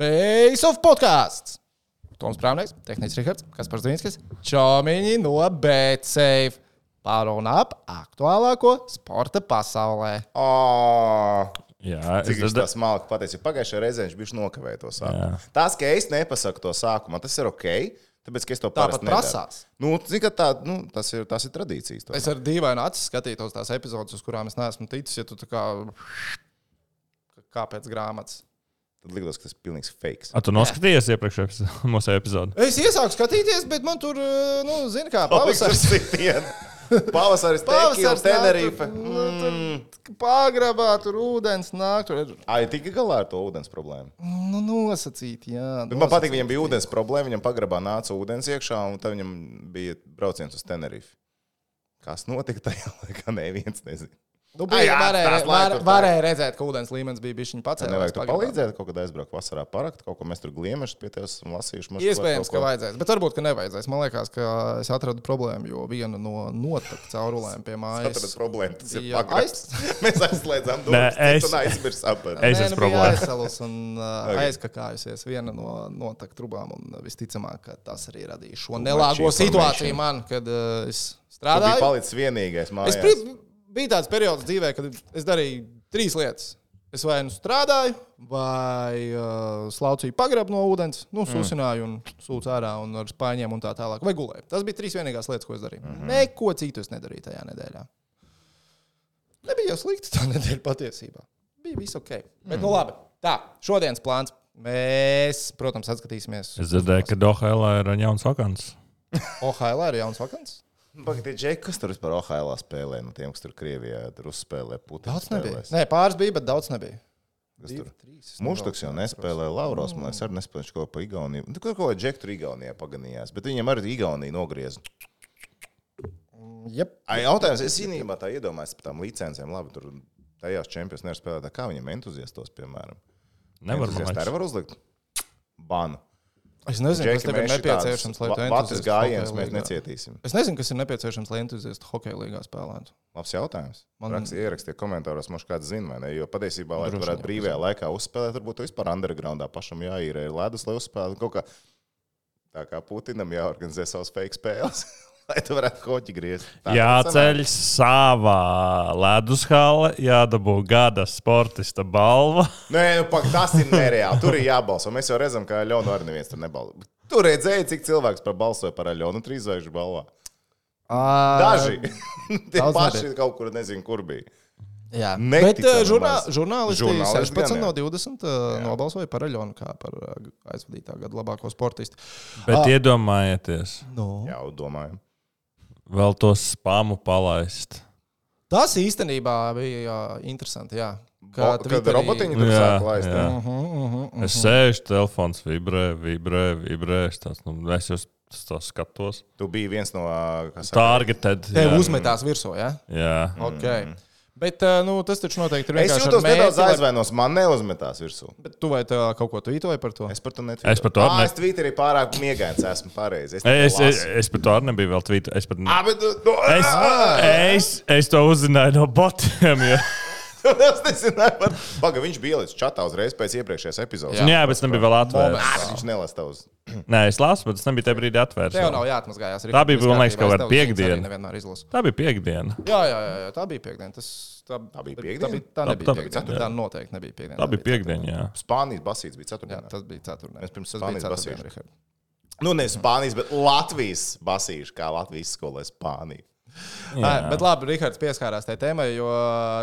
Face of podkāsts. Toms Prāvnieks, Tehnicis Rihards, Kaspars Zīnskis, Čomiņi no BCF. Par un ap aktuālāko sporta pasaulē. Oh, Jā, cik es viņš tā smalki pateica. Pagājušajā reizē viņš bija nokavējis to Jā. sākumu. Tas, ka es nepasaku to sākumā, tas ir ok. Tāpēc, ka es to Tāpat prasās. Nu, zini, ka tā, nu, tas, ir, tas ir tradīcijas. tomēr. Es ar dīvainu acu skatītos tās epizodes, uz kurām es neesmu ticis. Ja tu tā kā, kā pēc grāmatas. Tad likās, ka tas ir pilnīgs fake. A, tu noskatījies iepriekšējā mūsu epizodē? Es iesāku skatīties, bet man tur, eh, nu, zini, kā pavasaris. Pavasaris, Pavasaris, Tenerife. Nu, Mm. tur Pagrabā tur ūdens nāk. Tur Ai, tika galā ar to ūdens problēmu. nu, nosacīti. Jā, Bet man patīk, viņam bija ūdens problēma. Viņam pagrabā nāca ūdens iekšā, un tad viņam bija brauciens uz Tenerife. Kas notika tajā laikā? Neviens nezina. Nu, Ai, bija, jā, varēja, var, varēja redzēt, ka ūdens līmenis bija bijis viņa pats. Nevajag tur palīdzēt, kaut kad aizbraukt vasarā parakt, kaut ko mēs tur gliemešus pie tevis esam lasījuši. Iespējams, ka vajadzēs, bet varbūt, ka nevajadzēs. Man liekas, ka es atradu problēmu, jo viena no noteikti caurulēm pie mājas. problēmu, tas ir pagrabs. Mēs aizslēdzām durvis, es- un aizmirsām Es esmu nu, bija problēma. aizsalus un uh, aizkakājusies viena no noteikti trubām. Un visticamāk, ka tas arī radīja šo nelāgo situāciju man, kad uh, es Tu biji strādāju. palicis vienīgais Es mājās. Bija tāds periods dzīvē, kad es darīju trīs lietas. Es vai nu strādāju, vai uh, slaucīju pagrabu no ūdens, nu, susināju un sūcu ārā un ar spāņiem un tā tālāk. Vai gulēju. Tas bija trīs vienīgās lietas, ko es darīju. Mm -hmm. Neko citu es nedarīju tajā nedēļā. Nebija jau slikti tā nedēļa patiesībā. Bija viss ok. Bet, nu labi. Tā, šodienas plāns. Mēs, protams, atskatīsimies. Es dzirdēju, ka Dohailā ir jauns vakants. OHL ir jauns vakants. Pagaidiet, Džek, kas tur vispār Ohailā spēlē? No tiem, kas tur Krievijā tur uzspēlē Putinu. Daudz nebija. spēlēs? Nē, pāris bija, bet daudz nebija. Muštuks jau nebraucu, nespēlē, Lauros, man liekas, arī nespēlē kaut ko pa Igauniju. Nu, Kaut ko Džek tur Igaunijā paganījās, bet viņam arī Igaunija nogriez. Jep. Ai, jautājums, es īstenībā tā iedomājos par tām licencēm. Labi, tur tajās čempionās nevar spēlēt. Tā Kā viņam entuziastos, piemēram? Nevar man Entuziasti liekas. arī var uzlikt banu. Es nezinu, kas tev ir nepieciešams, lai tu entuziastu gājienus hokeja mēs necietīsim. Es nezinu, kas ir nepieciešams, lai entuziastu hokeja līgā spēlētu. Labs jautājums. Man- Rakstiet, ierakstiet komentāros, mums kāds zina, vai ne? Jo patiesībā, lai tu varētu brīvajā laikā uzspēlēt, varbūt vispār undergroundā pašam jāīrē ledus, lai uzspēlētu kaut kā. Tā kā Putinam jāorganizē savas fake spēles, lai tu varētu hoķi griezt. Tā Jāceļ savā leduskāle, jādabū gada sportista balva. Nē, nu, pak, tas ir nereāli. Tur ir jābalso. Mēs jau redzam, ka Aļonu arī neviens tur nebalso. Tur redzēja, cik cilvēks par balsoja par Aļonu trīs zvaigžņu balvā. Daži. Tie paši nebija. kaut kur nezinu, kur bija. Jā, bet žurnā, žurnālisti Žurnālisti 16 gan, jā. no 20 uh, nobalsoja par Aļonu kā par aizvadītā gada labāko sportistu. Bet Ah. iedomājieties, No. Jā, domājam. Vēl to spāmu palaist. Tas īstenībā bija uh, interesanti. Jā. Kā, kad Twitterī- robotiņi tur Jā, sāk laist. jā. jā. Mhm, mhm, mhm. Es sēžu, telefons vibrē, vibrē, vibrē. Es, tās, nu, es jau to skatos. Tu biji viens no Targeted. Tev uzmetās virsū, jā? Jā. Okay. Bet uh, nu, tas taču noteikti ir Es vienkārši. ar jūtos nedaudz aizvainos, man neuzmetās virsū. Bet tu vai tā kaut ko tvītoji par to? Es par to netvītoju. Es par to ah, ne- es tvītoju arī pārāk miegains, esmu pareizi. Es, Es, es, es par to arī nebiju vēl tvītu. Es, pat, Ah, bet, nu, es, es, es to uzzināju no botiem. Jo. Es nezināju, par... Paga, viņš bija ielicis čatā uzreiz pēc iepriekšējās epizodes. Jā, bet es nebiju vēl atvērts. Viņš nelasa tavus. Nē, es lasu, bet es nebiju tajā brīdī atvērts. Tev vēl. nav jāatmazgājās. Tā bija, man liekas, kaut kāda piekdiena. Tā bija piekdiena. Jā, jā, jā, jā, tā bija piekdiena. Tas, tā, Tā bija piekdiena? Tā, bija, tā Tā- nebija tā- piekdiena. jā. Tā noteikti nebija piekdiena. Tā bija piekdiena, jā. Spānijas basīts bija Jā, ceturtdienā. tas bija ceturtdiena. Mēs pirms Tas Spānijas basīšu. Rihard. Nu, ne Spānijas, bet Latvijas basīši, kā Latvijas skolē Spānija. Ā, Bet labi, Rihards pieskārās tajā tēmai, jo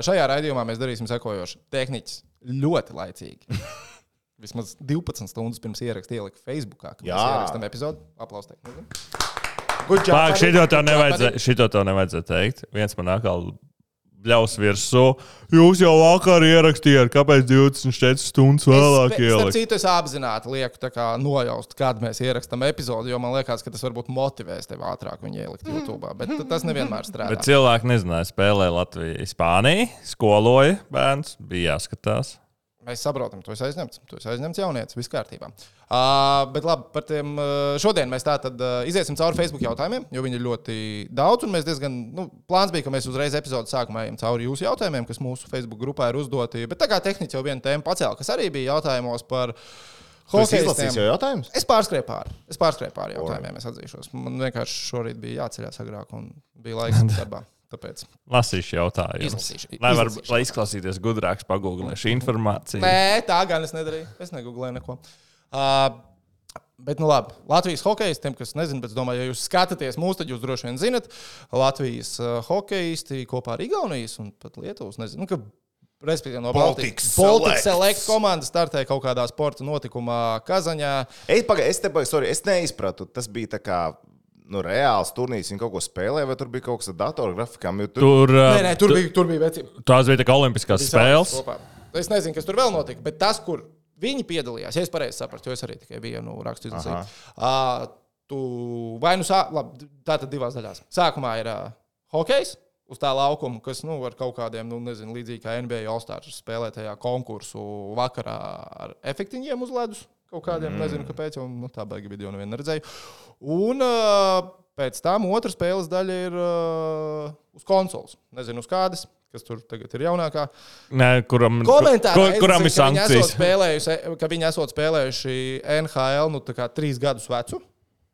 šajā raidījumā mēs darīsim sekojošu. Tehniķis ļoti laicīgi. Vismaz 12 stundas pirms ierakstījuma ielika Facebookā. kad ierakstām epizodu. Aplaus teikt. Good job, Pāk, buddy. šito Good tev nevajadzēja, nevajadzēja teikt. Viens man atkal bļaus virsū. Jūs jau vakar ierakstījāt, kāpēc 24 stundas vēlāk Es, ielikt. citu, es apzināti lieku tā kā nojaust, kad mēs ierakstām epizodi, jo man liekas, ka tas varbūt motivēs tevi ātrāk viņu ielikt YouTube. Bet tas nevienmēr strādā. Bet cilvēki nezināja, spēlēja Latviju, Spāniju, skoloja bērns, bija jāskatās. Mēs saprotam, tu esi aizņemts. Tu esi aizņemts jaunietis, viss kārtībā. Uh, bet labi, par tiem šodien mēs tātad uh, iziesim cauri Facebook jautājumiem, jo viņi ir ļoti daudz. Un mēs diezgan, nu, plāns bija, ka mēs uzreiz epizodes sākumā ejam cauri jūsu jautājumiem, kas mūsu Facebook grupā ir uzdoti. Bet tā kā tehniski jau viena tēma pacēla, kas arī bija jautājumos par izlasījis jau jautājumus? Es pārskrēju pāri. Es pārskrēju pāri jautājumiem, es atzīšos. Man vienkārši šorīt bija jāceļās agrāk un bija laiks darbā. Tāpēc. Lasīšu jautājumus. Izlasīšu, Lai, var, izlasīšu. lai izklausīties gudrāks, pagūglēšu informāciju. Nē, tā gan es nedarīju. Es negūlēju neko. Uh, bet, nu labi, Latvijas hokeistiem, kas nezina, bet es domāju, ja jūs skatāties mūsu, tad jūs droši vien zinat, Latvijas uh, hokeisti kopā ar Igaunijas un pat Lietuvas, nezinu, nu, ka, respektīvi no Baltic Select. Select komandas startē kaut kādā sporta notikumā Kazaņā. Ej, pagaidi, es te biju, sorry, es neizpratu. Tas bija tā kā. Nu, reāls turnīrs, viņa kaut ko spēlēja, vai tur bija kaut kas ar datorgrafikām? Tur... Tur, uh, Nē, nē, tur bija, tur bija veci. Tās bija tā kā olimpiskās spēles. Kopā. Es nezinu, kas tur vēl notika, bet tas, kur viņi piedalījās, ja es pareizi sapratu, jo es arī tikai vienu rakstu izlasīju. Uh, tu vai nu sā, labi, tā tad divās daļās. Sākumā ir uh, hokejs. Uz tā laukuma, kas nu, ar kaut kādiem, nu, nezinu, līdzīgi kā NBA All-Stars spēlē tajā konkursu vakarā ar efektiņiem uz ledus. Kaut kādiem, mm. nezinu, kāpēc, jo nu, tā baigi video nevienu neredzēju. Un uh, pēc tam otra spēles daļa ir uh, uz konsoles. Nezinu, uz kādas, kas tur tagad ir jaunākā. Nē, kuram, Komentārā kur, kuram ir sankcijas? ka viņi esot spēlējuši NHL nu, tā kā trīs gadus vecu.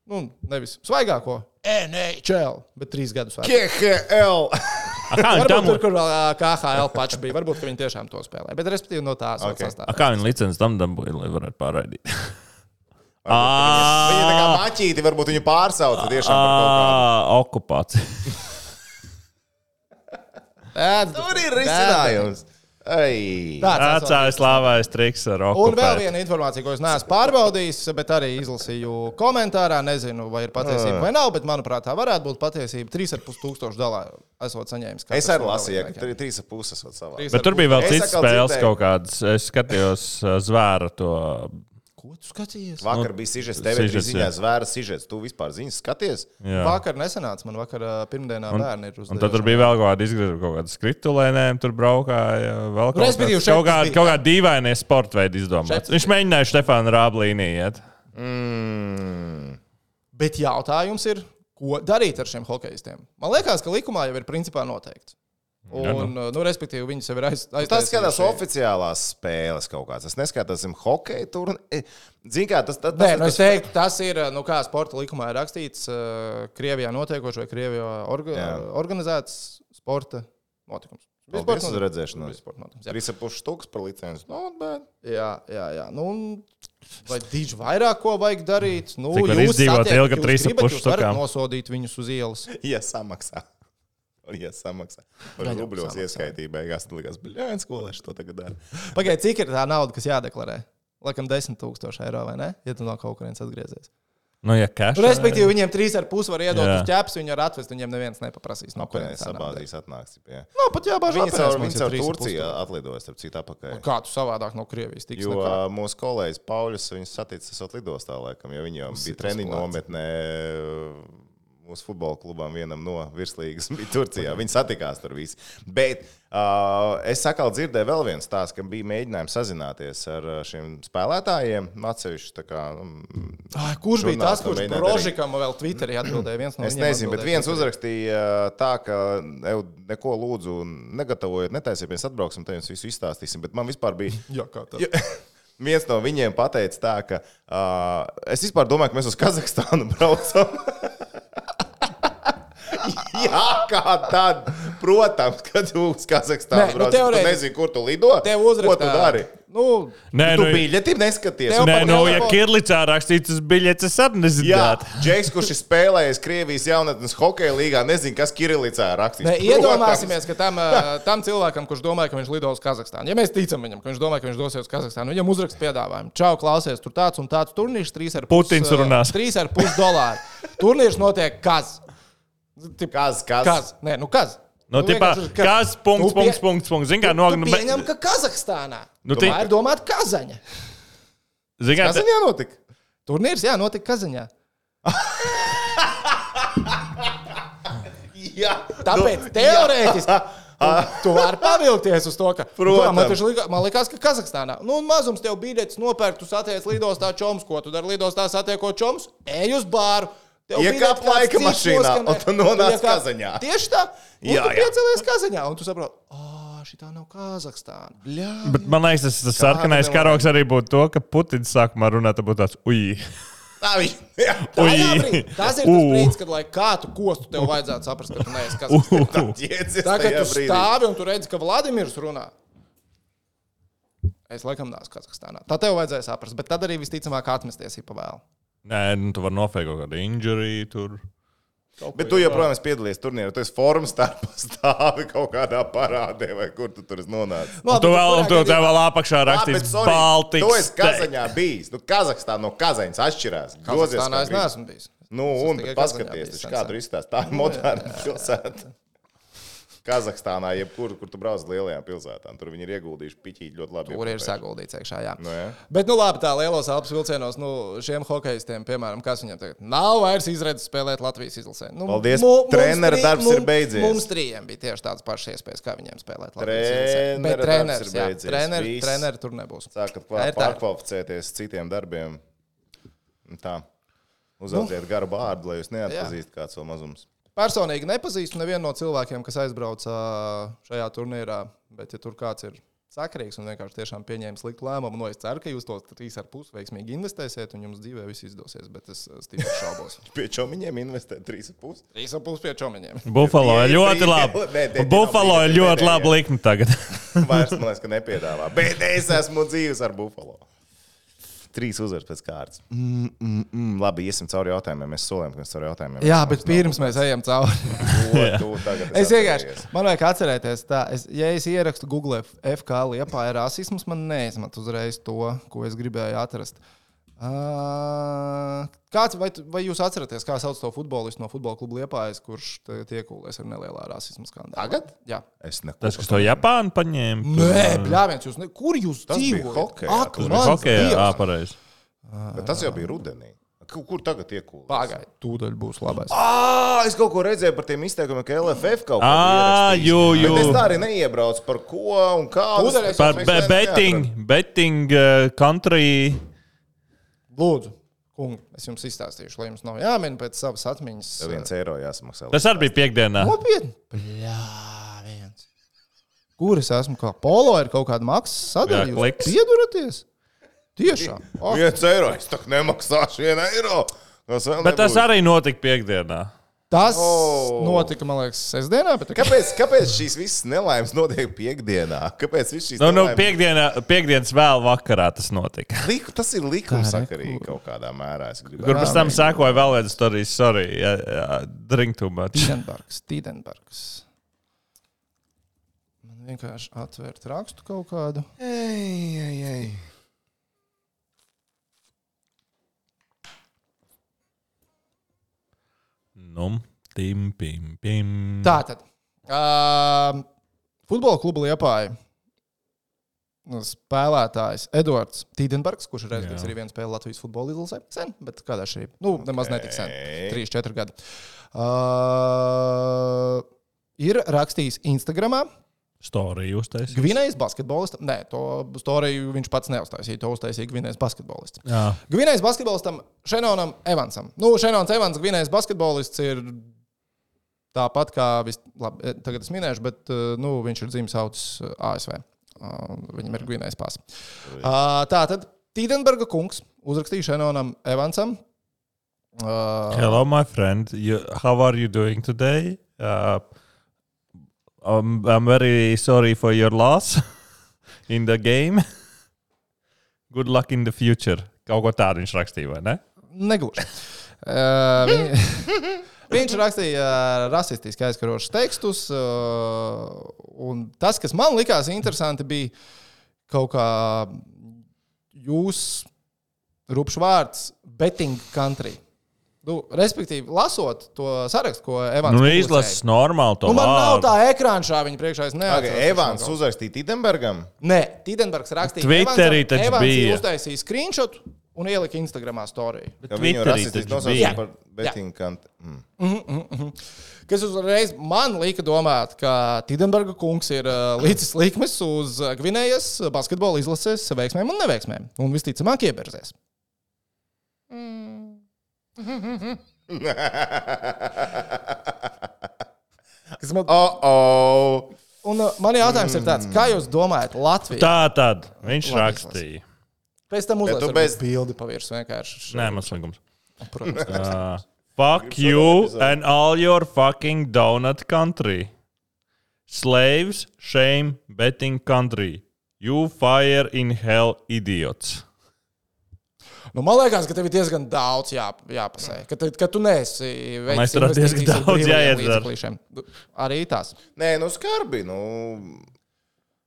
Nu, nevis svaigāko NHL, bet trīs gadus vecu. KHL! A, Kā viņi tam, ā, KHL paši bija, varbūt ka viņi tiešām to spēlē. Bet, respektīvi, no tās Ok. okay. a, sastāvā. kā viņi licenci tam dabūja, lai varētu pārraidīt? Viņa tā kā maķīti, varbūt viņu pārsauca tiešām par kaut kādu. Ā, Okupācija. Tur ir risinājums. Ei. Atcēlās slāvais triks ar Un vēl viena informācija, ko es neesmu pārbaudījis, bet arī izlasīju komentārā. Nezinu, vai ir patiesība vai nav, bet manuprāt, tā varētu būt patiesība. 3,5 tūkstošu dolāru esot saņēmis. Es arī lasīju, ka dalībniekiem. tur ir trīs ar puses savā. Bet tur bija vēl citas spēles kaut kādas. Es skatījos ā, zvēra to. Ko tu skaties? Vakar bija sižets, tev bija sižets, ziņā jā. zvēra sižets. Tu vispār ziņas skaties? Jā. Vakar nesanāca, man vakar pirmdienā bērni ir uz Un tad tur bija vēl kaut kāda izgriežama, kaut kāda skrituļēniem, tur braukāja. Vēl kaut, Respektīvi, kāds, šeit kaut, tas kāda, kaut kāda dīvaina sporta veida izdomāts. Šeit- Viņš mēģināja Stefānu Rāblīniju iet. Mm. Bet jautājums ir, ko darīt ar šiem hokeistiem? Man liekas, ka likumā jau ir principā noteikts. Ja, Un, nu, respektīvi, viņi sev ir aiz, Tas skatās oficiālās spēles kaut kādas. Es neskatos, zinu, hokeja tur. Zini, kā tas, tas, Nē, tas, nu, es teiktu, tas ir, nu, kā sporta likumā ir rakstīts, uh, Krievijā notiekošs vai Krievijā orga, Jā. organizēts sporta notikums. Sporta notikums, jā. Trīs ar pušu stūks par licenci. No, bet... Jā, jā, jā. Nu, un vai diži vairāk ko vajag darīt? Nu, Cik jūs izdzīvot ilgi jūs trīs ar pušu stakām? nosodīt viņus uz ielas. Ja samaksā. Un, ja samaksā. Gan Vai jau rubļos ieskaitīja beigās, tad likās, bļāns, ko lai es to tagad daru. Pagaidiet, cik ir tā nauda, kas jādeklarē? Laikam 10 000 eiro vai ne? Ja tu no kaut kurienes atgriezies. Nu, ja cash, Nu, respektīvi, viņiem 3,5 var iedot Jā. uz ķēpes, viņi var atvest, viņiem neviens nepaprasīs. No kurienes sabāzīs atnāks. Jā. Nav pat jābāž Viņi apēst, caur, viņi caur 3,5 Turciju tūkstoši. atlidoja, starp citu, apakaļ. Kā tu savādāk no Krievijas tiks? Jo nekā? mūsu kolēģis Pauļus viņus saticis esot lidostā, laikam, jo viņi jau bija treniņu nometnē ā, mūsu futbola klubam vienam no virslīgas bija Turcijā. Viņi satikās tur visi. Bet uh, es sakal dzirdēju vēl viens stāsts, ka bija mēģinājums sazināties ar ā, šiem spēlētājiem. Atsevišķi kā. mm, Ai, kurš bija tas, kurš darīt. Brožikam vēl Twitterī atbildēja? Viens no Es nezinu, bet viens uzrakstīja ā, tā, ka "Ev, neko lūdzu, negatavojiet, netaisiet, mēs atbrauksim, te jums visu izstāstīsim. Bet man vispār bija. Jā, kā tā. Jo- Viens no viņiem pateica tā, ka uh, es vispār domāju, ka mēs uz Kazahstānu braucam. Jā, kā tad? Protams, kad tu uz Kazahstānu Nē, nu, brauc, tu teorētiski- nezini, kur tu lido. Tev Ko uzrakstā. tu dari? Nu, Nē, Tu nu, biļeti neskaties. Nē, nu, ja Kirlicā rakstīts biļetes, es arī Jā, nezinu. Džeks, kurš ir spēlējis Krievijas jaunatnes hokeja līgā, nezina, kas Kirillicā ir rakstīts. Ne, Protams. iedomāsimies, ka tam, tam cilvēkam, kurš domāja, ka viņš lido uz Kazahstānu, ja mēs ticam viņam, ka viņš domāja, ka viņš dosies uz Kazahstānu, viņam uzraksta piedāvājumu. Čau, klausies, tur tāds un tāds turnīrs, 3,5 Putins runās. 3,5 dolāri. Turnīrs notiek kas? Tip, Kas, kas? kas? Nē, nu kas? Nu, tipā, vienkārši, kas, punkts, Tu pie- punkts, punkts, punkts. Kā Nu, nognu. pieņem, ka Kazahstānā. Nu, Nu, tā ir domāta Kazaņa. Zini, kā Kas viņā notika? Turnīrs, jā, notika Kazaņā. Jā, Tāpēc nu, teorētiski tu, tu vari pavilkties uz to, ka Protams. Nu, man, man liekas, ka Kazahstānā nu, un mazums tev biļetes nopērk, tu satiec lidostā čoms, ko tu dari lidostā satiekot čoms, ej uz bāru. Tev Iekāp laika mašīnā, noskanē. un tu nonāc Iekāp- Kazaņā. Tieši tā. Jā, tu jā. piecelies Kazaņā, un tu saproti, ah, šī nav Kazahstāna. Bet man liekas, tas, tas sarkanais karoks arī būtu to, ka Putins sākumā runā, tad būtu tāds ui. Tā viņa jā, Tajā Ui. brīdī- Tas ir tas brīdis, kad, lai kā tu kostu, tev vajadzētu saprast, ka tu neesi Kazahstānā. tā Tā kā tu stāvi un tu redzi, ka Vladimirs runā. Es laikam neesmu Kazahstānā. Tā tev vajadzēja saprast, bet tad arī visticamāk atmesties ir pavēlu. Nē, nu, tu vari nofēkt kaut kādu injury tur. Bet tu joprojām esi piedalījies turnīrā. Tu esi formas starpā stāvi kaut kādā parādē, vai kur tu tur esi nonācis. Nu, tu vēl, tu tev vēl apakšā rakstīts Baltics. Tu esi Kazaņā bijis. Nu, Kazahstānā no Kazaņas atšķirās. Kazahstānā es neesmu bijis. Nu, un paskaties, kā tur izstāsta. Tā ir moderna pilsēta. Kazahstānā, jebkur, kur tu brauc uz lielajām pilsētām, tur viņi ir ieguldījuši piķīt ļoti labi. Tur ir saguldīts iekšā. Jā. Nu, jā. Bet, nu, labi, tā lielos Alpas vilcienos, nu, šiem hokeistiem, piemēram, kas viņiem tagad nav vairs izredzes spēlēt Latvijas izlasē. Nu, Paldies, mums tri- darbs ir mums- beidzies. Mums trījiem bija tieši tādas pašas iespējas, kā viņiem spēlēt Latvijas izlasē. Bet treneris, ir jā, beidzies. treneri, treneri tur nebūs. Sākat ir pārkvalificēties citiem darbiem. Tā. Uzaudziet Nu. garu vārdu, lai jūs neatpazīstu kāds vēl mazums. Personīgi nepazīstu nevienu no cilvēkiem, kas aizbrauca šajā turnīrā, bet, ja tur kāds ir sakarīgs un vienkārši tiešām pieņēma sliktu lēmumu, no es ceru, ka jūs to trīs ar pusi veiksmīgi investēsiet un jums dzīvē viss izdosies, bet es stipri šaubos. Pie čomiņiem investēt 3,5. Trīs ar pusi pie čomiņiem. Buffalo ir ļoti labi. Buffalo ir ļoti labi likmi tagad. Vairs man liekas, ka nepiedāvā. Bet es esmu dzīves ar Buffalo. Trīs uzvaras pēc kārtas. Mm, mm, mm. Labi, iesim cauri jautājumiem. Mēs solījām, ka mēs cauri jautājumiem. Jā, bet pirms mēs ejam cauri. To, tu tagad Es vienkārši, man vajag atcerēties, tā, es, ja es ierakstu Google FK liepā ir rasisms, man neizmet uzreiz to, ko es gribēju atrast. Uh, kāds, vai, tu- vai jūs atceraties, kā sauc to futbolistu no futbola kluba liepājas, kurš tagad iekūlēs ar nelielā rasismu skandālu? Tagad? Jā. Es neko. Tas, kas to Japānu paņēma. Nē, bļāviens, jūs ne, kur jūs dzīvojat? Ak, tas Tur bija hokeja. Bet tas jau bija rudenī. Kur, kur tagad iekūlēs? Pagaid, tūdaļ būs labais. Ah, es kaut ko redzēju par tiem izteikumiem, ka LFF kaut ko Ā, bija jū, ierakstījis. jū. Bet es tā arī neiebraucu par ko un kā. Par betting, betting uh, country. Lūdzu, kungi, es jums izstāstīšu, lai jums nav jāmin pēc savas atmiņas. Tev viens eiro jāsamaksā. Tas arī bija piekdienā. Nopietni. Bļāviens. Kur es esmu? Kā polo ir kaut kāda maksas sadaļa? Jā, kliks. Pieduraties? Tiešām. Oh, Viens eiro. Es tā nemaksāšu vienu eiro. Tas Bet tas nebūs. arī notika piekdienā. Tas Oh. notika, man liekas, sestdienā. Bet... Kāpēc, kāpēc šīs visas nelaimes notiek piekdienā? Kāpēc viss šīs Nu, nu, nelaimes- piekdienā, piekdienas vēl vakarā tas notika. Liku, tas ir likumsakarīgi kaut kādā mērā. Kur pēc tam sekoja vēl viena stāstījuma, sorry, jā, jā, drink too much. Tīdenbergs. Tīdenbergs. Man vienkārši atvērt rakstu kaut kādu. Ei, ei, ei. Nu, tim, pim, pim. Tā tad. Uh, futbola kluba liepāja. Spēlētājs Edvards Tīdenbergs, kurš ir reizes arī viens spēlē Latvijas futbola izlasē. Sen, bet kādā šī? Nu, nemaz netik sen. Ok. 3, 4 gadi. Uh, ir rakstījis Instagramā. Storiju uztaisīja. Gvinējas basketbolists. Nē, to storiju viņš pats neuztaisīja. To uztaisīja Gvinējas basketbolists. Jā. Gvinējas basketbolistam Šenonam Evansam. Nu, Šenons Evans, Gvinējas basketbolists, ir tāpat kā vis, labi, eh, tagad es minēšu, bet eh, nu, viņš ir dzimis autis eh, ASV. Uh, Viņam ir Gvinējas pasa. Uh, tā tad Tīdenberga kungs uzrakstīja Šenonam Evansam. Uh, Hello, my friend. You, how are you doing today? Uh, I'm, I'm very sorry for your loss in the game. Good luck in the future. Kaut ko tādu viņš rakstīja, vai ne? Negluži. Uh, viņ, viņš rakstīja uh, rasistiski aizkarošus tekstus. Uh, tas, kas man likās interesanti, bija kaut kā jūs rupšs vārds betting country. Nu, respektīvi, lasot to sarakstu, ko Evans Nu, izlases normāli to Nu, man nav vārdu. tā ekrāna šā viņa priekšā. Es Pagaid, neatceros, Evans uzrakstīja Tidenbergam. Nē, Tīdenbergs rakstīja. Twitterī Evansam, taču Evans bija. uztaisīja screenshot un ielika Instagramā storiju. Viņu rasistiski nosauca bija. par betting kant. Mm. Kas uzreiz man lika domāt, ka Tidenberga kungs ir uh, līdzis likmes uz Gvinējas basketbola izlases veiksmēm un neveiksmēm. Un visticamāk, ieberzēs. Kas man... Oh, oh. Un uh, man jautājums ir tāds, kā jūs domājat, Latvija? Tā tad viņš Labi, rakstīja. Pēc tam uzliek bez- bildi pavirs vienkārši. Nē, mazliet. Protams. Uh, fuck you and all your fucking donut country. Slaves, shame, betting country. You fire in hell, idiots. Nu, man liekas, ka tev ir diezgan daudz jā, jāpasē. Ka, ka tu neesi veicis liekas, tur diezgan daudz jāiedzer. Arī tās. Nē, nu skarbi. Nu.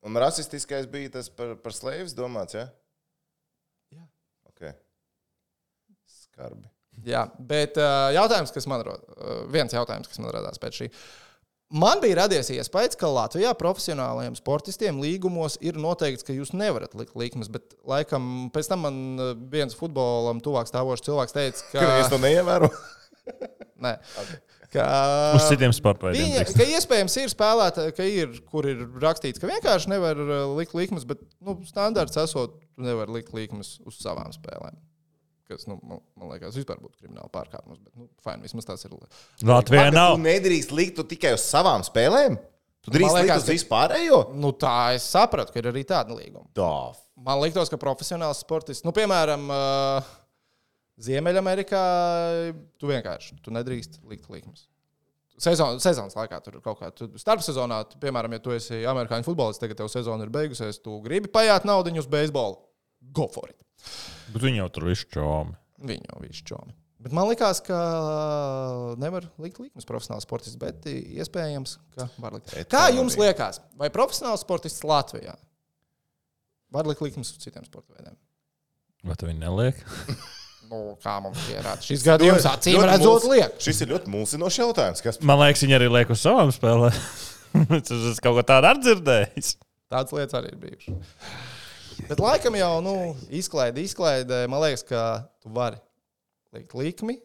Un rasistiskais bija tas par, par slēpes domāts, ja? Jā. Okay. Skarbi. Jā, bet uh, jautājums, kas man rod, uh, viens jautājums, kas man radās pēc šī. Man bija radies iespējas, ka Latvijā profesionālajiem sportistiem līgumos ir noteikts, ka jūs nevarat likt likmes, bet laikam pēc tam man uh, viens futbolam tuvāk stāvošs cilvēks teica, Ka es ka, to neievēru. ne, ka, Uz citiem drīkst. ka iespējams ir spēlētāji, ka ir, kur ir rakstīts, ka vienkārši nevar uh, likt likmes, bet nu, standarts esot, tu nevari likt likmes uz savām spēlēm. Kas, nu, man, man liekas, vispār būtu krimināla pārkāpums. Bet, nu, fine, vismaz tas ir. Latvijā Tu nav. nedrīkst likt tu tikai uz savām spēlēm. Tu likt liekas, uz ka- vispārējo. Nu, tā es sapratu, ka ir arī tāda līguma. Dāf. Man liekas, ka profesionāls sportists, nu, piemēram, uh, Ziemeļamerikā, tu vienkārši tu nedrīkst likt likmes. Sezon, sezonas laikā tur ir kaut kāda starpsezonā, tu, piemēram, ja tu esi amerikāņu futbolists, tagad tev sezona ir beigusies, tu gribi pajāt naudu uz beisbolu. Go for it! Bet viņi jau tur visu čomi. Viņi jau visu čomi. Bet man liekas, ka nevar likt likmes profesionāls sportists, bet iespējams, ka var likt. Bet Kā tā jums bija. liekas, vai profesionāls sportists Latvijā var likt likmes uz citiem sporta veidiem? Vai tu viņi neliek? Nu, kā mums pierāda? Šis gadījums acīm redzot, liek. Šis ir ļoti mulsinošs jautājums. Kas... Man liekas, viņi arī liek uz savām spēlēm. Es kaut ko tādu arī dzirdējis. Tādas lietas arī ir bijušas. Bet laikam jau nu, izklaide, izklaide. Man liekas, ka tu vari likt likmi,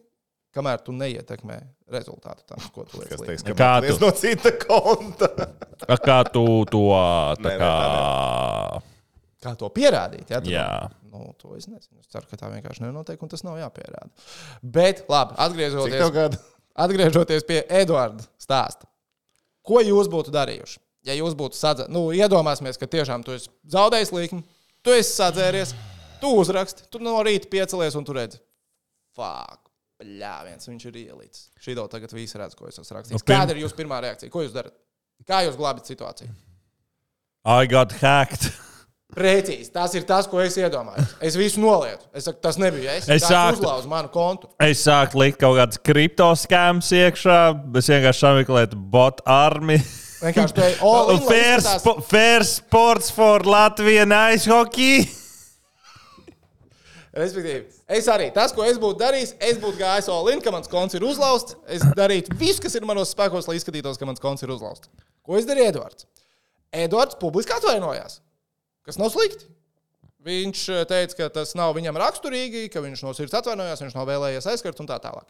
kamēr tu neietekmē rezultātu tam, ko tu liec. Kas likmi. teiks, ka Kā tu? no cita konta? Kā tu to tā kā. Kā to pierādīt? Ja, tu Jā. Nu, to es nezinu. Es ceru, ka tā vienkārši nenotiek, un tas nav jāpierāda. Bet, labi, atgriežoties, atgriežoties pie Eduarda stāsta. Ko jūs būtu darījuši? Ja jūs būtu sadzērušies, nu, iedomāsimies, ka tiešām tu esi zaudējis līkumu, tu esi sadzēries, tu uzraksti, tu no rīta piecelies un tu redzi, fuck, bļāviens, viņš ir ielicis. Šī jau tagad visi redz, ko es esmu rakstījis. Nu, pirm- Kāda ir jūsu pirmā reakcija? Ko jūs darat? Kā jūs glābjat situāciju? I got hacked. Precīzi, tas ir tas, ko es iedomājos. Es visu nolieku. Es saku, tas nebija es. Es sāktu- uzlauzu manu kontu. Es sāku likt kaut kādas kriptoskēmas iekšā. Es vienkārši sameklēju bot armiju. Vienkārši tā, oh, Fair, spo fair sports for Latviju ice hockey. Respektīvi, es arī tas, ko es būtu darījis, es būtu gājis Olin, ka mans konts ir uzlauzts. Es darītu visu, kas ir manos spēkos, lai izskatītos, ka mans konts ir uzlauzts. Ko es darīju Edvards? Edvards publiski atvainojās, kas nav slikti. Viņš eh, teica, ka tas nav viņam raksturīgi, ka viņš no sirds atvainojās, viņš nav vēlējies aizskart un tā tālāk.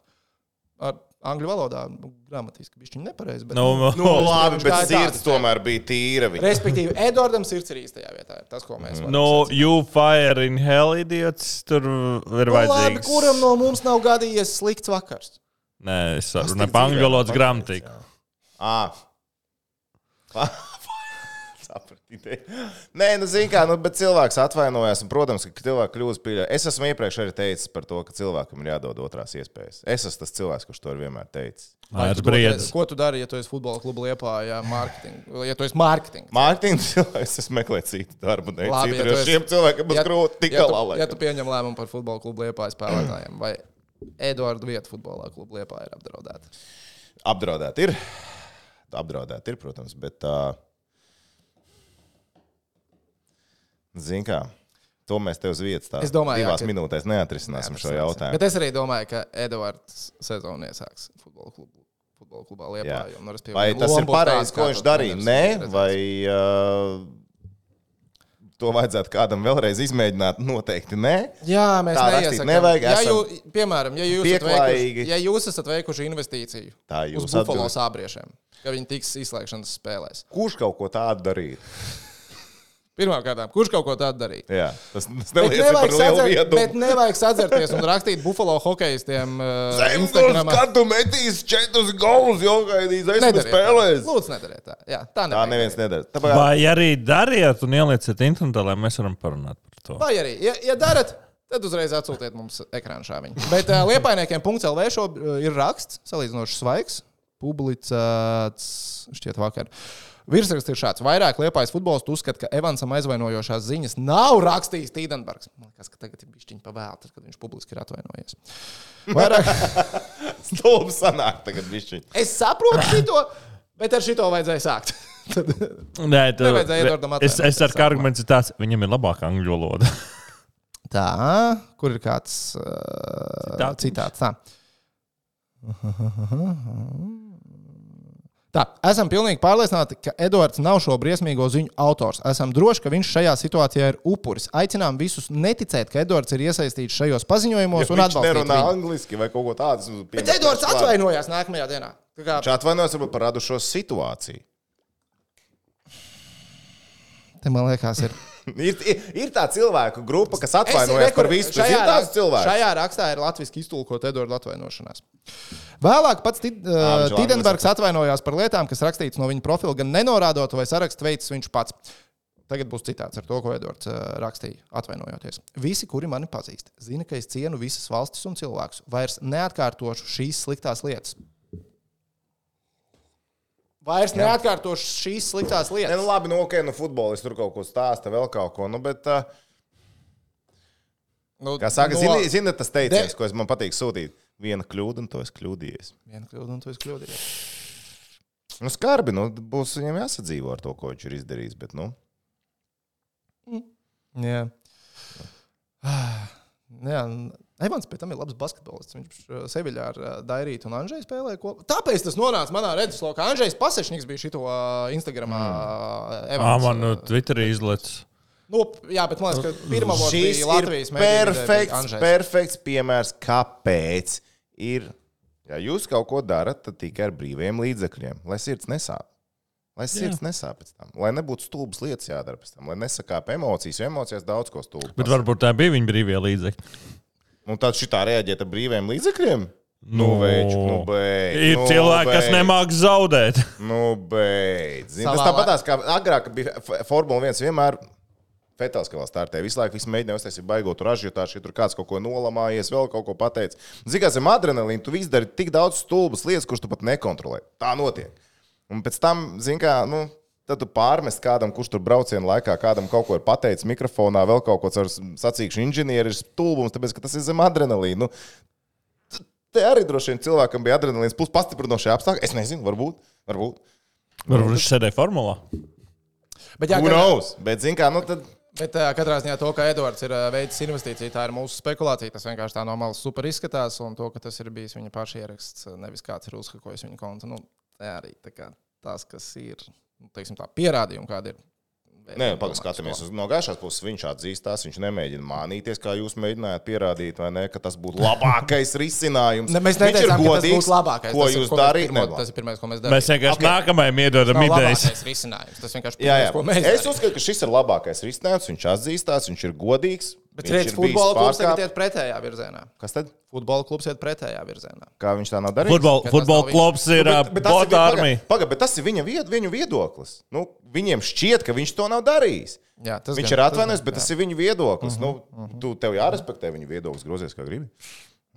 Ar angļu valodā nu, gramatiski bija nepareizi. bet, Nu, Nu, labi, viņš bet sirds tomēr bija tīra. viņa. Respektīvi, Edvardam sirds ir īstajā vietā. Tas, ko mēs varam No, sacīt. you fire in hell, idiots. Tur ir Nu, labi, vajadzīgs. kuram no mums nav gadījies slikts vakars? Nē, es runāju par angļu valodas gramatiku. Ah. Nē, nu, zini, kā, nu, bet cilvēks atvainojās. Un, protams, ka cilvēks kļūst pieļaujams. Es esmu iepriekš arī teicis par to, ka cilvēkam ir jādod otrās iespējas. Es esmu tas cilvēks, kurš to ir vienmēr teicis. Vai Tas tu dod-. Ko tu dari, ja tu esi futbola kluba liepā, ja, marketing, ja tu esi mārketing? Mārtiņš, cilvēks, es meklēju citu darbu. Ne, Labi, citu, ja esi- šiem cilvēkiem būs Ja- grūti tik ja, galā. tu, ja tu pieņem lēmumu par futbola klubu liepā spēlētājiem, vai Eduardu vietu futbolā kluba liepā ir apdraudēta? Apdraudēt ir. Apdraudēt ir, protams, bet. Uh, Zini, kā. To mēs tev uz vietas tādā domāju, jā, divās ka- minūtēs neatrisināsim šo jautājumu. Bet es arī domāju, ka Eduards sezonu iesāks futbola klubu. Futbola klubā. Jā. Jo, nu, Vai tas ir pareizi, ko viņš darīja? Nē, vai uh, to vajadzētu kādam vēlreiz izmēģināt? Noteikti nē. Jā, mēs Tā neiesakām. nevajag, Ja jū, piemēram, ja jūs, veikuši, ja jūs esat veikuši investīciju uz Buffalo sābriešiem, ka viņi tiks izslēgšanas spēlēs. Kurš kaut ko tādu darīja? Pirmkārt, kurš kaut ko tādu darīja? Jā, tas, tas nevajag, lielu sadzer, vietu. bet nevajag sadzerties un rakstīt Buffalo hokeistiem. Uh, Zemgals, Instagramā. kad tu metīs četrus golus, jau gaidīs, tā. spēlējis. Lūdzu, nedariet tā. Jā, tā Tā neviens nedara. Tāpēc Vai arī dariet un ielieciet internetā, lai mēs varam parunāt par to? Vai arī, ja, ja darat, tad uzreiz atsūtiet mums ekrānu šāviņu. Bet uh, liepainiekiem.lv šo uh, ir raksts, salīdzinoši svaigs, publicēts šķiet vakar. Virsraksts ir šāds. Vairāk liepais futbolists uzskata, ka Evansam aizvainojošās ziņas nav rakstījis Tīdenbergs. Man liekas, ka tagad ir bijis viņa pavēlta, kad viņš publiski ir atvainojies. Vairāk... stulbi sanāk tagad bišķiņ. es saprotu šo, bet ar šo vajadzēja sākt. Tad, Nē, tu, es, es ar kā arguments ir tāds, viņam ir labāka angļu valoda. tā, kur ir kāds uh, Citāts. citāts? Tā. Tā, esam pilnīgi pārliecināti, ka Edvards nav šo briesmīgo ziņu autors. Esam droši, ka viņš šajā situācijā ir upuris. Aicinām visus neticēt, ka Edvards ir iesaistīts šajos paziņojumos Ja un viņš atbalstīt nerunā viņu. angliski vai kaut ko tādu. Bet Edvards atvainojās nākamajā dienā. Kā, Viņš atvainojas varbūt par radušo situāciju. te man liekas, ir. Ir, ir, ir tā cilvēku grupa, kas atvainojas par visu. Tas ir tāds cilvēks. Šajā rakstā ir latviešu iztulkot Edvards atvainošanās. Vēlāk pats uh, Tidenbergs atvainojās par lietām, kas rakstīts no viņa profila, gan nenorādot, vai sarakstu veids viņš pats. Tagad būs citāts ar to, ko Edvards uh, rakstīja, atvainojoties. Visi, kuri mani pazīst, zina, ka es cienu visas valstis un cilvēkus. Vairs neatkārtošu šīs sliktās lietas. Vairs neatkārtošu šīs sliktās Ne, lietas. nu, labi, nu, ok, nu, futbolists tur kaut ko stāsta, vēl kaut ko. Nu, bet, uh, Nu, kā saka, no- zini, zini tas teiciens, De- ko es man patīk sūtīt. Viena kļūda, un to es kļūdījies. Viena kļūda, un tu esi kļūdījies. Nu, skarbi, nu, būs viņam jāsadzīvo ar to, ko viņš ir izdarījis. Bet, nu, Jā. Jā, un Evans pēc tam ir labs basketbolists. Viņš uh, Seviļā ar uh, Dairītu un Andrzeju spēlēja kopā. Tāpēc tas nonāca manā redzeslokā. Andrzejs Pasešņiks bija šito uh, Instagramā. Uh, Ā, Evans, man nu, uh, Twitterī izlaiž. nu, jā, bet man liekas, ka pirmā bija ir Latvijas bija perfekts, piemērs, kāpēc ir. Ja jūs kaut ko darat, tad tikai ar brīviem līdzekļiem, lai sirds nesāp. Lai sirds nesāp pēc tam, lai nebūtu stulbas lietas jādara pēc tam, lai nesakāp emocijas, jo emocijās daudz ko stulbu. Bet varbūt tā bija viņa brīvie līdzekļi. Nu, tad šitā reaģēt ar brīviem līdzekļiem? Nu, veids, nu, beidz. ir nu, cilvēki, kas beidz. nemāk zaudēt. Nu, beidz. Zini, Tas Savā tāpat kā agrāk bija Formula 1 vienmēr. Fetels, ka vēl startē, visu laiku mēģināja uztaisīt baigot ražotāju, ja tur kāds kaut ko nolamājies, vēl kaut ko pateicis. Zini, kā zem adrenalīna, tu viss dari tik daudz stulbas lietas, kuras tu pat nekontrolē. Tā notiek. Un pēc tam, zini, kā, nu, tad tu pārmest kādam, kurš tur brauciena laikā kādam kaut ko ir pateicis mikrofonā, vēl kaut ko ar sacīkšu inženieri ir stulbums, tāpēc, ka tas ir zem adrenalīna. Nu, te arī droši vien cilvēkam bija adrenalīns plus pastiprinošie apstākļi. Es nezinu, varbūt. varbūt. Varbūt viņš sēdēja formulā. Bet, jā, knows? Bet, zini, kā, nu, tad bet uh, katrā ziņā to, ka Edvards ir uh, veicis investīciju, tā ir mūsu spekulācija. Tas vienkārši tā no malas super izskatās, un to, ka tas ir bijis viņa paša ieraksts, nevis kāds ir uzhakojis viņa kontu. Nu, tā arī tā kā, tas, kas ir teiksim, tā, pierādījumi, kādi ir. Nē, pagaidām, skatāmies uz no gaišās puses. Viņš atzīstās, viņš nemēģina mānīties, kā jūs mēģinājāt pierādīt, vai ne, ka tas būtu labākais risinājums. Ne, mēs Viņš ir neteicām, ka tas godīgs. būtu labākais. Ko Tas ir, jūs darījāt? Tas ir pirmais, ko mēs darām. Mēs vienkārši okay. nākamajam iedodam idejas. labākais risinājums. Tas vienkārši Jā, pirmais, jā. ko mēs Es darījām. uzskatu, ka šis ir labākais risinājums. Viņš atzīstās, viņš ir godīgs. Bet viņš futbola klubs tagad pārkāp- iet pretējā virzienā. Kas tad? Futbola klubs iet pretējā virzienā. Kā viņš tā nav darījis? Futbol, futbola nav klubs ir Nu, bet- bet tas ir- bota pagaid, armija. Pagaid, bet tas ir viņa, vied, viņu viedoklis. Nu, viņiem šķiet, ka viņš to nav darījis. Jā, tas Viņš gan- ir atvainojis, bet jā. tas ir viņa viedoklis. Nu, tu, tev jārespektē viņa viedoklis, grozies kā gribi.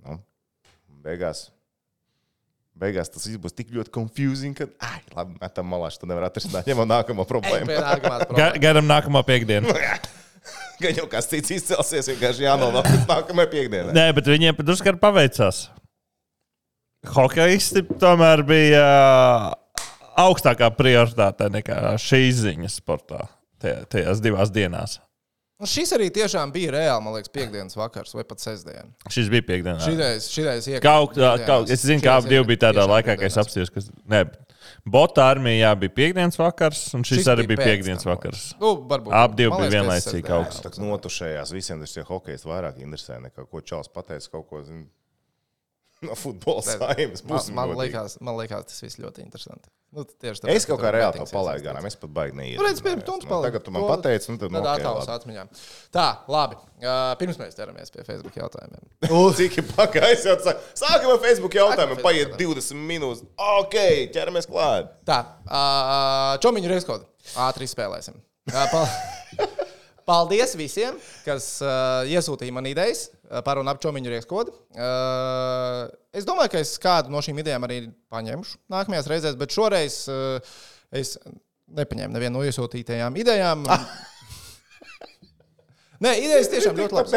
Nu, beigās. Beigās tas viss būs tik ļoti confusing, ka, ai, labi, metam malā, tu nevari atrisināt ņemot nākamo problēmu. pie nākamās Ga- Gan jau kas cits izcelsies, vienkārši jānonāk līdz nākamajai piekdienai. Nē, bet viņiem drusku arī paveicās. Hokeisti tomēr bija ā, augstākā prioritāte nekā šīs ziņas sportā tajā- tajās divās dienās. Un šis arī tiešām bija reāli, man liekas, piekdienas vakars vai pat sestdiena. Šis bija šitais iekļūt. Kaut, kaut, es zinu, ka abi bija tādā laikā, kad es apstājos. Kas, ne, Bota armijā bija piekdienas vakars, un šis, šis arī bija piekdienas vakars. Nu. Abi divi bija vienlaicīgi augsts. Notušējās visiem tas hokejs vairāk interesē nekā ko Čāls pateica kaut ko. Zin. no futbola saimnes. Man, būsim man, godīgi. liekas, man liekas, tas viss ļoti interesanti. Nu, tieši Es kaut kā reāli to palaidu garām. Es pat baigi neiet. Nu, redz, pirms stundas palaidu. Tagad tu man pateici, nu tad Tad nu, labi. atmiņā. Tā, labi. Uh, pirms mēs ķeramies pie Facebook jautājumiem. Cik ir pagājis? jau Sākam ar Facebook jautājumu, Sākam paiet Facebook 20 minūtes. Ok, ķeramies klāt. Tā, uh, čomiņu reizkodu. Ātri spēlēsim. Uh, Paldies visiem, kas uh, iesūtīja man idejas uh, par un ap čomiņu reizkodu. Uh, es domāju, ka es kādu no šīm idejām arī paņemšu nākamajās reizēs, bet šoreiz uh, es nepaņēmu nevienu no iesūtītajām idejām. Nē, idejas tiešām ļoti labas.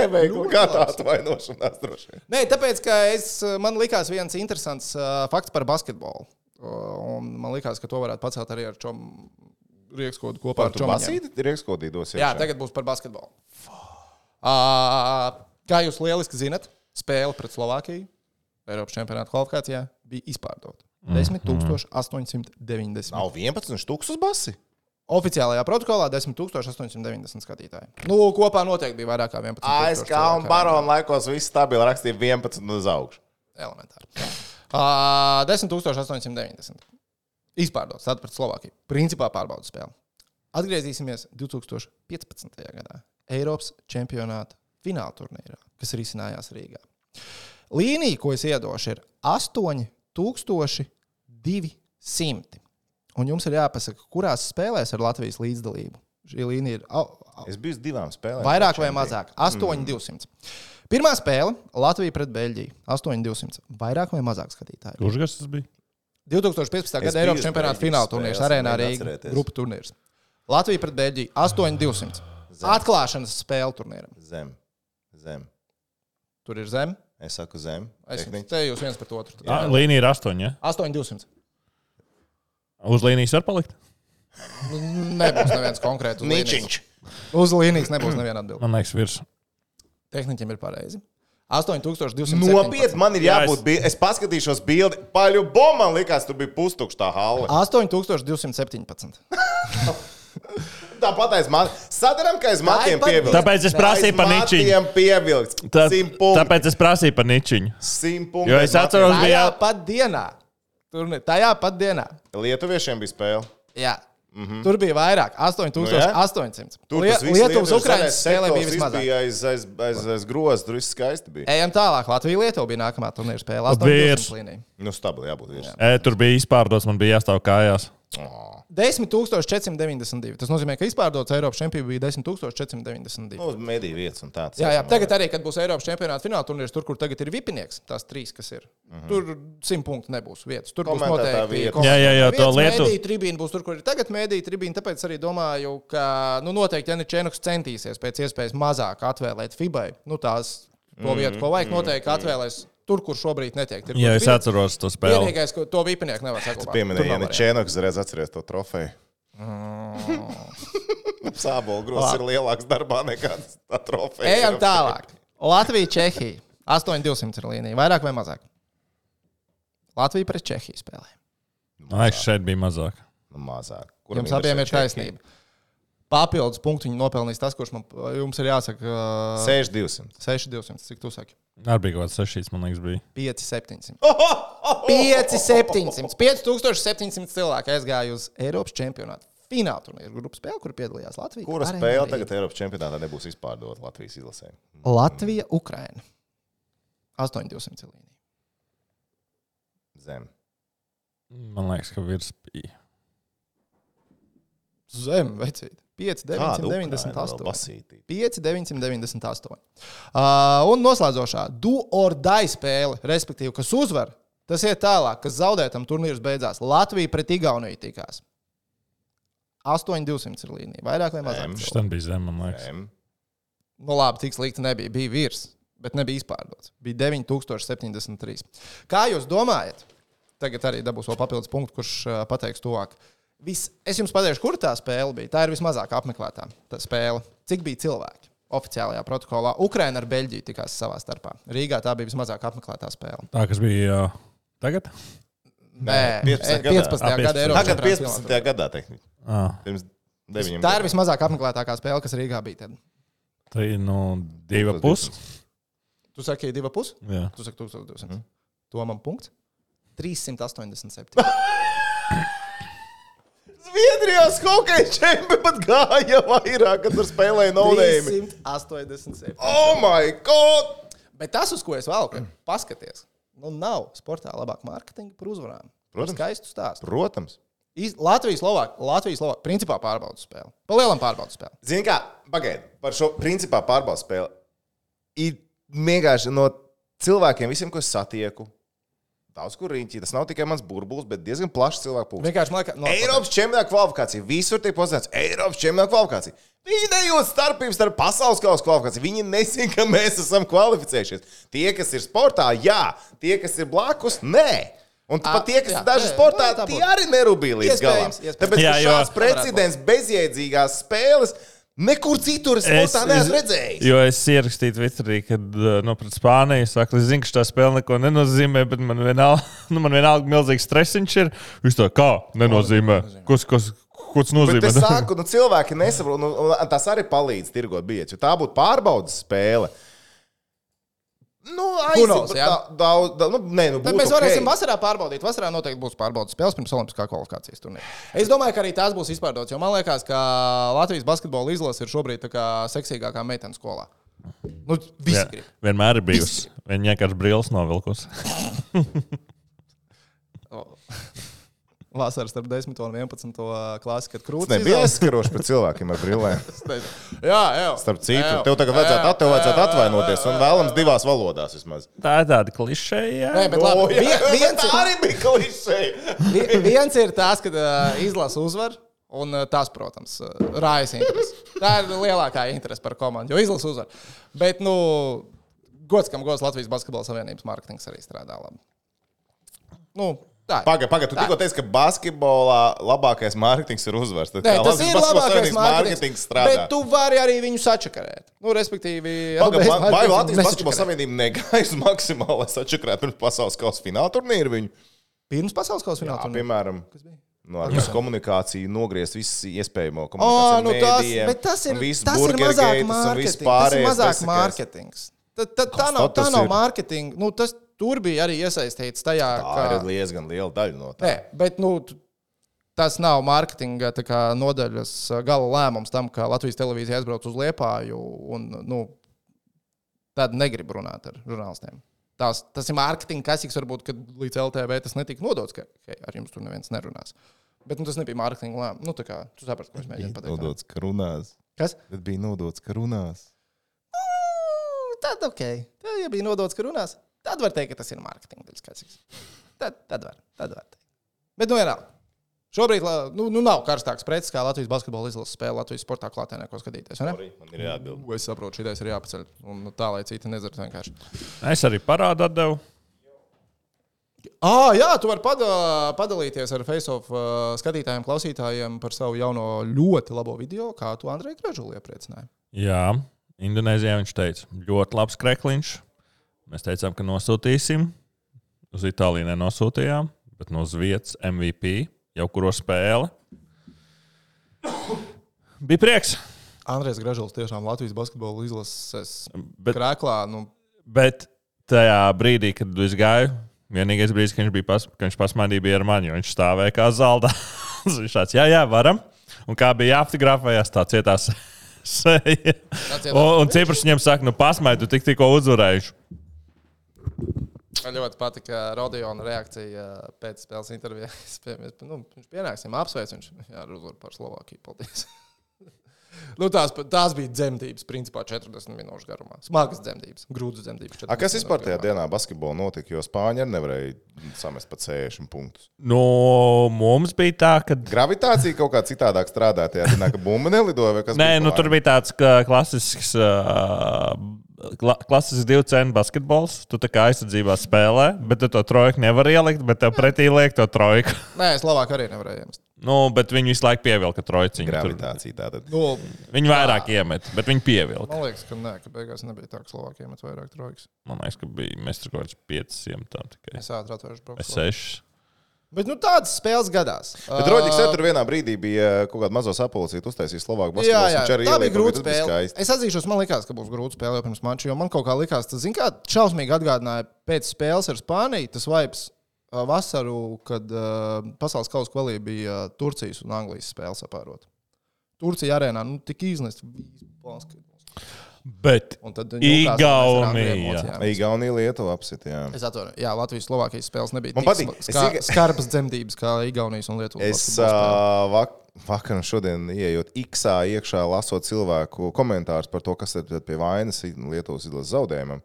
Kā tā labas. atvainošanās droši vien. Nē, tāpēc, ka es, man likās viens interesants uh, fakts par basketbolu. Uh, un man liekas, ka to varētu pacelt arī ar čom riekskodu kopā ar Tu čomiņiem. basīti ir iekškodīdos. Jā, tagad būs par basketbolu. Uh, kā jūs lieliski zinat, spēle pret Slovākiju Eiropas čempionāta kvalifikācijā bija izpārdota. 10,890. Nav 11 štuks uz basi. Oficiālajā protokolā 10,890 skatītāji. Nu, kopā noteikti bija vairāk kā 11. ASK un Barona laikos viss stabili rakstīja 11 uz augšu. Elementāri. Uh, 10,890. Izpārdots tad pret Slovākiju. Principā pārbaudas spēle. Atgriezīsimies 2015. gadā Eiropas čempionāta fināla turnīrā, kas risinājās Rīgā. Līnija, ko es iedošu, ir 8200. Un jums ir jāpasaka, kurās spēlēs ar Latvijas līdzdalību. Šī līnija ir au, au, Es biju divām spēlēm. Vairāk vai mazāk? 8200. Pirmā spēle - Latvija pret Beļģiju. 8200. Vairāk vai mazāk skatītāji? Kurš gads tas bija? 2015. Es gada Eiropas čempionāta fināla turnīrs, arēnā Rīgā. Grupu turnīrs. Latvija pret Beļģiju. 8200. Atklāšanas spēle turnīram. Zem. Zem. Tur ir zem. Es saku zem. Es te jūs viens pret otru. Ah, līnija ir astoņi. Ja? 8200. Uz līnijas var palikt? Nebūs neviens konkrēts. uz līnijas. Ničiņš. Uz līnijas nebūs neviena atbilde. Man liekas, virs. Tehniķiem ir pareizi. 8200. Nopietni, man ir Jā, jābūt. es- bi- Es paskatīšos bildi. Paļu bombu man likās, tur bija pustukšs tā hala. 8217. Tāpat aiz matiem. Sadaram, ka aiz matiem pievilkts. Tāpēc es prasīju par ničiņu. Tā, tāpēc es prasīju par ničiņu. Jo es atceros, matiem. Tajā bija- pat dienā. Tur ne, tajā pat dienā. Lietuviešiem bija spēle. Jā. Mm -hmm. Tur bija vairāk, 8800. Nu, Tur tas viss Lietuvas Ukraiņas spēlē bija viss vismazāk. bija aiz, aiz, aiz, aiz grozs, tur viss skaisti bija. Ejam tālāk. Latvija Lietuva bija nākamā turnīra spēle. Virs. 800 līnija. Nu, stabili jābūt virs. E, tur bija izpārdots, man bija jāstāv kājās. 10492. Tas nozīmē, ka izpārdots Eiropas čempions bija 10492. Nu, uz mediju vietas un tāds. Jā, jā, tagad arī, kad būs Eiropas čempionāta fināla turnīrs, tur, kur tagad ir vipinieks, tās trīs, kas ir. Mm -hmm. Tur simt punktu nebūs vietas. Tur būs Komentētā noteikti vieta. Jā, jā, jā, to Lietu- Mēdīja tribīna būs tur, kur ir tagad mēdīja tribīna. Tāpēc arī domāju, ka nu, noteikti Janis Čēnoks centīsies pēc iespējas mazāk atvēlēt FIBai. Nu, tās to vietu, ko vajag, noteikti atvēlēs tur, kur šobrīd netiek. Tur, Jā, es ir- atceros to spēli. Vienīgais, ko to vipinieku nevar saglabāt. Tur Pieminēja, nav ja. Čēnoks reiz atceries to trofeju. Sābola grozs ir lielāks darbā nekā tā trofeja. Ejam tālāk. Latvija, Čehija. 8200 ir līnija. Vairāk vai mazāk? Latvija pret Čehiju spēlē. Ai, šeit bija mazāk. Nu, mazāk. Kuram Jums abiem ir taisnība. Papildus punktu viņi nopelnīs tas, kurš man jums ir jāsaka. uh, 6200. 6200. Cik tu saki? Arī bija kaut kāds sešīs, man liekas, bija. 5700. 5700. 5700 cilvēku aizgāja uz Eiropas čempionātu. Fināla turnīra grupas spēle, kur piedalījās Latvija. Kura spēle tagad Eiropas čempionātā nebūs izpārdota Latvijas izlasē? Latvija, Ukraina. 8200 līnija. Zem. Man liekas, ka virs bija. Zem, vecīt. 5, Kāda 998. basītī? 5, 998. Uh, un noslēdzošā do or die spēle, respektīvi, kas uzvar, tas iet tālāk, kas zaudē tam turnīrs beidzās. Latvija pret Igauniju tikās. 8200 ir līnija. Vairāk vai mazāk? Cilvēku? Šis bija zem, man liekas. Zem. Nu, labi, cik slikti nebija. Bija virs, bet nebija izpārdots. Bija 9073. Kā jūs domājat? Tagad arī dabūs vēl papildus punktu, kurš uh, pateiks tuvāk. Vis, es jums pateikšu, kur tā spēle bija. Tā ir vismazāk apmeklētā tā spēle. Cik bija cilvēki? Oficiālajā protokolā Ukraina ar Beļģiju tikās savā starpā. Rīgā tā bija vismazāk apmeklētā spēle. Tā, kas bija uh, tagad? Nē, 15. eh, gadā. 15. Ah, gada 15. Eiropas Tagad čempionāta 15. finālā. gadā, tehniski. Pirms 9 Tā ir vismazāk apmeklētākā spēle, kas Rīgā bija. Tad. tā ir nu, divi pusi. Tu saki, divi pusi? Jā. Tu saki, 1200. Mhm. Tomam punkts. 387. Zviedrijās hokeja čempioni pat gāja vairāk, kad tur spēlēja naudējumi. 387. Oh, my God! Bet tas, uz ko es vēl gribu paskatīties, nu, nav sportā labāk mārketinga par uzvarām. Protams. skaistu stāstu. Protams. Latvijas Slovākija, Latvijas Slovākija, principā pārbaudas spēle. Pa lielam pārbaudas spēle. Zini, kā pagaidi par šo principā pārbaudas spēli. Ir vienkārši no cilvēkiem, visiem, ko satieku, daudz kur riņķī. Tas nav tikai mans burbulis, bet diezgan plašs cilvēku pulks. Vienkārši man liekas, no, Eiropas čempionāta kvalifikācija. Visur tiek pozicionēts Eiropas čempionāta kvalifikācija. Viņi nejūt starpību starp pasaules kausa kvalifikāciju. Viņi nezina, ka mēs esam kvalificējušies. Tie, kas ir sportā, jā, tie, kas ir blakus, nē. Un Ā, pat tie, kas jā, ir daži nē, sportā, tā tie arī nerūpīgi līdz galam. Tāpēc, Jā, šāds precedents bezjēdzīgās spēles nekur citur es sportā neesmu redzējis. Jo es ierakstīju Twitterī, kad nu, pret Spāniju saka, es zinu, ka šī spēle neko nenozīmē, bet man vienalga, nu, man vienalga milzīgs stresiņš ir. Viņš to kā nenozīmē? Kas, kas, ko tas Bet nozīmē? es saku, nu, cilvēki nesaprot, nu, tas arī palīdz tirgot biļetes. Tā būtu pārbaudas spēle. Nu, aiziet, jā? da- daudz, da, nu, nē, nu, Tad mēs varēsim ok. vasarā pārbaudīt. Vasarā noteikti būs pārbaudas spēles pirms Olimpiskā kvalifikācijas turnīra. Es domāju, ka arī tās būs izpārdotas, jo man liekas, ka Latvijas basketbola izlase ir šobrīd tā kā seksīgākā meitene skolā. Nu, visi Jā, grib. vienmēr ir bijusi. Viņa vienkārši brīvs novilkus. Vasarā starp 10 un 11 klasi, kad krūtis Nebija aizskaroši pret cilvēkiem ar brillēm. Jā, jā. Starp citu, tev tagad vajadzētu, at- tev vajadzētu atvainoties un vēlams divās valodās vismaz. Tā ir tāda klišeja. Nē, bet labi. jā, Vien, viens, tā ir, arī bija klišeja. vi- viens ir tas, ka uh, izlase uzvar. Un tas, protams, rājas interesi. Tā ir lielākā interese par komandu, jo izlase uzvar. Bet, nu, gods, kam gods Latvijas Basketbola Savienības mārketings arī strādā labi. Nu, ir. Pagaid, tu tikko teici, ka basketbolā labākais mārketings ir uzvars. Tad Nē, tas ir labākais mārketings. Bet tu vari arī viņu sačakarēt. Nu, respektīvi, Pagaid, LBS vai- Latvijas. Basketbola Savienība maksimālu, lai sačakarētu pirms pasaules kausa fināla turnīru viņu? Pirms pasaules kausa fināla. turnīra. piemēram, Kas bija? no ar visu komunikāciju nogriezt visu iespējamo komunikāciju. nu tas, bet tas ir, tas ir mazāk mārketings. Tas ir mazāk mārketings. Tā, tā, tā, nav, tā tas nav mārketinga. Nu, tas tur bija arī iesaistīts tajā, Tā ir ka. diezgan liela daļa no tā. Nē, bet nu, tas nav mārketinga tā nodaļas gala lēmums tam, ka Latvijas televīzija aizbrauc uz Liepāju un nu, tad negrib runāt ar žurnālistiem. Tas, tas ir mārketinga kasīgs, varbūt, kad līdz LTV tas netika nodots, ka hei, ar jums tur neviens nerunās. Bet nu, tas nebija mārketinga lēmums. Nu, tā kā tu saprati, ko es mēģinu pateikt. Nodots, ka runās. Kas? Bet bija nodots, ka runās. Nu, Tad ok. Tad, ja bija nodots, ka runās, tad var teikt, ka tas ir mārketinga. Tad, tad var. Tad var teikt. Bet nu vienalga. Šobrīd la- nu, nu nav karstāks preces, kā Latvijas basketbola izlases spēle Latvijas sportā klātienē, ko skatīties. vai ne? Sorry, Man ir jāatbild. U, Es saprotu, šī ideja ir jāpaceļ. Un nu, tā, lai citi nezinātu vienkārši. Es arī parādu atdevu. Ah, jā, tu vari pada padalīties ar Facebook uh, skatītājiem, klausītājiem par savu jauno ļoti labo video, kā tu Andrei Gražuli iepriecināji. Jā, Indonēzijā viņš teica, ļoti labs krekliņš. Mēs teicām, ka nosūtīsim. Uz Itāliju nenosūtījām, bet no uz vietas MVP jau kuro spēli. Bija prieks. Andrejs Gražulis tiešām Latvijas basketbola izlases Bet, krēklā. Nu, bet tajā brīdī, kad es gāju, vienīgais brīdis, kad viņš bija pas, kad viņš pasmaidīja, bija ar mani, jo viņš stāvēja kā zelta. viņš tāds, jā, jā, varam. Un kā bija jāfotografējas, tā cietās seja. Un, un Ciprs viņam saka, nu pasmaidu, tik tikko uzvarējuši. Man ļoti patika Rodiona reakcija pēc spēles intervijā. Es pie- mēs, Nu, viņš pienāksim, apsveic viņš jā, ar uzvaru par Slovākiju. Paldies. nu, tās, tās bija dzemdības, principā 40 minūšu garumā. Smagas dzemdības, grūtas dzemdības. A, kas 40 vispār tajā dienā basketbolā notika? Jo Spāņi arī nevarēja samest pat 60 punktus. Nu, mums bija tā, ka. Gravitācija kaut kā citādāk strādā. Tajā dienā, ka bumba nelidoja vai kas Nē, nu, tur bija tāds klasisks, uh, kla, klasisks divu cenu basketbols. Tu tā kā aizsardzībā spēlē, bet tu to trojku nevar ielikt, bet tev pretī liek to trojku. Nē, Slovākija arī nevarēja iemest. Nu, bet viņi visu laiku pievilka trojciņu. Gravitācija. Tātad. Nu, Viņi vairāk iemet, bet viņi pievilka. man liekas, ka nē, ka beigās nebija tā, ka Slovākija iemet vairāk trojkas. Man liekas, ka bija mēs tur kaut kāds 500 tikai. Es ātri atvēršu braucu. 6. Bet nu, tādas spēles gadās. Bet Roģiks arī tur vienā brīdī bija uh, kaut kāda mazo sapulcīta, uztaisīja Slovāku Jā, basketbolu. jā, arī tā bija grūta bija spēle. skaisti. Es atzīšos, man liekas, ka būs grūta spēle jau pirms mača, jo man kaut kā likās, tas, kā šausmīgi atgādināja pēc spēles ar Spāniju, tas vibes uh, vasaru, kad uh, pasaules kausa kvalī bija uh, Turcijas un Anglijas spēle sapārot. Turcija arēnā nu, tik iznest. Bet Igaunija. Igaunija Lietuva apsit, jā. Es atvainojos, Jā, Latvijas Slovākijas spēles nebija Man tik patīk. Es Ska, tikai- skarpas dzemdības kā Igaunijas un Lietuvas. Es uh, vak vakar un šodien ienākot X-ā iekšā, lasot cilvēku komentārus par to, kas ir pie vainas Lietuvas izlases zaudējumam.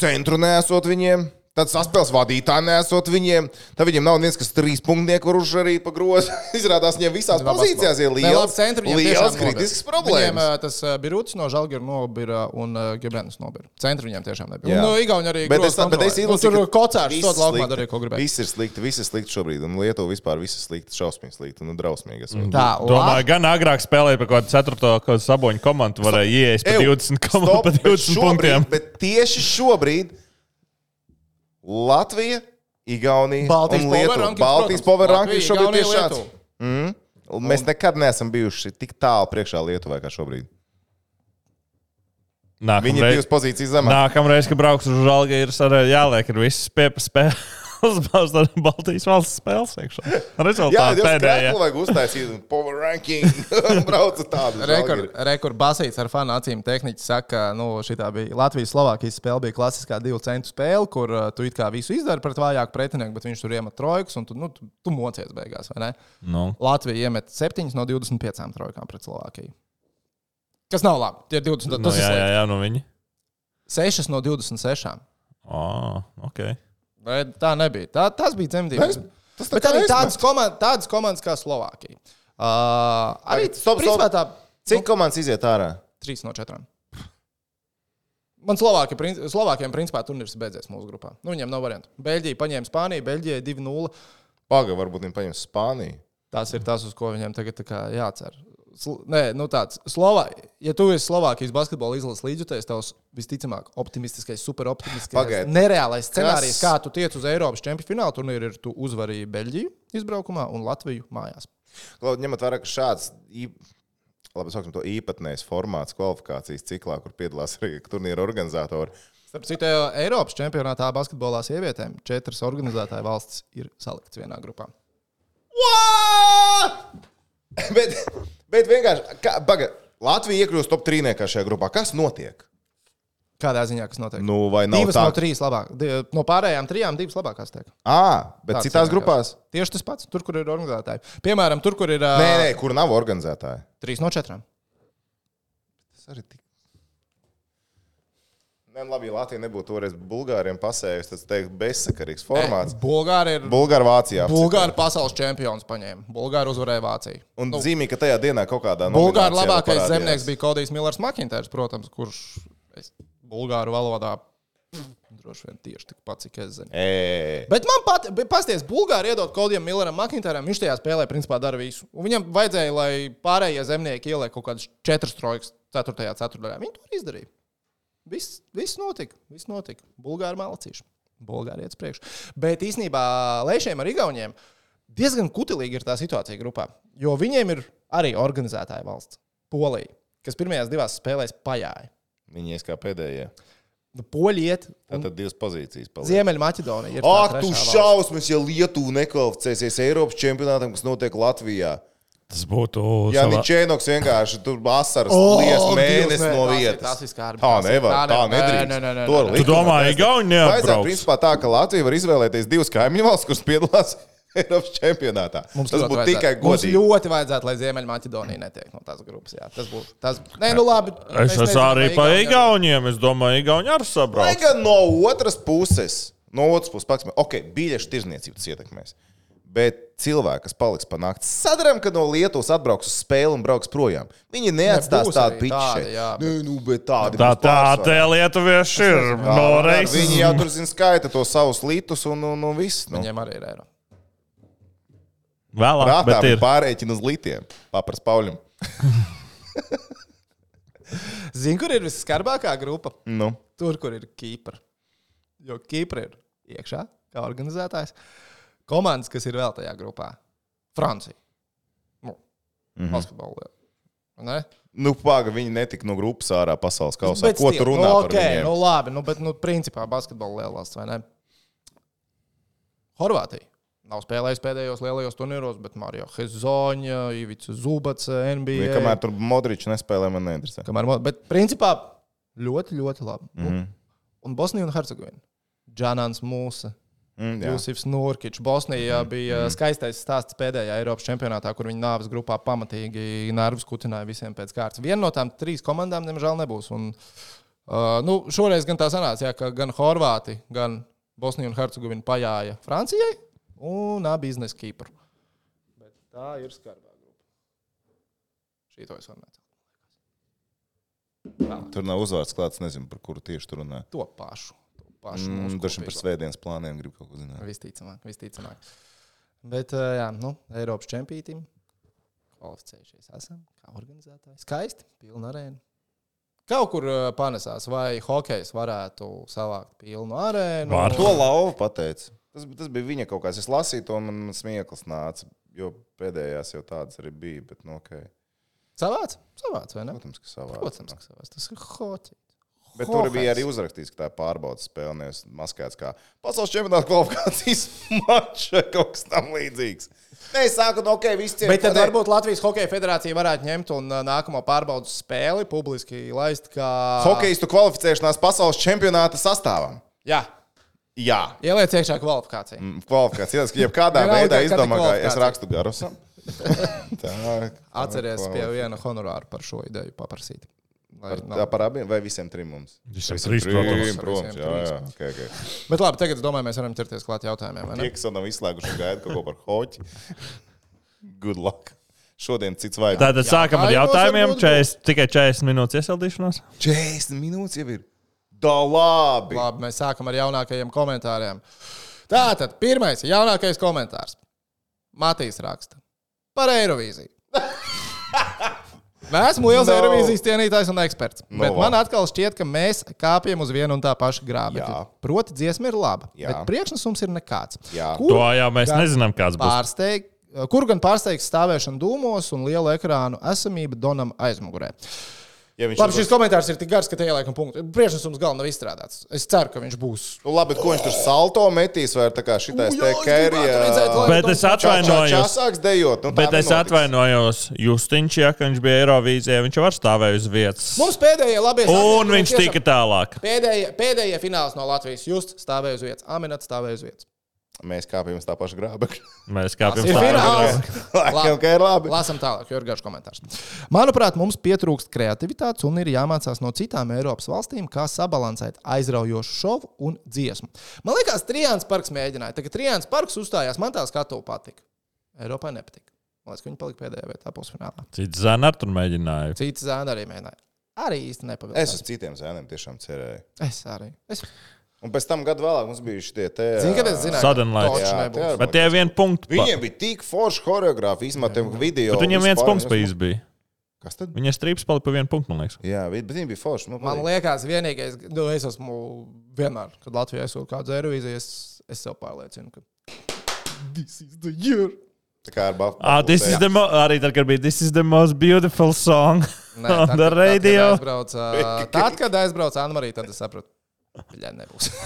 Centru nesot viņiem. Tad saspēles vadītāji nesot viņiem. Tad viņiem nav viens, kas trīs punktu var uzžarīt pa grozu. Izrādās, viņiem visās Labas pozīcijās ir liels, liels tiešām kritisks problēmas. Viņiem tas Rūts no Žalgiras nobira un Gebrenis nobira. Centri viņiem tiešām nebija. Jā. Un, no Igauni arī Bet es, bet es. Nu, izlasīju, tur viss stot laukumā darīja, ko gribēja. Viss ir slikti, viss ir slikti šobrīd. Un Lietuva vispār viss ir slikti, šausmīgi slikti un drausmīgi. esot. Tā, Domāju, gan agrāk spēlēja par kaut kādu ceturto saboņu komandu, varēja ieiet pa Ew, 20, kom- stop, pa bet 20 šobrīd- punktiem. Bet tieši šobrīd Latvija, Igaunija Baltijas un Lietuva. rankings, Baltijas power rankings šobrīd tieši šāds. Mm. Un Mēs nekad neesam bijuši tik tālu priekšā Lietuvai kā šobrīd. Viņi ir Nākamreiz, divas pozīcijas zemāk. nākamreiz kad brauks uz Žalgiris, arī jāliek ir viss spēles. Uz Baltijas valsts spēles iekšā. Jā, Rezultāti jau pēdējie. tādā vajag uztaisīt power ranking. Braucu tādu. Rekord, rekord basīts ar fanu acīm tehniķis saka, ka nu, šī bija Latvijas-Slovākijas spēle, bija klasiskā divu centu spēle, kur uh, tu it kā visu izdari pret vājāku pretinieku, bet viņš tur iemet trojkus un tu, nu, tu, tu mocies beigās, vai ne? Nu. Latvija iemet 7 no 25 trojkām pret Slovākiju. Kas nav labi. Tie ir 20. Nu, Tas ir jā, jā, jā, nu viņi. 6 no 26. Oh, okay. Bet tā nebija. Tā, tas bija dzemdības. Tas tā Bet arī tādas, komand, tādas komandas kā Slovākija. Uh, arī Stop, principā tā Cik komandas iziet ārā? 3 no 4. Man Slovākija, prin- Slovākiem principā turnīrs beidzies mūsu grupā. Nu, viņiem nav variantu. Beļģija paņēma Spāniju, Beļģija 2-0. Paga, varbūt viņi paņems Spāniju. Tas ir tas, uz ko viņiem tagad jācer. Nē, nu tāds Slovā... ja tu esi Slovākijas basketbola izlases līdzjutējs, tavs visticamāk optimistiskais, superoptimistiskais, Pagaid. nereālais scenārijs, Kas- kā tu tiec uz Eiropas čempionu fināla turnīru, ir tu uzvarēji Beļģiju izbraukumā un Latviju mājās. Klau, ņemot vērā, ka šāds. Labi, sauksim īpatnējs formāts kvalifikācijas ciklā, kur piedalās arī turnīra organizatori. Starp citu, Eiropas čempionātā basketbolā sievietēm četras organizētāju valstis ir saliktas vienā grupā. bet, bet vienkārši, kā, baga, Latvija iekļūst top trīniekā šajā grupā. Kas notiek? Kādā ziņā tas notiek? Nu, vai nav divas tā? no trīs labākās. No pārējām trijām divas labākās tiek. À, bet Tāds citās grupās? Tieši tas pats, tur, kur ir organizētāji. Piemēram, tur, kur ir Nē, nē, kur nav organizētāji. trīs no četrām. Tas arī tik. Nē, labi, ja Latvija nebūtu toreiz Bulgāriem pasējusi, tad es teiktu, bezsakarīgs formāts. Bulgāri ir. Bulgāri Vācijā. Bulgāri pasaules čempions paņēma. Bulgāri uzvarēja Vāciju. Un nu, zīmīgi, ka tajā dienā kaut kādā Bulgāri labākais zemnieks bija Kodijs Millers Makintērs, protams, kurš es, bulgāru valodā droši vien tieši tikpat, cik es zinu. Ē, Bet man patīk, pasties, Bulgāri iedod Kodijam Milleram Makintēram, viņš tajā spēlē principā dara visu. Un viņam vajadzēja, lai pārējie zemnieki ieliek kaut kādas četras trojkas, ceturtajā ceturtajā. Viņi to izdarīja. Viss, viss notika, viss notika. Bulgāri malacīši. Bulgāri iet uz priekšu. Bet īsnībā Lēšiem ar Igauniem diezgan kutelīgi ir tā situācija grupā. Jo viņiem ir arī organizētāja valsts, Polija, kas pirmajās divās spēlēs pajāja. viņi ies kā pēdējie. Nu, Poļi iet, un Tad divas pozīcijas. Ziemeļmaķedonija Ak, tu šausmas, ja Lietuva nekvalificēsies Eiropas čempionātam, kas notiek Latvijā. Tas būtu. Jā, savā- Ničēnoks vienkārši tur vasaras O, lies mēnesi no vietas. tas ir skarbi, Tā nevar, tā nedrīkst. Nē, nē, nē, To nē. Tu domā. Igauni Vajadzētu neatbrauks? principā tā, ka Latvija var izvēlēties divas kaimiņu valsts, kuras piedalās Eiropas čempionātā. Mums Tas būtu vajadzētu- tikai Mums godīgi. ļoti vajadzētu, lai Ziemeļmaķedonija netiek no tās grupas. Jā. Tas būtu. Tas... Nē, nu labi. Es esmu arī Igauni- Igauniem. Es domāju, Igauni arī Lai sabrauc. gan no otras puses, no otras puses, paksim, ok, biļešu tirzniecību tas ietekmēs. Bet cilvēki, kas paliks pa nakti, sadarām, ka no Lietuvas atbrauks uz spēli un brauks projām. Viņi neatstās būs tādu šeit. jā, Nē, nu, bet tādi Tā, tā tie lietuvieši ir. No var, reizes. Viņi jau tur zina, skaita to savus litus un, un, un viss. Nu. Viņiem arī ir eiro. Vēlāk, Prātā bet ir. pārreķina uz litiem. Papras Pauļam. Zini, kur ir visskarbākā grupa? Nu. Tur, kur ir Kīpra. Jo Kīpra ir iekšā, kā organizētājs. Komandas, kas ir vēl tajā grupā. Francija. Nu, mm -hmm. Basketbolā. Ne? Nu, pagaidi, viņi netika no grupas ārā pasaules kausā. Bet Ko stil- tu runā nu, par okay, viņiem? Nu, labi, nu, bet, nu, principā basketbola lielās, vai ne? Horvātija. Nav spēlējis pēdējos lielajos turnīros, bet Marija Hezoņa, Ivica Zubats, NBA. Viņa, kamēr tur Modričs nespēlē, man neinteresē. Kamēr, bet principā ļoti, ļoti labi. Mm. -hmm. Un Bosnija un Hercegovina. Džanans Mūsa, Mm, jā. Jusifs Nurkičs. Bosnijā bija skaistais stāsts pēdējā Eiropas čempionātā, kur viņi nāves grupā pamatīgi nervus kutināja visiem pēc kārtas. Viena no tām trīs komandām, diemžēl, nebūs. Un, uh, nu, šoreiz gan tā sanāca, jā, ka gan Horvāti, gan Bosnija un Hercegovina pajāja Francijai un abi iznesa Kīpru. Bet tā ir skarbā grupa. Šī to es varu necelt. Tur nav uzvārds klāts, nezinu, par kuru tieši tur runā. To pašu. Pašu Mm, Dažiem par svētdienas plāniem grib kaut ko zināt. Visticamāk, visticamāk. Bet, uh, jā, nu, Eiropas čempionātam kvalificējušies esam kā organizētāji. Skaisti, pilna arēna. Kaut kur uh, panesās, vai hokejs varētu savākt pilnu arēnu. Var. To lauva pateica. Tas, tas bija viņa kaut kāds. Es lasīju to, un man smieklis nāca. Jo pēdējās jau tādas arī bija. Bet, nu, okay. Savāds, savāds, vai ne? Protams, ka savā. Protams, ka savāds. Tas ir hockey. Bet tur bija arī uzrakstīts, ka tā ir pārbaudas spēle, nevis maskēts kā pasaules čempionāta kvalifikācijas mačs vai kaut kas tam līdzīgs. Nē, es saku, nu, ok, viss ciet. Bet tad varbūt Latvijas Hokeja federācija varētu ņemt un uh, nākamo pārbaudas spēli publiski laist kā. Hokeistu kvalificēšanās pasaules čempionāta sastāvam. Jā, Jā, ieliec iekšā kvalifikāciju. Mm, kvalifikācijas. Ja kādā Vienalga, veidā izdomā, ka es kvalifikācija. rakstu garusam. Tā, Atceries pie viena honorāra par šo ideju paprasīt. Par, nav- tā par abiem vai visiem trim mums? Visiem Visiem trīs, protams. trim, protams. Visiem Jā, jā. Okay, okay. Bet labi, tagad es domāju, mēs varam ķerties klāt jautājumiem. vai ne? Tie, kas vēl nav izslēguši gaida kaut ko par hoķi. Good luck. Šodien cits vajag. Tātad sākam ar jautājumiem. varbūt 40, tikai 40 minūtes iesildīšanās. 40 minūtes jau ir. Da labi. Labi, mēs sākam ar jaunākajiem komentāriem. Tātad, pirmais, jaunākais komentārs. Matīs raksta par Eirovīziju. Esmu liels No. Eirovīzijas cienītājs un eksperts. No. Bet man atkal šķiet, ka mēs kāpjam uz vienu un tā paša grāmatu. Proti, dziesma ir laba, Jā. bet priekšnesums ir nekāds. Jā. Kur To jau mēs nezinām, kāds būs. Pārsteig, kur gan pārsteigs stāvēšana dūmos un liela ekrānu esamība Donam aizmugurē. Ja Labi, šis komentārs ir tik garš, ka te ieliekam punktu. Priekšnesums galvenais nav izstrādāts. Es ceru, ka viņš būs. Nu, labi, bet ko viņš tur salto metīs, vai tā kā šitais te kērija? Bet es atvainojos. sāks dejot. Nu, Bet es nenotiks. atvainojos Justiņš, ja ka viņš bija Eirovīzijā. Viņš jau var stāvēt uz vietas. Mums pēdējie labie Un sasniegumi viņš tika tālāk. Pēdējie, pēdējie fināls no Latvijas. Just stāvēja uz vietas. Aminats stāvēja uz vietas. Mēs kāpjam uz tā paša grābekļa. Mēs kāpjam Ir fināls. Laikam, ka ir labi. Lasam tālāk, jo ir garš komentārs. Manuprāt, mums pietrūkst kreativitātes un ir jāmācās no citām Eiropas valstīm, kā sabalansēt aizraujošu šovu un dziesmu. Man liekas, Trijāns Parks mēģināja. Tagad Trijāns Parks uzstājās, man tā skatu patika. Eiropai nepatika. Man liekas, ka viņi palika pēdējā vietā pusfinālā. Cits zēna ar tur mēģināja. Cits zēna arī mēģināja. Arī īsti nepavilka. Es uz citiem zēniem tiešām cerēju. es arī. Es Un pēc tam gadu vēlāk mums bija šie te. zinu, ka es zināju, Sudden ka Lights. točs Jā, nebūs. jā. Bet tie punkts. Pa... Viņiem bija tik forši choreogrāfi, izmantojot video. Bet viņiem viens punkts pa viņus- īsti bija. Kas tad? Viņa strīps palika pa vienu punktu, man liekas. Jā, bet viņi bija forši. Man patīk. liekas, vienīgais, nu, es esmu vienmēr, kad Latvijā esmu kādu aerovīziju, es, es sev pārliecinu, ka this is the year. Tā kā ar Buff- Ah, this is the mo arī tad, kad bija This is the most beautiful song Nē, on tad, the kad- radio. Tad, kad aizbrauc, ā, tad, kad aizbrauc Anna Marija, tad es sapratu, viņa nebūs.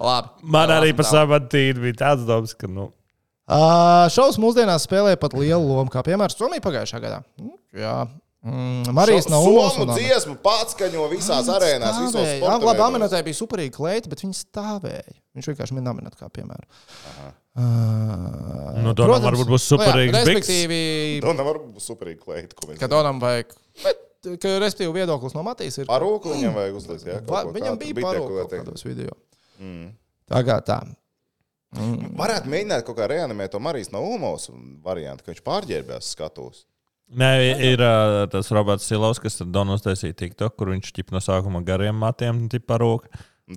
Labi. Man arī pa Lasam tālāk. sabatīti bija tāds domas, ka, nu, Ā, Šovs mūsdienās spēlē pat lielu lomu, kā piemēram Somija pagājušā gadā. Mm, Jā. Mm, Marijas nav Somu un dziesmu pats skaņo visās arēnās, visos. Jā, sporta Labi, veidos. Aminatē bija superīga kleita, bet viņa stāvēja. Viņš vienkārši min Aminatu kā piemēru. Uh, Nu, Donam varbūt būs superīgs nu, jā, biks. Respektīvi, Nu, nevar būt superīgi kleita, ko mēs ka Donam vajag. Bet, ka, respektīvi, viedoklis no Matīs ir. Parūku viņam vajag uzlikt. Jā, Va, kaut ko viņam bija Bija te, parūka ko kaut teikt. kādos video. Mm. Tā kā tā. Varētu mēģināt kaut kā reanimēt to Marijas Naumos variantu, ka viņš pārģērbjās skatos. Nē, ir uh, tas Roberts Silovs, kas tad Donos taisīja TikTok, kur viņš ķip no sākuma gariem matiem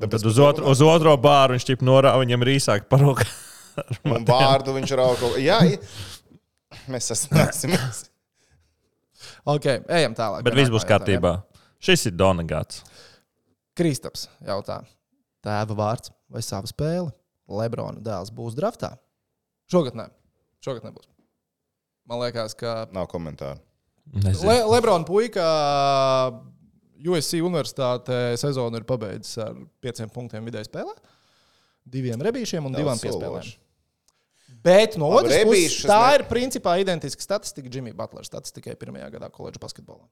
tāpēc Tad uz, otru, uz otro bāru viņš ķip norāva, viņam ir īsāk parūka. Un vārdu viņš rauga. Jā, mēs sasniegsim. Ok, ejam tālāk. Bet viss būs kārtībā. Šis ir Dona gads. Kristaps jautā. tēva vārds vai sava spēle. Lebrona dēls būs draftā. Šogad nē. Šogad nebūs. Man liekas, ka Nav komentāru. Nezinu. Le Lebrona puika USC universitātē sezonu ir pabeidzis ar pieciem punktiem vidēji spēlē, diviem rebīšiem un divām Daudz piespēlēm. Bet no otras puses, tā ne- ir principā identiska statistika Džimija Butlera statistikai pirmajā gadā koledžas basketbolā.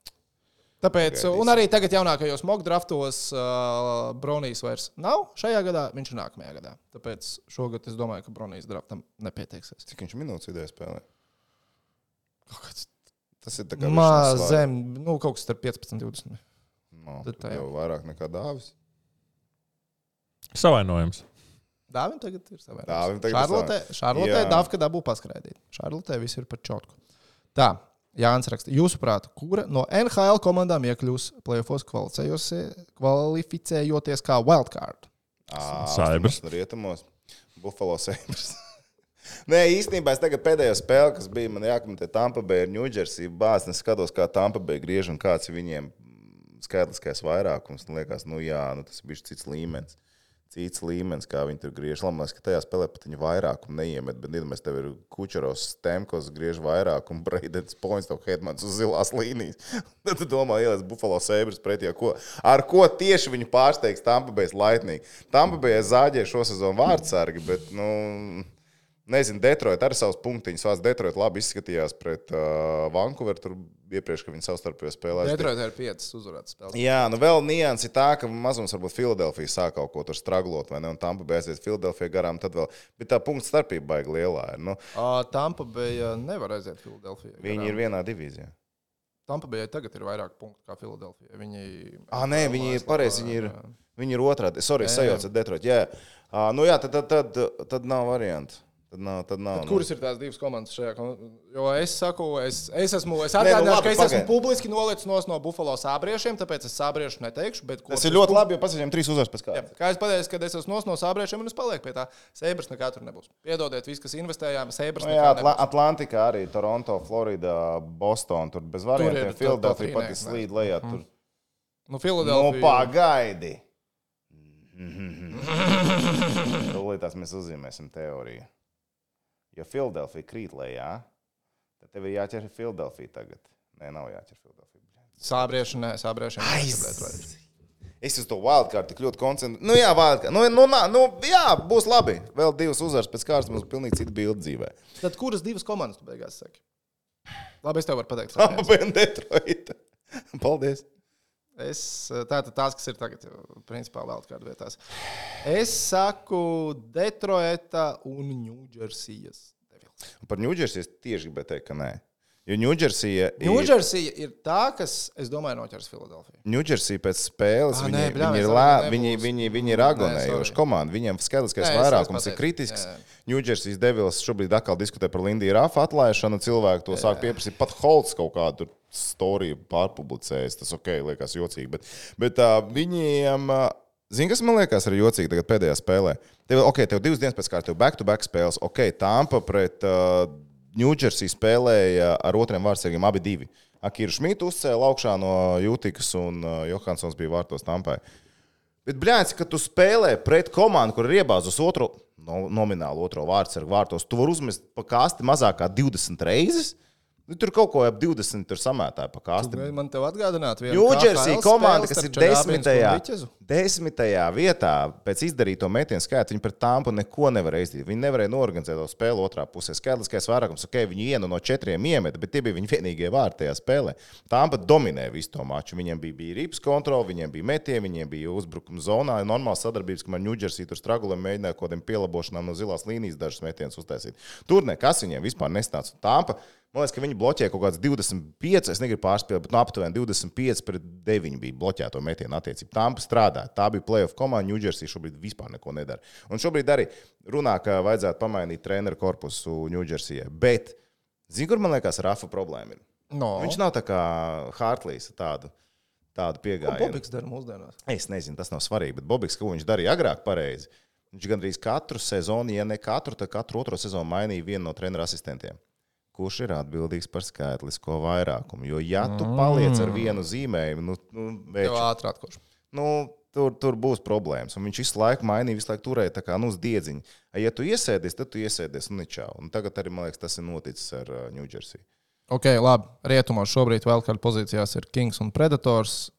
Tāpēc, Gaidīsim. un arī tagad jaunākajos mock draftos uh, Bronijs vairs nav šajā gadā, viņš ir nākamajā gadā. Tāpēc šogad es domāju, ka Bronijs draftam nepieteiksies. Cik viņš minūtes vidēji spēlē? Tas ir tā kā Maz višanas zem, nu, kaut kas starp 15 un 20. No, Tad tā jau vairāk nekā dāvis. Savainojums. Dāvim tagad ir savā ir Šarlotē, Šarlotē. Dāvka dabū paskraidīt. Šarlotē viss ir par čotku. Tā, Jānis raksta, jūsuprāt, kura no NHL komandām iekļūs playoffs kvalificējoties kā wildcard? Saibrs. Rietumos. Buffalo Sabres. Nē, īstenībā es tagad pēdējo spēli, kas bija man jākomentē Tampa Bay ar New Jersey bāzi, es skatos, kā Tampa Bay griež un kāds ir viņiem skaitliskais vairākums. Man liekas, nu jā, nu, tas bija cits līmenis. Cits līmenis, kā viņi tur griež. Man liekas, ka tajā spēlē pat viņi vairākumu neiemet, bet iedomājieties, tev ir Kučeros, Stemkos griež vairākumu, Breidens, Points, tev Hedmans uz zilās līnijas. Tad tu domā, ieliec Buffalo Sabres pretī, ko, ar ko tieši viņu pārsteigs Tampa Bay Lightning. Tampa Bay zāģē šo sezonu vārdsargi, bet, nu, Nezinu, Detroit arī savus punktiņus. Vārds Detroit labi izskatījās pret uh, Vancouveru. Tur iepriekš, kad viņi savstarpēji spēlēja. Detroitā ir 5 uzvarētas spēles. Jā, nu vēl nianses ir tā, ka mazums varbūt Filadelfija sāk kaut ko tur straglot, vai ne? Un tam beigsies Filadelfija garām, tad vēl. Bet tā punktu starpība baigi lielā. Nu, Uh, Tampa bija nevar aiziet Filadelfijā. viņi ir vienā divīzijā. Tampa bija tagad ir vairāk punktu kā Filadelfijā. Viņi, Ah, nē, viņi ir pareizi. Viņi ir, viņi ir otrādi. Sorry, Jā, jā. sajauc ar Detroit. Jā, uh, nu jā, tad, tad, tad, tad nav variantu. Tad nav. Tad nav Bet nu. Kuras ir tās divas komandas šajā? Jo es saku, es, es esmu, es nu atgādināšu, labi, ka es esmu pagaidi. publiski nolicis nos no Buffalo sābriešiem, tāpēc es sābriešu neteikšu. bet Tas ir ļoti labi, jo pasažiem trīs uzvaras pēc kārtas. kā es pateicu, kad es esmu no sābriešiem un es palieku pie tā, Sēbras nekā tur nebūs. Piedodiet, visi, kas investējām, Sēbras Nu, nekā jā, Atla nebūs. Atlantikā arī Toronto, Florida, Boston. Tur bez variantiem. Filadelfija top pat ir trīnieks, slīd lejā. Tur. Nu, Nu, Filadelfija. pagaidi! Tūlītās mēs uzzīmēsim teoriju. Ja Filadelfija krīt lejā, tad tev ir jāķer Filadelfija tagad. Nē, nav jāķer Filadelfija. Sābrieši, nē, sābriešiem. Aiz! Es uz to wildcard tik ļoti koncentrējos. Nu, jā, wildcard. Nu, nu, nu, jā, būs labi. Vēl divas uzvaras pēc kārtas mums pilnīgi cita bilde dzīvē. Tad kuras divas komandas tu beigās saki? Labi, es tev varu pateikt. Un Detroit. Paldies! Es, tātad tās, kas ir tagad, jau, principā, vēl kādā vietā. Es saku Detroita un Ņūdžersijas. Par Ņūdžersiju es tieši gribēju teikt, ka nē. Jo Ņūdžersija ir. Ir tā, kas, es domāju, noķers Filadelfiju. Ņūdžersija pēc spēles Ah, viņi, nē, viņi, bļā, viņi, ir lē, viņi, viņi, viņi ir Nē, agonējoši sorry. komanda. Viņiem skaitliskais vairākums ir kritisks. Ņūdžersijas devils šobrīd atkal diskutē par Lindiju Rafa atlaišanu. Cilvēki to sāk pieprasīt. Pat Holts kaut kādu storiju pārpublicējis. Tas ok, liekas jocīgi. Bet, bet uh, viņiem. Uh, Zini, kas man liekas arī jocīgi tagad pēdējā spēlē? Tev, okay, tev divas dienas pēc kārtas, tev back-to-back spēles. Ok, Tampa pret uh, Ņūdžersiju spēlēja ar otriem vārdsargiem abi divi. Akīru Šmitu uzcēla augšā no Jūtikas un uh, Johansons bija vārtos Tampai. Bet, blēņas, kad tu spēlē pret komandu, kur ir iebāzts uz otro, no, nomināli otro vārdsargu vārtos, tu vari uzmest pa kasti mazāk kā 20 reizes. Nu, tur kaut ko ap 20 tur samētāja pa kasti. Man te atgādināt, viena Ņūdžersija KHL komanda, kas ir desmitajā, desmitajā vietā pēc izdarīto metienu skaita, viņi pret tāmpu neko nevarēja izdarīt. Viņi nevarēja norganizēt to spēli otrā pusē. Skaitliskais vairākums, ok, viņi vienu no četriem iemeta, bet tie bija viņa vienīgie vārti tajā spēlē. Tāmpa dominēja visu to maču. Viņiem bija, bija rips kontrole, viņiem bija metieni, viņiem bija uzbrukuma zonā, normāls sadarbības, kamēr Ņūdžersija tur stragulē mēģināja kaut kādiem pielabošanām no zilās līnijas dažus metienus uztaisīt. Tur nekas viņiem vispār nestāsta. Tāmpa Man liekas, ka viņi bloķēja kaut kādas 25, es negribu pārspēlēt, bet no aptuveni 25 pret 9 bija bloķēto metienu attiecību. Tā strādāja. Tā bija playoff komanda. Ņūdžersija šobrīd vispār neko nedara. Un šobrīd arī runā, ka vajadzētu pamainīt treneru korpusu Ņūdžersijai. Bet, zini, kur man liekas, Rafa problēma ir? No. Viņš nav tā kā Hartlīs tādu. Tādu Ko pieejamību. Bobiks dara mūsdienās? Es nezinu, tas nav svarīgi, bet Bobs, ko viņš darīja agrāk, pareizi. Viņš gandrīz katru sezonu, ja ne katru, tad katru otro sezonu mainīja vienu no treneru asistentiem. Kurš ir atbildīgs par skaitlisko vairākumu? Jo, ja tu paliec ar vienu zīmējumu, nu, nu, veču, ātrāk atkošu. nu tur, tur būs problēmas. Un viņš visu laiku mainīja, visu laiku turēja tā kā nu, uz diedziņu. Ja tu iesēdies, tad tu iesēdies un nečau. Un tagad arī, man liekas, tas ir noticis ar uh, New Jersey. Ok, labi. Rietumos šobrīd vēl kādā pozīcijās ir Kings un Predators.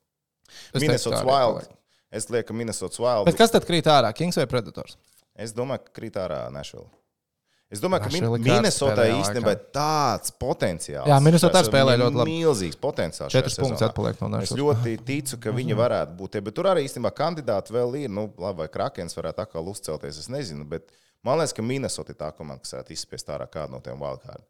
Es Minnesota Wild. paliek. Es lieku, Minnesota Wild. Bet kas tad krīt ārā? Kings vai Predators? Es domāju, ka krīt ārā Nešvila. Es domāju, ka Min- ir Minnesotā pēdējā īstenībā ir tāds potenciāls. Jā, Minnesotā spēlē ļoti labi. Milzīgs potenciāls. Četras punktus atpaliek no Es Nashville. ļoti ticu, ka viņi varētu būt tie, bet tur arī īstenībā kandidāti vēl ir. Nu, labi, vai Krakens varētu atkal uzcelties, es nezinu. Bet man liekas, ka Minnesota ir tā komanda, kas varētu izspiest ārā kādu no tiem wildcard.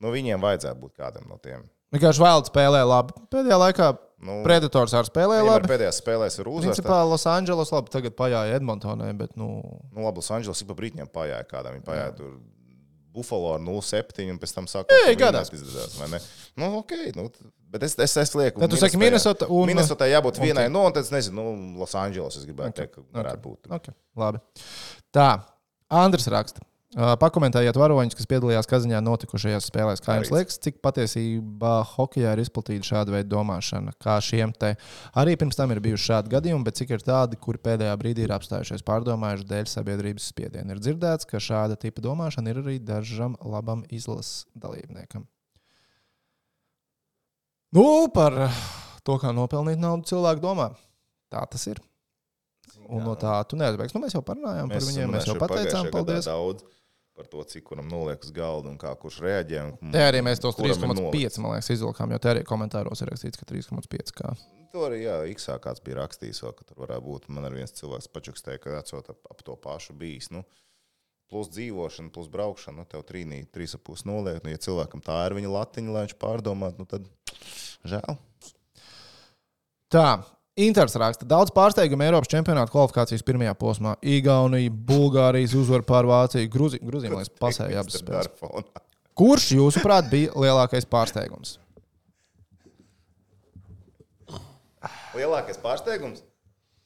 Nu, viņiem vajadzētu būt kādam no tiem. Vienkārši Wild spēlē labi. Pēdējā laikā Nu, Predators arī spēlēja labi. pēdējās spēlēs ir uzvaras. Principā Losandželos labi tagad pajāja Edmontonai, bet nu, Nu, labi, Losandželos ik pa brītņiem pajāja kādam. Viņi pajāja tur Buffalo ar 0,7 un pēc tam sāka ne? Nu, ok, nu, bet es, es, es lieku. Tad tu saki Minnesota un- Minnesota jābūt Ok. vienai, no, un tad es nezinu, nu, Losandželos es gribētu teikt, ka varētu būt. okay, labi. Tā, Andris raksta. Pakomentējiet varoņus, kas piedalījās Kazaņā notikušajās spēlēs. Kā jums liekas, cik patiesībā hokeja ir izplatīta šāda veida domāšana? Kā šiem te arī pirms tam ir bijuši šādi gadījumi, bet cik ir tādi, kuri pēdējā brīdī ir apstājušies pārdomājuši dēļ sabiedrības spiediena? Ir dzirdēts, ka šāda tipa domāšana ir arī dažam labam izlases dalībniekam. Nu, par to, kā nopelnīt naudu, cilvēku domā. Tā tas ir. Un no tā tu neatbēgsi. Nu, mēs jau parunājām par viņiem, mēs jau pateicām, paldies. Daudz par to, cik kuram noliek uz galda un kā kurš reaģē. Jā, arī mēs tos kuram ir 3,5 nolikts. man liekas izvilkām, jo te arī komentāros ir rakstīts, ka 3,5 kā. To arī, jā, Iksā kāds bija rakstījis, vēl, ka tur varētu būt. Man arī viens cilvēks pačukstēja, ka atsot ap, ap to pašu bijis. Nu, plus dzīvošana, plus braukšana, nu, tev trīnī 3,5 noliek. Nu, ja cilvēkam tā ir viņa latiņa, lai viņš pārdomātu, nu, tad žēl. Tā. Inters raksta, daudz pārsteigumu Eiropas čempionāta kvalifikācijas pirmajā posmā. Igaunija, Bulgārijas uzvara pār Vāciju, Gruzija, Gruzija, liekas, pasēja abas spēles. Kurš, jūsuprāt, bija lielākais pārsteigums? Lielākais pārsteigums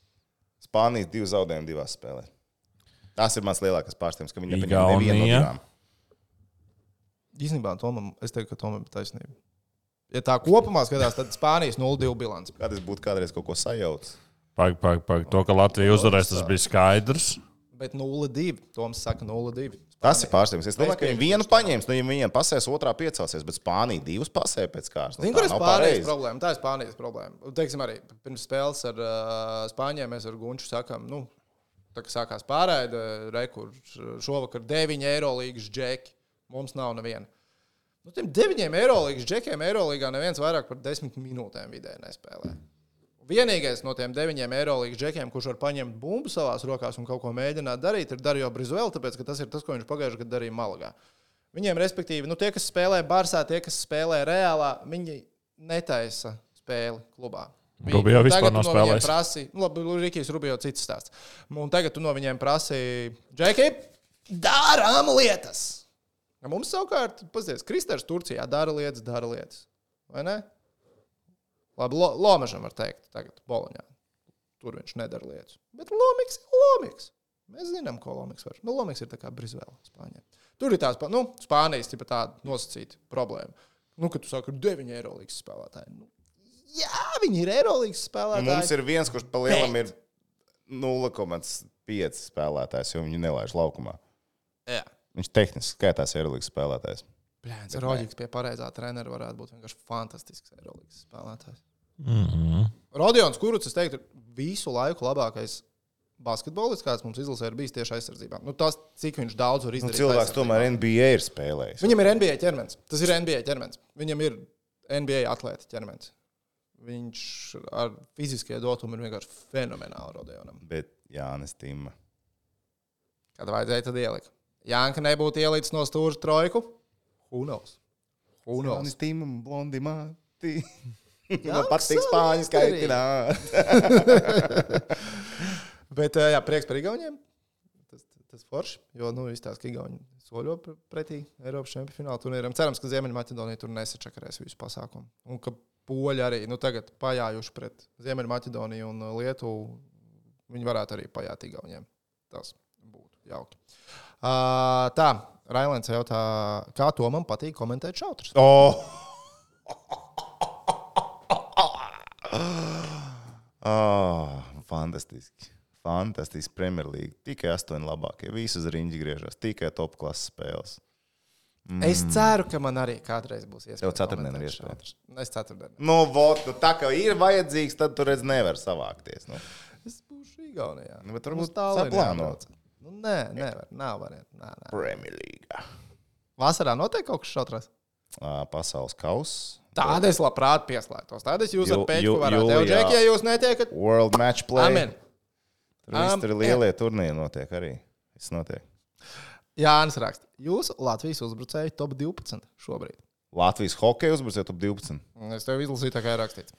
- Spānijas divu zaudējumu divās spēlēs. Tas ir mans lielākais pārsteigums, ka viņi nepaņēma nevienu no divām. Īstenībā, Tomam, es teiktu, ka Tomam ir taisnība. Ja tā kopumā skatās, tad Spānijas 0-2 bilants. Kad es būtu kādreiz kaut ko sajaucis. Pag, pag, pag. To, ka Latvija uzvarēs, tas bija skaidrs. Bet 0-2. Toms saka 0-2. Tas ir pārsteigums. Es domāju, ka viņi vienu paņems, nu, ja viņiem pasēs, otrā piecelsies, bet Spānija divas pasē pēc kārtas. Nu, Zini, tā kur ir nav Spānijas pareizi. problēma? Tā ir Spānijas problēma. Teiksim, arī pirms spēles ar uh, Spāņiem mēs ar Gunču sakām, nu, tā kā sākās pārraide, rekurs šovakar 9 eiro līgas džeki. Mums nav neviena. Nu, tiem 9 eiro līgas džekiem Eirolīgā neviens vairāk par 10 minūtēm vidēji nespēlē. Vienīgais no tiem 9 eiro līgas džekiem, kurš var paņemt bumbu savā rokās un kaut ko mēģināt darīt, ir Dario Brizuela, tāpēc ka tas ir tas, ko viņš pagājušajā gadā darīja Malagā. Viņiem, respektīvi, nu, tie, kas spēlē Barsā, tie, kas spēlē reālā, viņi netaisa spēli klubā. Rubio vispār nav no spēlējis. Prasi, nu, labi, Rikijs Rubio cits stāsts. Un tagad tu no viņiem prasi, Džeki, darām lietas! Mums savukārt, paskatieties, Kristers Turcijā dara lietas, dara lietas. Vai ne? Labi, lo, Lomažam var teikt, tagad Boloņā. Tur viņš nedara lietas. Bet Lomiks ir Lomiks. Mēs zinām, ko Lomiks var. Nu, Lomiks ir tā kā Brisbane, Spānijā. Tur ir tās, nu, Spānijas tipa tāda nosacīta problēma. Nu, kad tu saki, ka 9 eiro līgas spēlētāji. Nu, jā, viņi ir eiro Nu, spēlētāji. Mums ir viens, kurš pa lielam ir 0,5 spēlētājs, jo viņu nelaiž laukumā. Jā. Viņš tehniski skaitās Eirolandes spēlētājs. Blēns, Rodžiks pie pareizā trenera varētu būt vienkārši fantastisks Eirolandes spēlētājs. Mm -hmm. Rodions Kuruts, es teiktu, ir visu laiku labākais basketbolists, kāds mums izlasē ir bijis tieši aizsardzībā. Nu, tas, cik viņš daudz var Nu, izdarīt. cilvēks aizsardzībā. tomēr NBA ir spēlējis. Viņam ir NBA ķermenis. Tas ir NBA ķermenis. Viņam ir NBA atlēta ķermenis. Viņš ar fiziskie dotumu ir vienkārši fenomenāli Rodionam. Bet Jānis Tīma. Kad vajadzēja, tad ielika. Jānka nebūtu ielicis no stūra trojku. Who knows? Who knows? Jānis Tīma, blondi māti. Jā, Man patīk spāņu skaitināt. Bet jā, prieks par Igauniem. Tas, tas forši, jo nu, izstāsta, ka Igauni soļo pr- pretī Eiropas čempionāla turnīram. Cerams, ka Ziemeļmaķedonija tur nesačakarēs visu pasākumu. Un ka poļi arī nu, tagad pajājuši pret Ziemeļmaķedoniju un Lietuvu. Viņi varētu arī pajāt Igauniem. Tas būtu jauki. Uh, tā, Railēns jautā, kā to man patīk komentēt šautrus. Oh! Oh, fantastiski. Fantastiski Premjerlīga. Tikai astoņi labākie. Visi uz rīņķa griežas. Tikai top klases spēles. Mm. Es ceru, ka man arī kādreiz būs iespēja. Tev ceturtdien ir iespēja. šo. Es ceturtdien. Nu, vot, nu, tā kā ir vajadzīgs, tad tur redz, nevar savākties. Nu. Es būšu Igaunijā. Nu, bet varbūt Mums tālāk saplānots. Nu, nē, nevar. Nav variantu. Nē, nē. Premjerlīga. Vasarā notiek kaut kas šautrais. Pasaules kausa. Tāda es labprāt pieslēgtos. Tāda es jūs Jū- ar jū- varētu. Tev, Džek, ja jūs netiekat, World Match Play. amen. Tur viss tur lielie turnīri notiek arī. Viss notiek. Jānis raksta. Jūs Latvijas uzbrucēji top 12 šobrīd. Latvijas hokeja uzbrucēja top 12. Es tev izlasīju, tā kā ir rakstīts.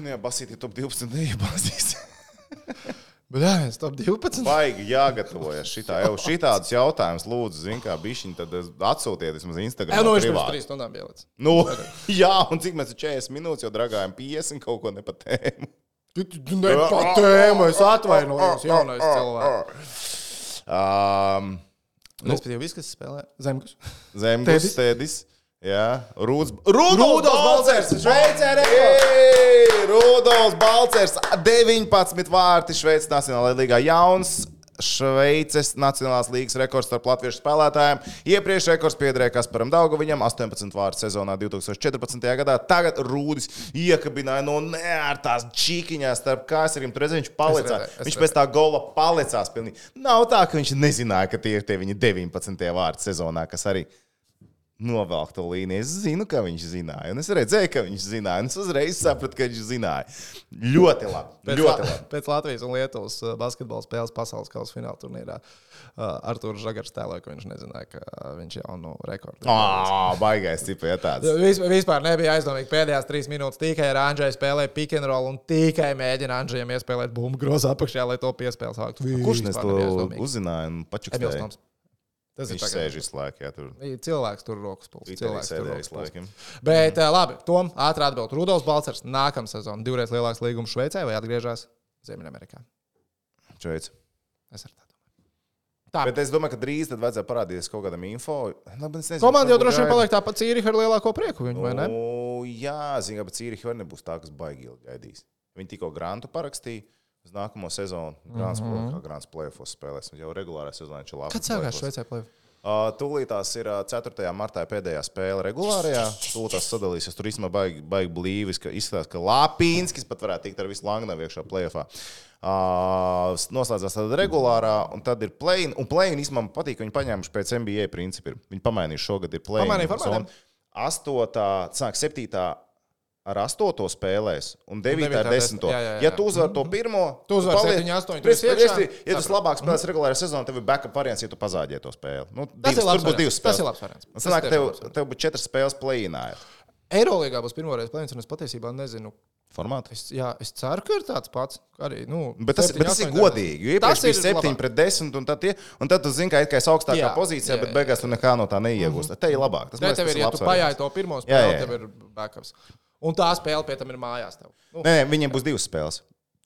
Nu, jā, basīti top 12 neiebāzīs. Bet jā, viens top 12. Baigi jāgatavojas šitā. Jau šitādus jautājumus lūdzu, zin kā bišķiņi, tad atsūtiet vismaz Instagram. Jā, nu viņš pirms. 3 stundām bija līdz. Nu, jā, un cik mēs ir 40 minūtes jau dragājam 50 kaut ko nepatēmu. Ne pa tēmu, es atvainojos, jaunais cilvēks. Um, Nu, Respektīvi, viss, kas spēlē Zemgus. Zemgus, Tēdis. Tēdis. Jā, Rūds. Rudolfs Balcers, Šveicē Ei, Rudolfs Balcers, 19 vārti Šveices Nacionālajā līgā. Jauns Šveices Nacionālās līgas rekords starp latviešu spēlētājiem. Iepriekš rekords piederēja Kasparam Daugoviņam 18 vārtu sezonā 2014. gadā. Tagad Rūdis iekabināja no neērtās čīkiņās starp kāsariem. Tur redzēja, viņš palicās. Viņš pēc tā gola palicās. Pilnīgi. Nav tā, ka viņš nezināja, ka tie ir tie viņa 19. vārtu sezonā, kas arī novelk to līniju. Es zinu, ka viņš zināja. Un es redzēju, ka viņš zināja. Un es uzreiz sapratu, ka viņš zināja. Ļoti labi. Pēc, ļoti La labi. pēc Latvijas un Lietuvas uh, basketbola spēles pasaules kausa fināla turnīrā uh, Arthurs Žagars tēloja, ka viņš nezināja, ka uh, viņš jau nu rekordu. Ah, baigais cipa, ja tāds. Vis, vispār nebija aizdomīgi. Pēdējās trīs minūtes tikai ar Andrēju spēlēja pick and roll un tikai mēģināja Andrejam iespēlēt bumbu grozā apakšā, lai to piespēli sāktu. Kurš nes to uzzināja un pačukstēja? Tas ir Viņš tagad. sēž laiku, jā, tur. Cilvēks tur rokas pūlis. Cilvēks tur rokas pūlis. Bet, uh, labi, Tom, ātri atbild. Rudolfs Balcers nākamā sezona divreiz lielāks līgums Šveicē vai atgriežas Ziemeļamerikā? Šveic. Es ar tā domāju. Tā. Bet es domāju, ka drīz tad vajadzēja parādīties kaut kādam info. Labi, nezinu, Komanda jau droši vien paliek tāpat Cīriha ar lielāko prieku, viņu, vai ne? Nu, jā, zinu, ka Cīriha arī nebūs tā, kas baigi ilgi gaidīs. Viņi tikko grantu parakstīja uz nākamo sezonu. Grants, mm -hmm. kā grants plēfos spēlēs. Jau regulārā sezonā viņš ir labi. Kad sākās Šveicē plēve? Uh, Tūlītās ir uh, 4. martā pēdējā spēle regulārajā. Tūlītās sadalīsies. Tur īstenībā baigi, baigi blīvis, ka izskatās, ka Lapīnskis pat varētu tikt ar visu Langnavu iekšā plēfā. Uh, noslēdzās tāda regulārā, un tad ir play. Un play īstenībā man patīk, ka viņi paņēmuši pēc NBA principu. Viņi pamainījuši šogad ir play. Pamainīja formātiem? Astotā, sāk septītā. Ar astoto spēlēs un devītā ar devītā desmito. desmit- jā, jā, jā. Ja tu uzvari to pirmo, Tu uzvari paliec- 7, 8, tu Pres- esi pres- iekšā. Ja tu labāk spēlēsi regulārā sezonā, tev ir backup variants, ja tu pazāģē to spēli. Nu, Tas divas, ir tur būs divas variants. Tas spēles. ir labs variants. Un Tas Sanāk, tev, tev būs četras spēles plēnā. Eirolandā būs pirmo reizi plēns, un es patiesībā nezinu. Formātā. Es, jā, es ceru, ka ir tāds pats. Arī, nu, Bet tas, 7, bet tas ir 8, godīgi. Jo Tas iepriekš bija ir 7 labāk. pret 10, un tad, tie, un tad tu zini, ka esi augstākā Jā, pozīcijā, jā, bet jā, beigās tu nekā no tā neiegūsi. Mm -hmm. Te ir labāk. Tas, man liekas, tev tas ir, ja tu pajāji to pirmo Jā, spēli, jā. tev ir backups. Un tā spēle pie tam ir mājās. Tev. Nu, Nē, viņiem būs divas spēles.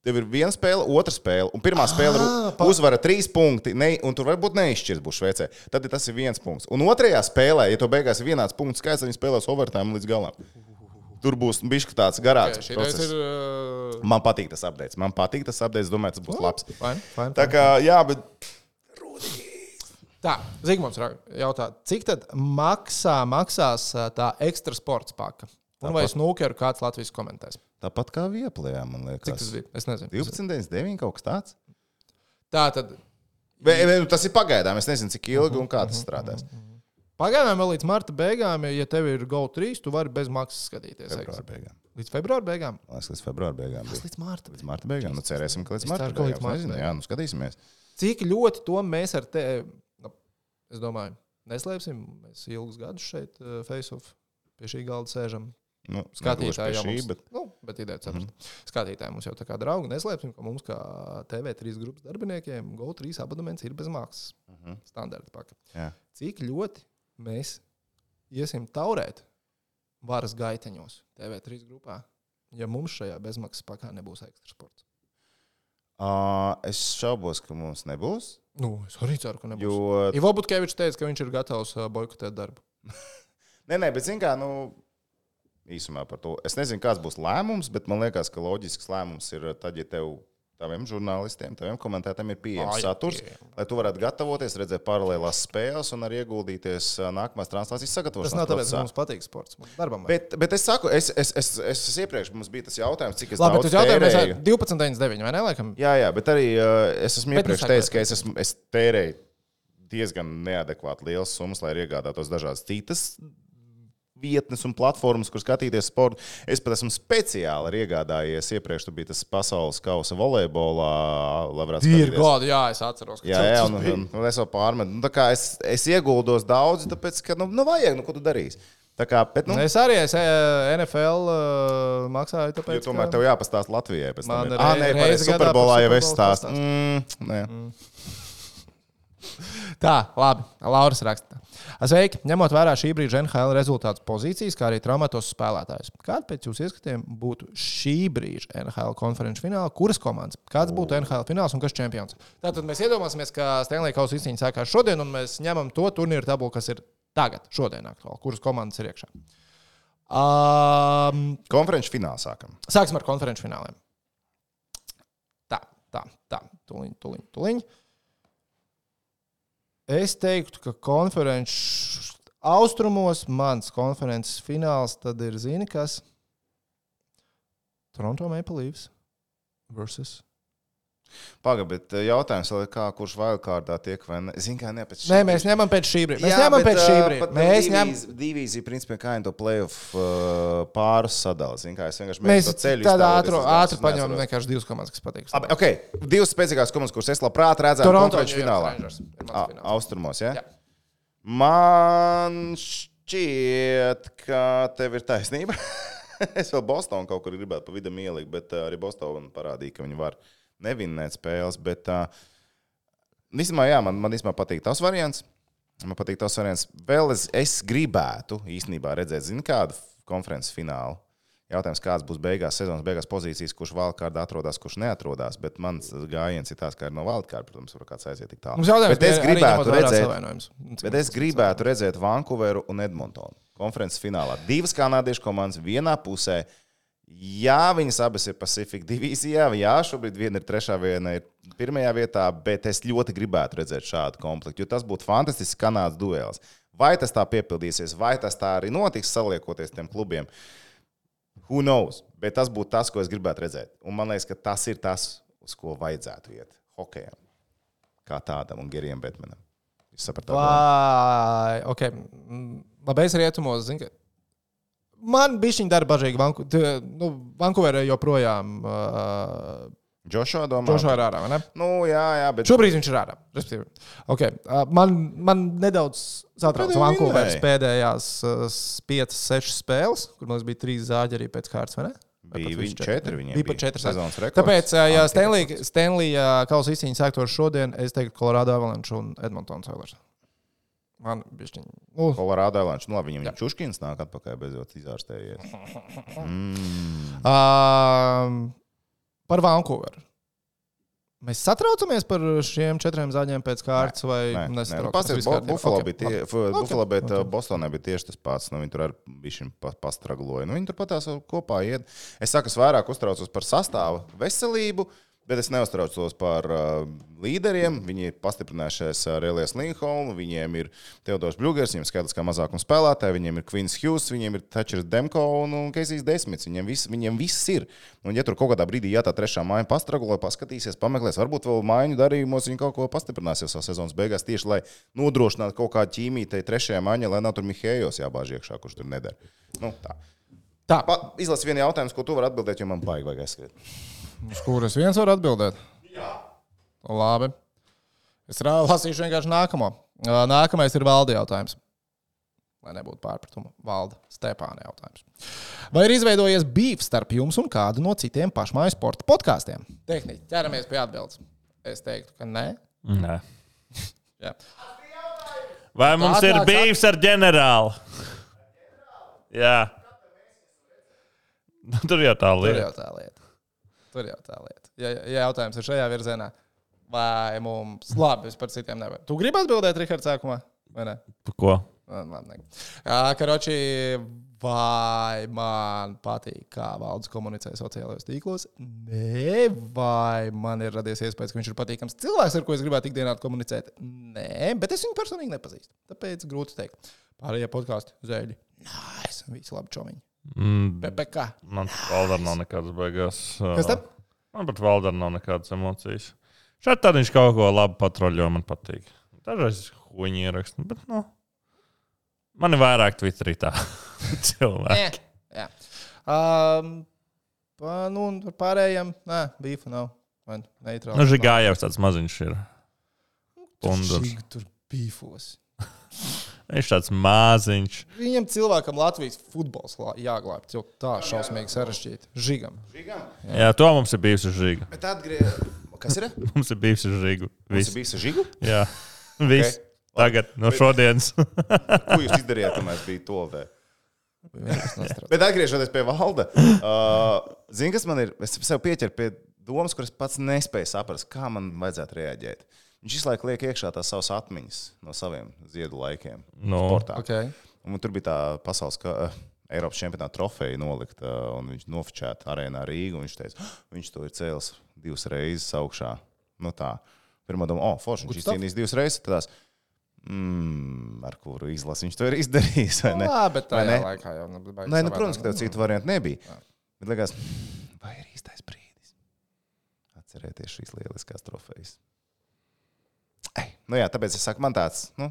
Tev ir viena spēle, otra spēle, un pirmā spēle ir Ah, pa- uzvara trīs punkti, ne, un tur varbūt neizšķirs būs Šveicē. Tad ir tas ir viens punkts. Un otrajā spēlē, ja to beigās ir vienāds punkts skaits, viņi spēlēs overtime līdz galam. Tur būs bijis tāds garāks. reize ir. uh, Man patīk tas updates. Man patīk tas updates. Domāju, tas būs labs. Fine, fine, Tā fine. kā, jā, bet Tā, Zigmunds jautā, cik tad maksā, maksās ā, tā ekstra sports paka? Un vai snookeru kāds Latvijas komentēs? tāpat kā vieplējā, man Cik tas liekas. bija? Es nezinu. 12, 9, kaut kas tāds. Tā tad Vai, vai, nu, tas ir pagaidām. Es nezinu, cik ilgi un kā tas strādās. pagaidām vēl līdz marta beigām, ja tev ir GO3, tu vari bez maksas skatīties. Februāra beigām. Līdz februāra beigām? Liekas, līdz februāra beigām. Tas līdz marta. Līdz marta beigām. Nu, cerēsim, ka līdz marta ka līdz beigām. marta Nezinu, jā, nu skatīsimies. Cik ļoti to mēs ar te, nu, es domāju, neslēpsim. Mēs ilgus gadus šeit, uh, face-off, pie šī galda sēžam. Nu, Skatītāji jau šī, mums, bet nu, bet ideja saprast. Mm -hmm. Skatītāji mums jau tā kā draugi neslēpsim, ka mums kā TV3 grupas darbiniekiem GO3 abonements ir bez maksas. Mm. -hmm. Standarta paka. jā. Cik ļoti mēs iesim taurēt varas gaiteņos TV3 grupā, ja mums šajā bezmaksas pakā nebūs ekstra sports? Uh, es šaubos, ka mums nebūs. Nu, es arī ceru, ka nebūs. Jo... Ivo Butkevičs teica, ka viņš ir gatavs boikotēt darbu. nē, nē, bet zini, kā, nu, īsumā par to. Es nezinu, kāds būs lēmums, bet man liekas, ka loģisks lēmums ir tad, ja tev taviem žurnālistiem, taviem komentētājiem ir pieejams saturs, lai tu varētu gatavoties, redzēt paralēlās spēles un arī ieguldīties nākamās translācijas Tas sagatavošanā. nav tāpēc, ka mums patīk sports. Darbam. Bet, bet es saku, es, es, es, es, es iepriekš mums bija tas jautājums, cik es Labi, daudz tērēju. 12,99 vai ne? Laikam? Jā, jā, bet arī uh, es esmu Bet nu iepriekš teicis, ka es, esmu, es tērēju diezgan neadekvāti lielas summas, lai iegādātos dažādas citas vietnes un platformas, kur skatīties sportu. Es pat esmu speciāli iegādājies. Iepriekš tur bija tas pasaules kausa volejbolā, lai varētu skatīties. gadi, jā, es atceros. ka Jā, jā, un, un, un es vēl pārmetu. Nu, es, es ieguldos daudz, tāpēc, ka, nu, nu vajag, nu, ko tu darīsi. Tā kā, bet, nu, Es arī esmu NFL uh, maksāju, jo tāpēc. tomēr tev jāpastāsta Latvijai. Man ir- rei- Ah, pareizi, gadā Superbolā jau es stāstu. Mm, nē. Tā, labi. Lauris raksta. Sveiki! Ņemot vērā šī brīža NHL rezultātu pozīcijas, kā arī traumatos spēlētājus, kāda pēc jūsu ieskatiem būtu šī brīža NHL konferenču fināla? Kuras komandas? Kāds būtu NHL fināls un kas čempions? Tātad mēs iedomāsimies, ka Stanley Kausa izcīņa sākās šodien, un mēs ņemam to turnīru tabulu, kas ir tagad, šodien aktuāli, kuras komandas ir iekšā. Um, Konferenču finālā sākam. Sāksim ar konferenču fināliem. Tā, tā, tā. Tuliņ, tuliņ, tuliņ. Es teiktu, ka konferenču austrumos mans konferences fināls tad ir, zini, kas? Toronto Maple Leafs versus. Pagaid, bet eh, jautājums vēl ir, kā, kurš wildcardā tiek vai ne? Zinu, kā ne pēc šī Nē, mēs ņemam pēc šī brīža. Mēs Jā, ņemam bet, pēc šī ā, brīža. Mēs ņemam. divīzi- Divīzija, principā, kā jau to playoff uh, pāris sadalījums. Zinu, kā es vienkārši Mēs to ceļu tādā ātri es paņemam vienkārši divas komandas, kas patīk. Abi, Ok, divas spēcīgākas komandas, kuras es labprāt redzētu Toronto finālā. Austrumos, ja? Jā. Man šķiet, ka tev ir taisnība. es vēl Bostonu kaut kur gribētu pa vidu ielikt, bet uh, arī Bostonā parādīja, ka viņi var nevinnēt spēles. Bet, īstenībā, jā, man, man īstenībā patīk tas variants. Man patīk tas variants. Vēl es, es gribētu īstenībā redzēt, zinu, kādu konferences finālu. Jautājums, kāds būs beigās, sezonas beigās pozīcijas, kurš valkārdā atrodas, kurš neatrodas. Bet mans gājiens ir tāds, ka ir no valkārda, protams, var kāds aiziet tik tālu. Bet es gribētu redzēt. Bet es gribētu redzēt Vankūveru un Edmontonu konferences finālā. Divas kanādiešu komandas vienā pusē. Jā, viņas abas ir Pacific divīzijā. Jā, šobrīd viena ir trešā, viena ir pirmajā vietā, bet es ļoti gribētu redzēt šādu komplektu, jo tas būtu fantastisks kanādas duels. Vai tas tā piepildīsies, vai tas tā arī notiks, saliekoties tiem klubiem. Who knows? Bet tas būtu tas, ko es gribētu redzēt. Un man liekas, ka tas ir tas, uz ko vajadzētu iet hokejam. Kā tādam un Gerijam Betmenam. Jūs sapratāt? Vai, ok. Mm, Labais rietumos, zinu, ka man bija viņa darba bažīgi. Vanku, t- nu, Vankūverē joprojām uh, Džošā domā. Džošā ir ārā? Nu, jā, jā, bet. Šobrīd viņš ir ārā. Okay. Man, man nedaudz satrauc Vankūveras pēdējās uh, 5, 6 spēles, kur mums bija 3 zāģi arī pēc kārtas, Bija viss četri, viņiem Bija pat 4 sezonas rekords. Tāpēc, ja Antika Stanley, Stanley kausa izcīņa sāktos šodien, es teiktu Colorado Avalanche un Edmontons Oilers. Man bija viņa. Nu, Kolorādā Lančs. Nu, labi, viņam viņa čuškins nāk atpakaļ beidzot izārstējies. Um, par Vankūveru. Mēs satraucamies par šiem četriem zāģiem pēc kārtas, vai Nē, nē, nu, Viss kārtībā? Buffalo Ok, bija, tie, f- Buffalo, bet ok. uh, Bostonā bija tieši tas pats. Nu, viņi tur arī bija pa, pastragloja. Nu, viņi tur patās kopā iet. Es saku, es vairāk uztraucos par sastāvu veselību. Bet es neuztraucos par uh, līderiem. Viņi ir pastiprinājušies ar Elijas Linholmu, viņiem ir Teodors Bļūgers, viņiem skaidrs, kā mazākuma spēlētāji, viņiem ir Kvins Hughes, viņiem ir Thatchers Demko un, Keisijs Desmits. Viņiem viss, viņiem viss ir. Un, ja tur kaut kādā brīdī, ja tā trešā māja pastraglo, paskatīsies, pameklēs, varbūt vēl mājiņu darījumos viņi kaut ko pastiprināsies jau sezonas beigās, tieši lai nodrošinātu kaut kādu ķīmiju tai trešajā mājiņā, lai nav tur Mihējos jābāž iekšā, kurš tur nedara. Nu, tā. Tā, Pa- Izlasi vienu jautājumu, ko tu vari atbildēt, jo man baigi vajag aizskriet. Uz kuras viens var atbildēt? Jā. Labi. Es lasīšu vienkārši nākamo. Nākamais ir valde jautājums. Lai nebūtu pārpratumu, valda Stepāna jautājums. Vai ir izveidojies beef starp jums un kādu no citiem pašmāju sporta podkāstiem? Tehniski ķeramies pie atbildes. Es teiktu, ka nē. Nē. Jā. Vai mums ir Atnāks bijis ar ģenerāli? Jā. Tur jau tā Tur lieta. jau tā lieta. Tur jau tā lieta. Ja, ja jautājums ir šajā virzienā, vai mums labi, es par citiem nevaru. Tu gribi atbildēt, Rihards, sākumā? Vai ne? Pa Ko? Karoči, vai man patīk, kā valdes komunicē sociālajos tīklos. Nē, vai man ir radies iespējas, ka viņš ir patīkams cilvēks, ar ko es gribētu ikdienā komunicēt. Nē, bet es viņu personīgi nepazīstu. Tāpēc grūti pateikt. Pārējie podkāsti, zēļi. Nē, es visi labi čomiņi. Mm, PPC. man valdar nav nekādas beigās. Kas tad? Man pat valdar nav nekādas emocijas. Šeit tad viņš kaut ko labu patroļo, man patīk. Dažreiz huīņi ieraksta, bet nu. Man ir vairāk Twitterī tā cilvēki. Jā. Um, pa, nu, un par pārējiem, nē, bīfa nav. Vai neitrāli. Nu, Žigājevs tāds maziņš ir. Pundurs. Tur, tur bīfos. Viņš tāds maziņš. Viņam cilvēkam Latvijas futbols lā- jāglābj. Jo tā šausmīgi sarežģīti. Žigam. Jā, to mums ir bijusi žiga. Bet atgriezt. Kas ir? Mums ir bijusi žiga. Viss. bija žigu. Jā, viss. Tagad, no šodienas. Ko jūs izdarījāt, kamēr bija to vēl? Bet atgriežoties pie valda, uh, zini, kas man ir? Es sev pieķeru pie domas, kuras pats nespēju saprast, kā man vajadzētu reaģēt. Viņš visu laiku liek iekšā tās savas atmiņas no saviem ziedu laikiem. No. sportā. Okay. Un tur bija tā pasaules ka, uh, Eiropas čempionāta trofeja nolikta, uh, un viņš nofočēta arēnā Rīgā. Viņš teica, "Ah, viņš to ir cēlis divas reizes augšā. Nu tā. Pirmā doma, oh, forši, viņš izcīnījis divas reizes. Tādās, mm, ar kuru izlasi viņš to ir izdarījis. vai ne? Jā, bet Vai tajā ne? laikā jau nu, baigi Nē, nu, savādāk. protams, ka tev citu variantu nebija. Jā. Bet liekas, vai ir īstais brīdis atcerēties šīs lieliskās trofejas? Nu jā, tāpēc es saku, man tāds nu,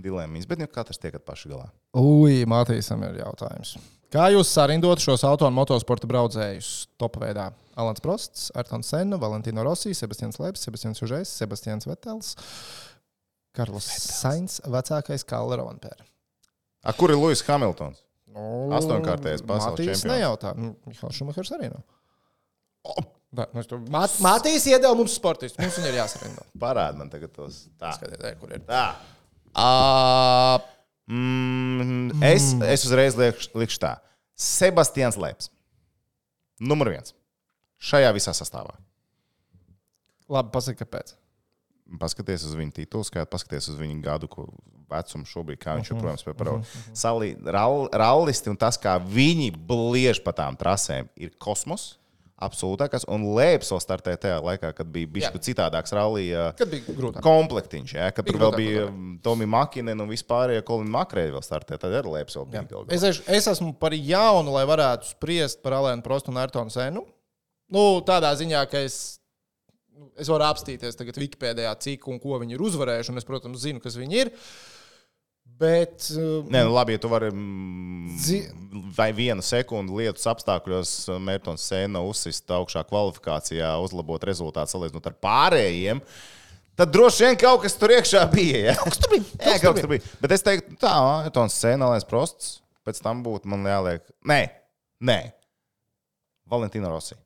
dilemmas, bet nu, katrs tiekat paši galā. Ui, Matīsam ir jautājums. Kā jūs sarindotu šos auto un motosporta braucējus top veidā? Alans Prosts, Artons Senna, Valentino Rossi, Sebastians Leps, Sebastians Užēs, Sebastians Vetels, Karls Sainz, vecākais Kalle Ronpēra. A, kur ir Lūsis Hamiltons? Nu, Astoņkārtējais pasaules čempions. nejautā. Nu, Mihāls Šumahers arī nav. Da, Mat, Matīs iedeva mums sportistus. Mums viņi ir jāsarindo. Parādi man tagad tos. Tā. Skatiet, ej, kur ir. Tā. Uh, Mm, es, es uzreiz liekšu, liekšu tā. Sebastians Leps. Numur viens. Šajā visā sastāvā. labi, pasaka, kāpēc. Paskaties uz viņa titulu skaitu, paskaties uz viņa gadu ko- vecumu šobrīd, kā Mhm. viņš joprojām spēj parādīt. Rallisti un tas, kā viņi bliež pa tām trasēm, ir kosmos. Absolūtākais. Un Lēps vēl startēja tajā laikā, kad bija bijis Jā. citādāks rallija Kad bija grūtāk? komplektiņš. Ja, kad Bija tur vēl grūtāk bija. Tomija Makinen un vispārējie Kolina Makrēļi vēl startēja. Tad arī Lēps vēl bija. Jā. galā. Es, es, es esmu par jaunu, lai varētu spriest par Alēnu Prostu un Airtonu Senu. Nu, tādā ziņā, ka es, nu, es varu apstīties tagad Wikipēdijā, cik un ko viņi ir uzvarējuši. Un es, protams, zinu, kas viņi ir. Bet. uh, Nē, nu labi, ja tu vari mm, Zi- vai vienu sekundi lietus apstākļos Mērķis Sēna uzsist augšā kvalifikācijā, uzlabot rezultātu salīdzinot ar pārējiem. Tad droši vien kaut kas tur iekšā bija. Ja? Kaut kas tur bija. Jā, kaut kas tur bija. Bet es teiktu, tā, Mērķis Sēna, lai prosts, pēc tam būtu man jāliek. Nē, nē. Valentīna Rossi.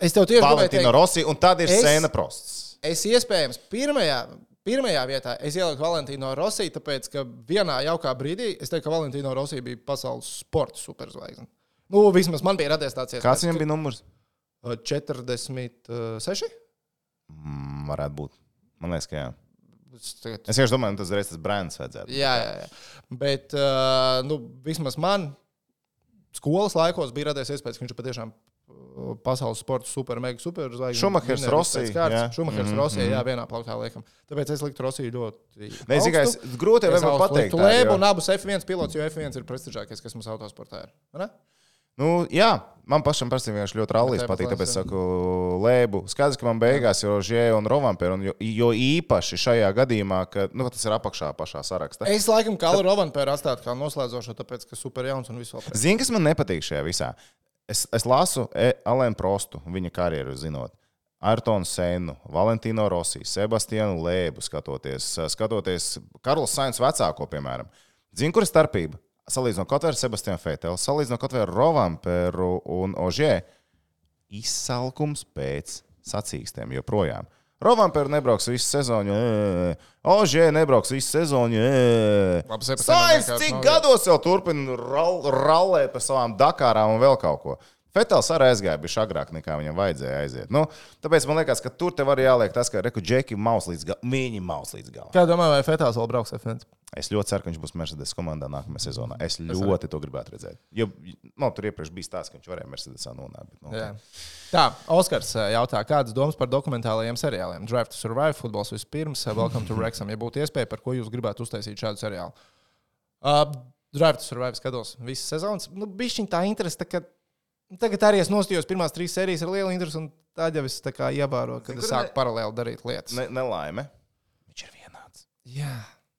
Es tev tieši gribēju Valentīna teikt, Rossi, un tad ir Es- Sēna prosts. es iespējams pirmajā. Pirmajā vietā es ieliku Valentīno Rosiju, tāpēc, ka vienā jaukā brīdī es teiktu, ka Valentīno Rosija bija pasaules sporta superzvaigzne. Nu, vismaz man bija radies tāds iespējas. Kāds viņam bija numurs? Uh, 46. Mm, varētu būt. Man liekas, ka jā. Es tagad- Es vienkārši domāju, ka tas reiz tas brands vajadzētu. Jā, jā, jā. Bet uh, nu, vismaz man skolas laikos bija radies iespējas, ka viņš patiešām pasaules sporta super, mega super zvaigznes. Schumachers, Rossi, jā. Šumahers, Mhm, Rossi, mhm. jā, vienā plauktā liekam. Tāpēc es liktu Rossi ļoti. Nē, es grūti var pateikt. Lēbu un abus F1 pilotus, jo F1 ir prestižākais, kas mums autosportā ir. Ne? Nu, jā, man pašam personīgi ļoti rallijas Bet patīk. Tāpēc es saku, lēbu. Skaidrs, ka man beigās jau un Rovampēra, un jo, jo īpaši šajā gadījumā, ka nu, tas ir apakšā pašā sarakstā. Es laikam Kalu Rovanpēru atstātu kā noslēdzošo, tāpēc, ka super jauns un visu vēl. Zini, kas man nepatīk šajā visā? Es, es lasu e, Alēnu Prostu, viņa karjeru zinot. Ayrtonu Senu, Valentino Rossi, Sebastianu Lēbu skatoties, skatoties Karls Sainz vecāko, piemēram. Zini, kur ir starpība? Salīdzinot kaut vai ar Sebastianu Fētelu, salīdzinot kaut vai ar Rovamperu un Ožē, izsalkums pēc sacīkstiem joprojām. Rovamperu nebrauks visu sezonu, Ožē nebrauks visu sezonu. Sainz cik gados jau turpina rall, rallēt pa savām Dakārām un vēl kaut ko. Fetāls arī aizgāja, bija agrāk nekā viņam vajadzēja aiziet. Nu, tāpēc man liekas, ka tur tev arī jāliek tas, ka reku džeki maus līdz galam. Viņi maus līdz galam. Kā domā, vai Fetāls vēl brauks F1? Es ļoti ceru, ka viņš būs Mercedes komandā nākamajā sezonā. Es ļoti to gribētu redzēt. Jo nu, tur iepriekš bija stāsts, ka viņš varēja Mercedesā nonākt. Nu, Jā. Tā, Oskars eh, jautā, kādas domas par dokumentālajiem seriāliem? Drive to Survive, futbols vispirms, eh, Welcome to Wrexham. Ja būtu iespēja, par ko jūs gribētu uztaisīt šādu seriālu? Uh, Drive to Survive skatos visas sezonas. Nu, Bišķiņ tā interese, ka tagad arī es nostājos pirmās trīs sērijas ar lielu interesi, un tad jau es tā kā ievēroju, kad Zini, es sāku ne- paralēli darīt lietas. Ne, nelaime. Viņš ir vienāds. Jā.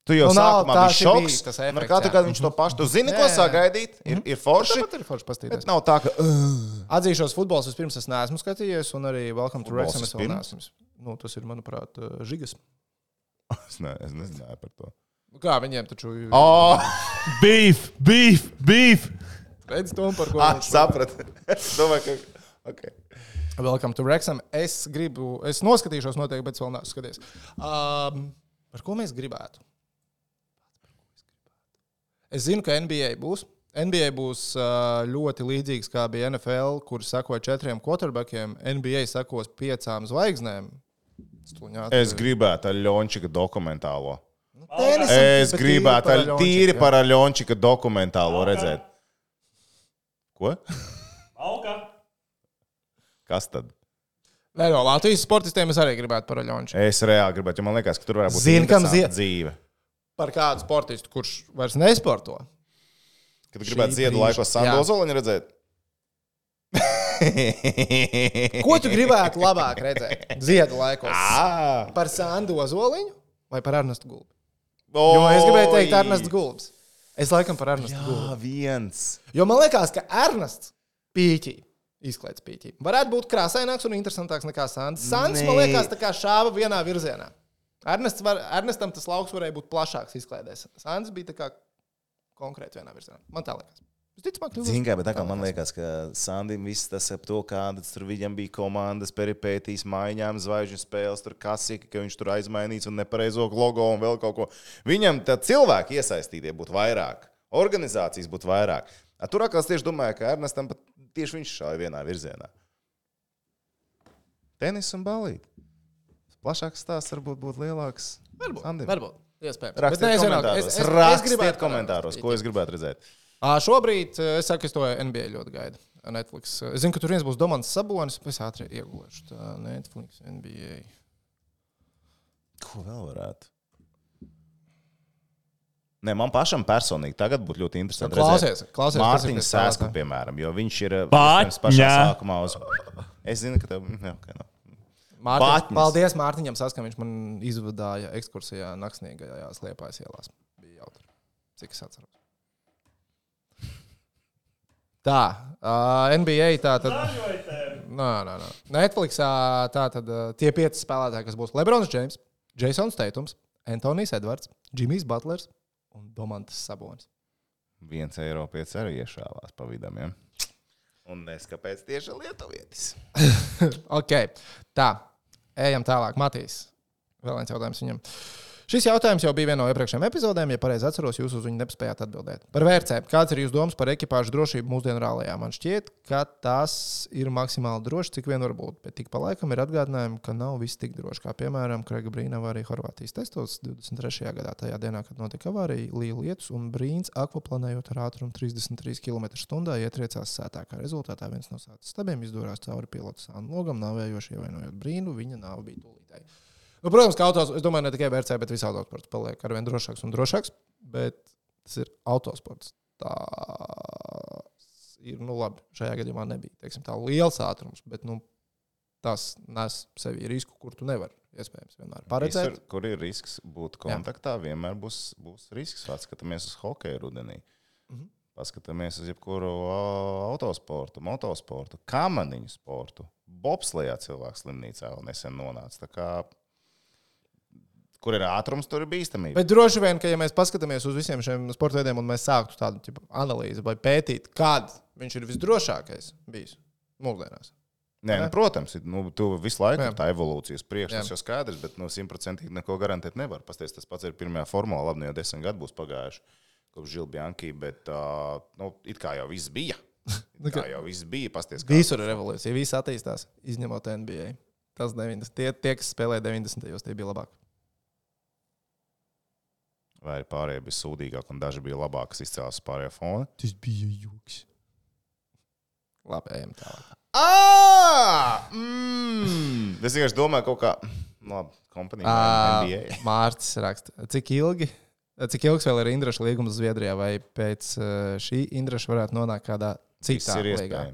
Tu jau Nu, sākumā biji šoks. tas efekts, Katru gadu viņš to pašu. Tu zini, ko Jā, jā. sāk gaidīt? Ir, ir forši. Tāpat ir forši Bet paskatīties. nav tā, ka. Uh, Atzīšos, futbols vispirms es neesmu skatījies, un arī Welcome to Futbols Wrexham es vēl neesmu. Nu, tas ir, manuprāt, uh, žigas. es, ne, es nezināju par to. Nu, Kā viņiem taču ir? Oh, Beef, beef, beef! Redz to, par ko ah, sapratu. Es domāju, ka. Okay. Welcome to Wrexham. Es gribu, es noskatīšos noteikti, bet es vēl neesmu skatījies. Um, par ko mēs gribētu? Es zinu, ka NBA būs. NBA būs uh, ļoti līdzīgs kā bija NFL, kur sekoja četriem quarterbackiem. NBA sekos piecām zvaigznēm. Stuņāt, Es gribētu ar Ļončika dokumentālo. Tenisam, Es gribētu tīri par Ļončika dokumentālo redzēt. Ko? Auga! Kas tad? Nē, no Latvijas sportistiem es arī gribētu par Aļonču. Es reāli gribētu, jo man liekas, ka tur varētu būt Zini, kam interesanta zie- dzīve. Par kādu sportistu, kurš vairs nesporto. Kad gribētu ziedu brīža- laikos Sandu. Zoliņu redzēt. Ko tu gribētu labāk redzēt? Ziedu laikos. Ah! Par Sandu Ozoliņu vai par Ernestu Gulbu? Jo es gribēju teikt, Ernests Gulbs. Es laikam par Ernestu. Jā, viens. Jo man liekas, ka Ernests pīķī. Izklaides pīķī. Varētu būt krāsaināks un interesantāks nekā. Sandrs man Nē. liekas, tā kā šāva vienā virzienā. Ernests var, Ernestam tas lauks varēja būt plašāks izklaidēs. Sandrs bija tā kā konkrēti vienā virzienā. Man tā liekas. Visticamāk, kā, bet tā kā man liekas, ka Sandim viss tas ap to, kādas tur viņam bija komandas, peripētīs, maiņām, zvaigžņu spēles, tur kasika, ka viņš tur aizmainīts un nepareizo logo un vēl kaut ko. Viņam tā cilvēki iesaistītie būtu vairāk, organizācijas būtu vairāk. A, Tur atkal es tieši domāju, ka Ernestam pat tieši viņš šāva vienā virzienā. Tenis un balīt. Plašāks stāsts varbūt būtu lielāks. Varbūt. Sandim. varbūt. Iespējams. Bet Rakstiet nē, es komentāros. es- es- es Rakstiet gribētu komentāros, ko es gribētu redzēt. Šobrīd eh, es saku, es to NBA ļoti gaidu. Netflix. Es zinu, ka tur viens būs Domants Sabonis. Es ātri iegūšu. Tā Netflix, NBA. Ko vēl varētu? Nē, man pašam personīgi tagad būtu ļoti interesanti. Klausies, klausies, kas ir Mārtiņš Sēsku, piemēram, jo viņš ir Bāķņa. iespējams, pašā sākumā uz. Es zinu, ka tev. Jā, okay, no. Mārtiņ, Bātņas. paldies Mārtiņam, Saskam. Viņš man izvadīja ekskursijā Naksnīgajā Liepājas ielās. Bija jautri. Cik es atceros. Tā, uh, NBA tā tad. Nē, nē, nē. Netflixā tā tad uh, tie pieci spēlētāji, kas būs Lebrons Džeims, Jasons Teitums, Antonijs Edvards, Džimijs Butlers un Domantas Sabonis. Viens Eiropietis arī iešāvās pa vidam. Ja? Un es kāpēc tieši Lietuvietis? Ok, tā. Ejam tālāk. Matīs. Vēl viens jautājums viņam. Šis jautājums jau bija vienā no iepriekšējām epizodēm, ja pareizi atceros, jūs uz viņu nespējāt atbildēt. Par vērtēm. Kāds ir jūsu domas par ekipāžu drošību mūsdienu rallijā? Man šķiet, ka tas ir maksimāli droši, cik vien var būt. Bet tik pa laikam ir atgādinājumi, ka nav viss tik droši. Kā piemēram, Krega Brīna avārija Horvātijas testos 23. gadā, tajā dienā, kad notika avārija, līja lietus un Brīns akvaplanējot ar ātrumu 33 km/h ietriecās sētā. Kā rezultātā viens no sētas stabiem izdūrās cauri pilota sānu logam, nāvējoši ievainojot Brīnu. Viņa nāve bija tūlītēji. Nu, protams, ka autos, es domāju, ne tikai VRC, bet visā autosports paliek ar vien drošāks un drošāks. Bet tas ir autosports. Tā ir, nu, labi, šajā gadījumā nebija teiksim, tā liels ātrums, bet nu, tas nes sevi risku, kur tu nevari iespējams vienmēr paredzēt. Visur, kur ir risks būt kontaktā, Jā. vienmēr būs, būs risks. Paskatāmies uz hokeju rudenī. Mhm. Paskatāmies uz jebkuru autosportu, motosportu, kamaniņu sportu. Bobslijā cilvēks slimnīcā vēl nesen nonāca. Kur ir ātrums, tur ir bīstamība. Bet droši vien, ka ja mēs paskatāmies uz visiem šiem sporta veidiem un mēs sāktu tādu tipu, analīzi vai pētīt, kad viņš ir visdrošākais bijis mūsdienās. Nē, nu, Ne? protams, ir, nu, tu visu laiku Jā. tā evolūcijas priekšā, jau skaidrs, bet nu, simtprocentīgi neko garantēt nevar. Pastāstiet, tas pats ir pirmā formula, labi, nu jau desmit gadi būs pagājuši kopš Žilbjanki, bet uh, nu, it kā jau viss bija. Tā jau viss bija. Pasties. Visur ir revolūcija, viss attīstās, izņemot NBA. Tas 90. Tie, tie kas spēlēja 90. gados, tie bija labāki. Vai arī pārējie bija sūdīgāki, un daži bija labāki, kas izcēlās pārējā fona. Tas bija joks. Labi, ejam tālāk. Ah! Mm! Es vienkārši domāju, kaut kā. nu, Labi, kompanija NBA. Mārcis raksta, cik ilgi, cik ilgs vēl ir Indraša līgums Zviedrijā, vai pēc uh, šī Indraša varētu nonākt kādā citā līgā?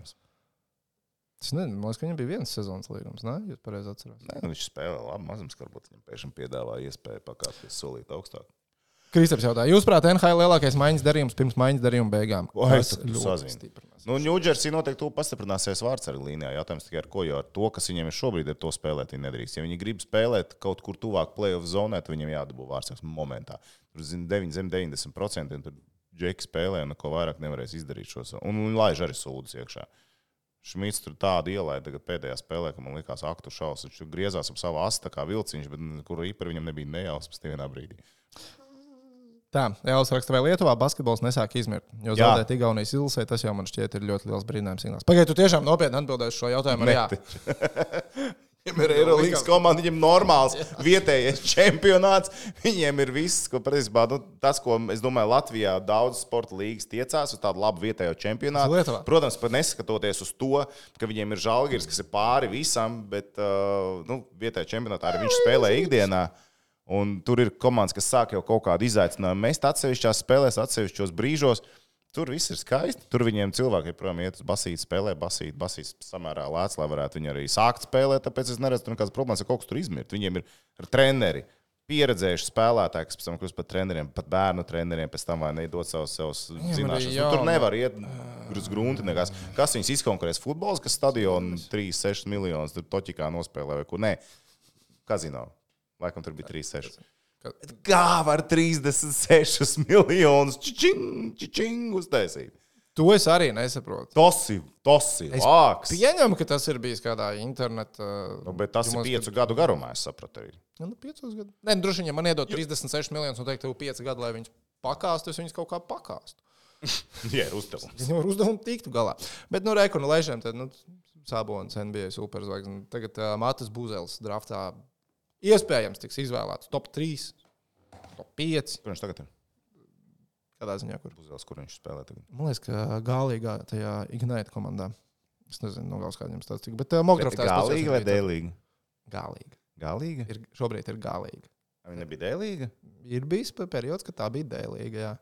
Es nezinu, man liekas, ka viņam bija viens sezonas līgums, ne? Jūs pareizi atceraties. Nē, nu, viņš spēlē labi. Mazums, varbūt viņam pēkšņi piedāvā iespēju pakāpties solīt augstāk. Kristaps jautā, jūs prāt, NHL lielākais maiņas darījums pirms maiņas darījuma beigām? Tu- tu ļoti stiprinās? Nu, Ņūdžersī noteikti to pastiprināsies vārds arī līnijā. Jautājums tikai ar ko, jo ar to, kas viņiem ir šobrīd, ar to spēlēt, viņi nedrīkst. Ja viņi grib spēlēt kaut kur tuvāk playoff zonē, tad viņiem jādabū vārds momentā. Tur zin, 9, zem 90% un tur džeki spēlē un neko vairāk nevarēs izdarīt šos. Un viņi laiž arī sūdzes iekšā. Šmits tur tādu ielaida tagad pēdējā spēlē, ka man liekas, aktu šausmas. Viņš griezās ap savu astu, kā vilciņš, bet kur īpaši viņam nebija nejausmas nevienā brīdī. Tā, Jālis raksta, vai Lietuvā basketbols nesāk izmirt. Jo Jā. zaudēt Igaunijas izlasē, tas jau man šķiet ir ļoti liels brīnājums. signāls. Pagaidiet, tu tiešām nopietni atbildēsi šo jautājumu. ar Jā, Viņam ir Eirolandes komanda, viņam ir normāls vietējais čempionāts. Viņiem ir viss, ko patiesībā nu, tas, ko es domāju, Latvijā daudz sporta līgas tiecās uz tādu labu vietējo čempionātu. Lietuvā. Protams, pat neskatoties uz to, ka viņiem ir žēlgājs, kas ir pāri visam, bet uh, nu, vietējā čempionātā arī viņš spēlē ikdienā. Un tur ir komandas, kas sāk jau kaut kādu izaicinājumu. Mēs atsevišķās spēlēs, atsevišķos brīžos. Tur viss ir skaisti. Tur viņiem cilvēki, protams, iet uz basīti, spēlē basīti, basīti samērā lēts, lai varētu viņi arī sākt spēlēt. Tāpēc es neredzu tur nekādas problēmas, ja kaut kas tur izmirt. Viņiem ir treneri. Pieredzējuši spēlētāji, kas pēc tam kļūst par treneriem, pat bērnu treneriem, pēc tam vai nedod savus, savus zināšanas. Nu, tur nevar iet uz grunti. Nekas. Kas viņus izkonkurēs? Futbols, kas stadionu 3-6 miljonus tur toķikā nospēlē vai kur? Nē, kazino. Laikam tur bija 3-6. Kā var 36 miljonus čičing uztaisīt? To es arī nesaprotu. Tas ir, ir vāks. Pieņemu, ka tas ir bijis kādā internetā. Nu, bet tas ir piecu gadu garumā, es sapratu. Arī. Nu, nu, piecus gadus. Nē, nu, droši vien, ja man iedod 36 miljonus un teikt, tev 5 gadi, lai viņus pakāstu, es viņus kaut kā pakāstu. Jā, ir uzdevums. Viņu ar uzdevumu tiktu galā. Bet, nu, reku, nu, ležam, tad, nu, Sabonis, NBA superzvaigznes. Tagad uh, Matas Buzels draftā iespējams tiks izvēlēts top 3, top 5. Kur viņš tagad ir? Kādā ziņā, kur? Buzels, kur viņš spēlē tagad? Man liekas, ka gālīgā tajā Ignite komandā. Es nezinu, no galas kādiem tas tika. Bet uh, Mokdraftā Galīga vai dēlīga? Gālīga. Galīga? Ir, šobrīd ir gālīga. Viņa nebija dēlīga? Ir bijis periods, kad tā bija dēlīga. Jā.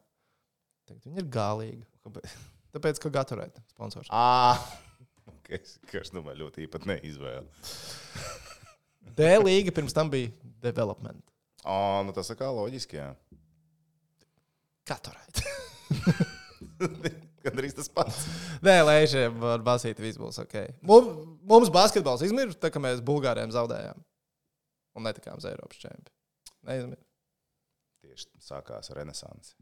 Tagad viņa ir gālīga. Kāpēc? Tāpēc, ka Gatorēta sponsors. Ah, okay. es domāju, ļoti īpat neizvēle. Dēlīga pirms tam bija development. Oh, nu tas ir kā loģiski, jā. Gatorēta. Gan arī tas pats. Nē, lēšiem ar basīti viss būs ok. Mums, mums basketbols izmirst, tā kā mēs Bulgāriem zaudējām. Un netikām uz Eiropas čempionu. Neizmirst. Tieši sākās renesanse.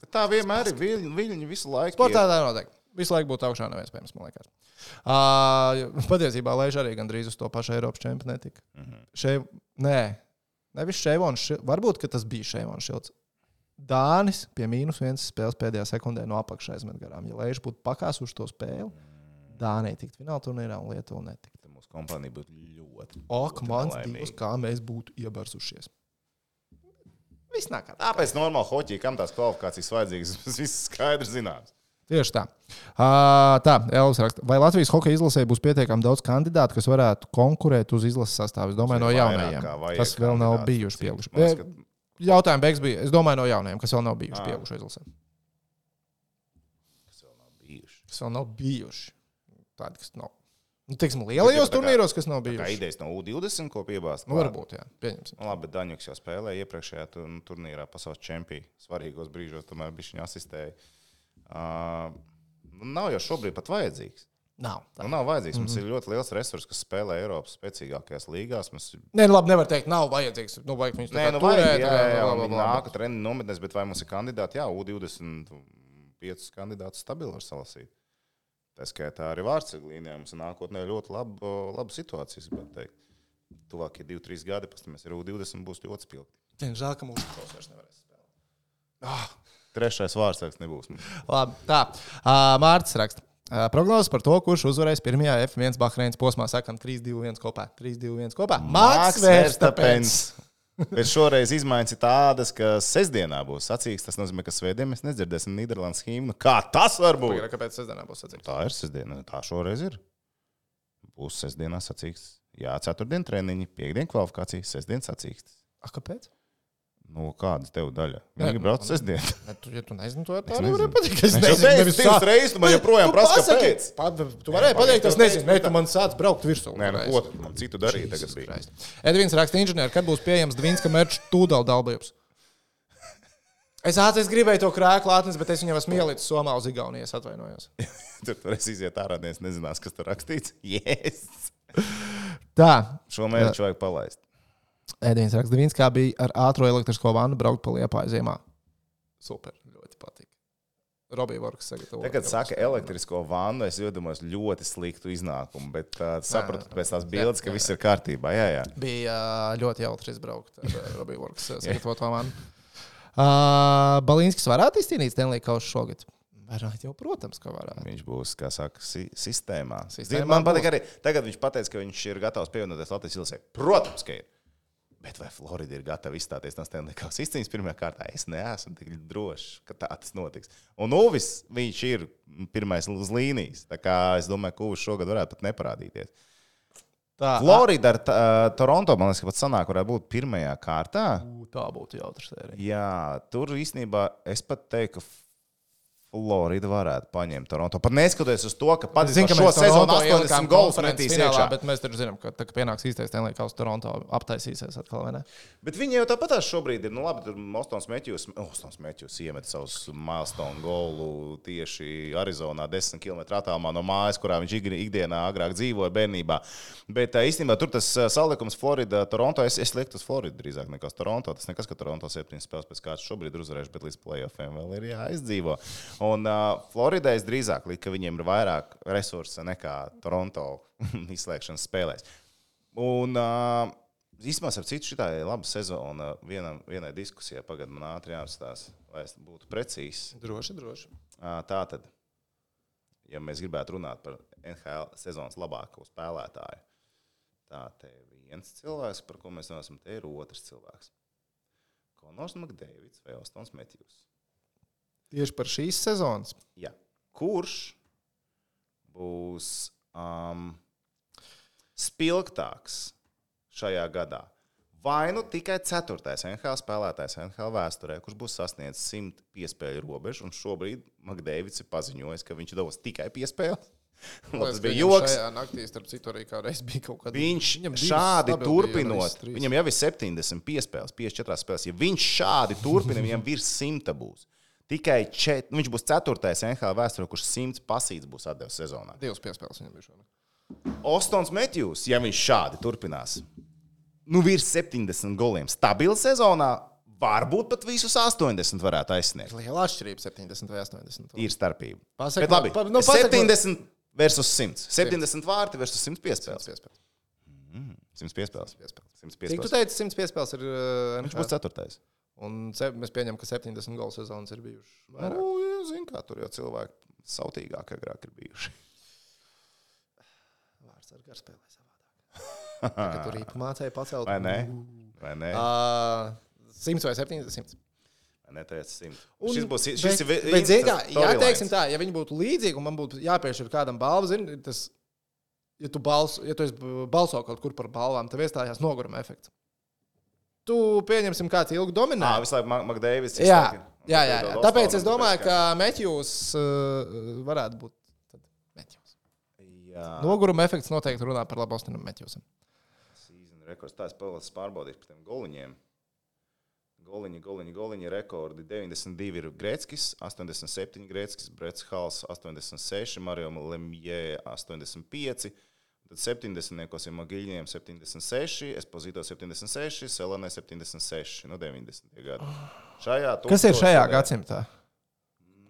Bet tā vienmēr ir viļņi, viļņi visu laiku. Sportā tā notiek. Visu laiku būtu augšā, neiespējams, man liekas. Uh, patiesībā Lēša arī gandrīz uz to pašu Eiropas čempionu netika. Mm -hmm. Šeit, nē, nevis Šeivons. Varbūt, tas bija Šeivons Šilds. Dānis pie mīnus vienas spēles pēdējā sekundē no apakšas aizmet garām. Ja Lēša būtu pakāsuši to spēli, Dānija tiktu fināla turnīrā un Lietuva netiktu. Mūsu kompānija būtu ļoti. Ak, mans dievs, kā mēs būtu iebarzušies. Viss nāk kā Tāpēc normāli hoķī, kam tās kvalifikācijas vajadzīgas, tas viss skaidrs zināms. Tieši tā. Uh, tā, Elvis raksta. Vai Latvijas hokeja izlasē būs pietiekami daudz kandidātu, kas varētu konkurēt uz izlases sastāvu? Es domāju, no jaunajiem, kas vēl nav bijuši pieauguši. ka- Jautājums beigas bija. Es domāju, no jaunajiem, kas vēl nav bijuši pieauguši izlasē. Tas vēl nav bijuši. Kas vēl nav bijuši. Tādi, kas nav. Nu, teiksim, lielajos tā turnīros, kas nav bijuši. idejas no U20, ko piebāzt? Nu, varbūt, jā. Pieņemsim. Nu, labi, bet Daņuks jau spēlēja iepriekšējā tu- turnīrā pasaules čempionā. Svarīgos brīžos tomēr bija viņa asistēja. Uh, nav jau šobrīd pat vajadzīgs. Nav. Tā. Nu, nav vajadzīgs. Mums Mhm. ir ļoti liels resurs, kas spēlē Eiropas spēcīgākajās līgās. Mums... Nē, nu, labi, nevar teikt, nav vajadzīgs. Nu, vajag viņus Nē, nu, kā vajag, turēt. jā, jā, jā, un bla, viņi bla, nāk treniņu nometnēs, bet vai mums ir kandidāti? Jā, U25 kandidātus stabili var salasīt. Tā skaitā arī vārdsarglīnijā mums ir nākotnē ļoti laba, laba situācija. gribētu teikt. Tuvākie divi, trīs gadi, pēc tam mēs ar U20 būs ļoti spilgti. Nē, Žēl, ka mūsu klausās vairs nevarēs spēlēt. Ah, trešais vārds nebūs. Labi, tā. Uh, Mārcis raksta. Prognozes par to, kurš uzvarēs pirmajā F1 Bahreinas posmā, sakām, 3-2-1 kopā. 3-2-1 kopā. Maks Verstapens. Bet šoreiz izmaiņas ir tādas, ka sestdienā būs sacīks. Tas nozīmē, ka svētdien mēs nedzirdēsim Nīderlandes himnu. Kā tas var būt? Pagaidām, kāpēc sestdienā būs sacīts? Tā ir sestdiena. Tā šoreiz ir. Būs sestdienā sacīks. Jā, ceturtdien treniņi, piekdien kvalifikācija, sestdien sacīks. A, kāpēc? Nu, kāda tev daļa? Nē, Viņi brauc man- sestdien. Tu, ja tu nezini, to tā Es nezinu. varēja pateikt. Viņš jau teica divas reizes, tu man joprojām prasa, kāpēc. Pat, tu varēji pateikt, es nezinu, ne, tu man sāc braukt virsū. Nē, nu, ko tu man citu darīji tagad? Bija. Edvins raksta inženieri, kad būs pieejams Dvīnska mērķa tūdaļ dalībums. Es ātri gribēju to krēklu atnest, bet es viņam esmu ielicis somā uz Igaunijas, atvainojos. Tur varēs iziet ārā, nezinās, kas tur rakstīts. Yes! Tā, Šo mērķu vajag palaist. Edvins raksta, Dvīnskā bija ar ātrā elektrisko vannu braukt pa liepāju ziemā. Super, ļoti patīk. Robija Vorks sagatavo. Tagad saka elektrisko vannu, es iedomājos ļoti sliktu iznākumu, bet uh, sapratu pēc tās bildes, ka viss ir kārtībā. Jā, jā. Bija ā, ļoti jautri izbraukt ar ā, Robiju Vorks sagatavoto vannu. Uh, Balīnskis varētu izcīnīt Stanley Kausu šogad. Varētu jau, protams, ka varētu. Viņš būs, kā saka, si sistēmā. Sistēmā Zini, man patīk arī, tagad viņš pateica, ka viņš ir gatavs pievienoties Latvijas ilgsē. Protams, ka ir. Bet vai Florida ir gatava izstāties no Stanley Kausa izcīņas pirmajā kārtā? Es neesmu tik drošs, ka tā tas notiks. Un Uvis, viņš ir pirmais uz līnijas. Tā kā es domāju, ka Uvis šogad varētu pat neparādīties. Tā, Florida ar uh, Toronto, man liekas, ka pat sanāk, varētu būt pirmajā kārtā. tā būtu jautra sērija. Jā, tur īstenībā es pat teiktu, ka Florida varētu paņemt Toronto. Pat neskatoties uz to, ka pat Zinu, ka šo sezonu Toronto 80 ielikām gols konferences metīs iekšā. Bet mēs taču zinām, ka tā, kad pienāks īstais Stanley Kausa Toronto aptaisīsies atkal, vai ne? Bet viņi jau tāpat šobrīd ir. Nu, labi, tur Ostons Mēķis, Ostons Mēķis iemet savus milestone golu tieši Arizonā, 10 km attālumā no mājas, kurā viņš ikdi- ikdienā agrāk dzīvoja bērnībā. Bet īstenībā tur tas salikums Florida, Toronto, es, es lieku uz Floridu drīzāk nekā uz Toronto. Tas nekas, ka Toronto 7 spēles pēc kārtas šobrīd ir uzvarējuši, bet līdz playoffiem vēl ir jāizdzīvo. Un uh, Floridai es drīzāk lieku, ka viņiem ir vairāk resursu nekā Toronto izslēgšanas spēlēs. Un uh, īstenībā, ap citu, šī ir laba sezona. Vienam, vienai diskusijai pagaidām man ātri jāapstāsta, lai es būtu precīzs. Droši, droši. Tā tad, ja mēs gribētu runāt par NHL sezonas labāko spēlētāju, tā te ir viens cilvēks, par ko mēs runāsim, te ir otrs cilvēks. Konors Makdēvids vai Ostons Metjus. Tieši par šīs sezonas. Jā. Kurš būs um, spilgtāks šajā gadā? Vai nu tikai ceturtais NHL spēlētājs NHL vēsturē, kurš būs sasniedzis simt piespēļu robežu, un šobrīd Makdēvids ir paziņojis, ka viņš dos tikai. Labi, tas bija joks. Jā, naktī, starp citu, arī kādreiz bija kaut kāda. Viņš Viņam šādi turpinot, viņam jau ir 70 piespēles, 54 spēles. Ja viņš šādi turpina, viņam virs 100 būs. Tikai čet, viņš būs ceturtais NHL vēsturē, kurš 100 pasīts būs atdevis sezonā. Divas piespēles viņam bija šodien. Ostons Metjūs, ja viņš šādi turpinās, nu virs 70 goliem stabila sezonā, varbūt pat visus 80 varētu aizsniegt. Liela atšķirība 70 vai 80. Ir starpība. Pasaki Bet labi, pa- nu, pasaki man- 70 versus 100. 70 vārti versus 100 piespēles. piespēles. 100 piespēles. piespēles. 100 Cik tu piespēles. teici, 100 piespēles ir. Uh, Viņš būs ceturtais. Un mēs pieņemam, ka 70 golu sezonas ir bijušas. Nu, jā, zin, kā tur jau cilvēki sautīgākie agrāk ir bijuši. Vārds ar garspēlē savādāk. Kad tur īpa mācēja pacelt. Vai ne? Vai ne? Uh, 100 vai 70. Vai ne teica simt. Un- Šis būs šis bet, ir bet, zini kā, ja storylines. teiksim tā, ja viņi būtu līdzīgi un man būtu jāpiešķir kādam balvu, zini, tas, ja tu, balso, ja tu balso kaut kur par balvām, tev iestājās noguruma efekts. Tu pieņemsim, kāds ilgi dominē. Ā, visu laiku Mak- Makdēvis. Jā, jā, jā, jā. Tāpēc es domāju, ka Metjūs uh, varētu būt. Jā, Noguruma efekts noteikti runā par labu Austinam Metjūsam. season rekords. Tā es pēlēs pārbaudīšu par tiem goliņiem. Goliņi, goliņi, goliņi, rekordi. 92 ir Greckis, 87 Greckis, Brets Hals 86, Mario Lemjē 85. Tad 70. ir Magiļņiem 76, Espozīto 76, Selanē 76, no 90. gada. Šajā Kas ir šajā gadsimtā?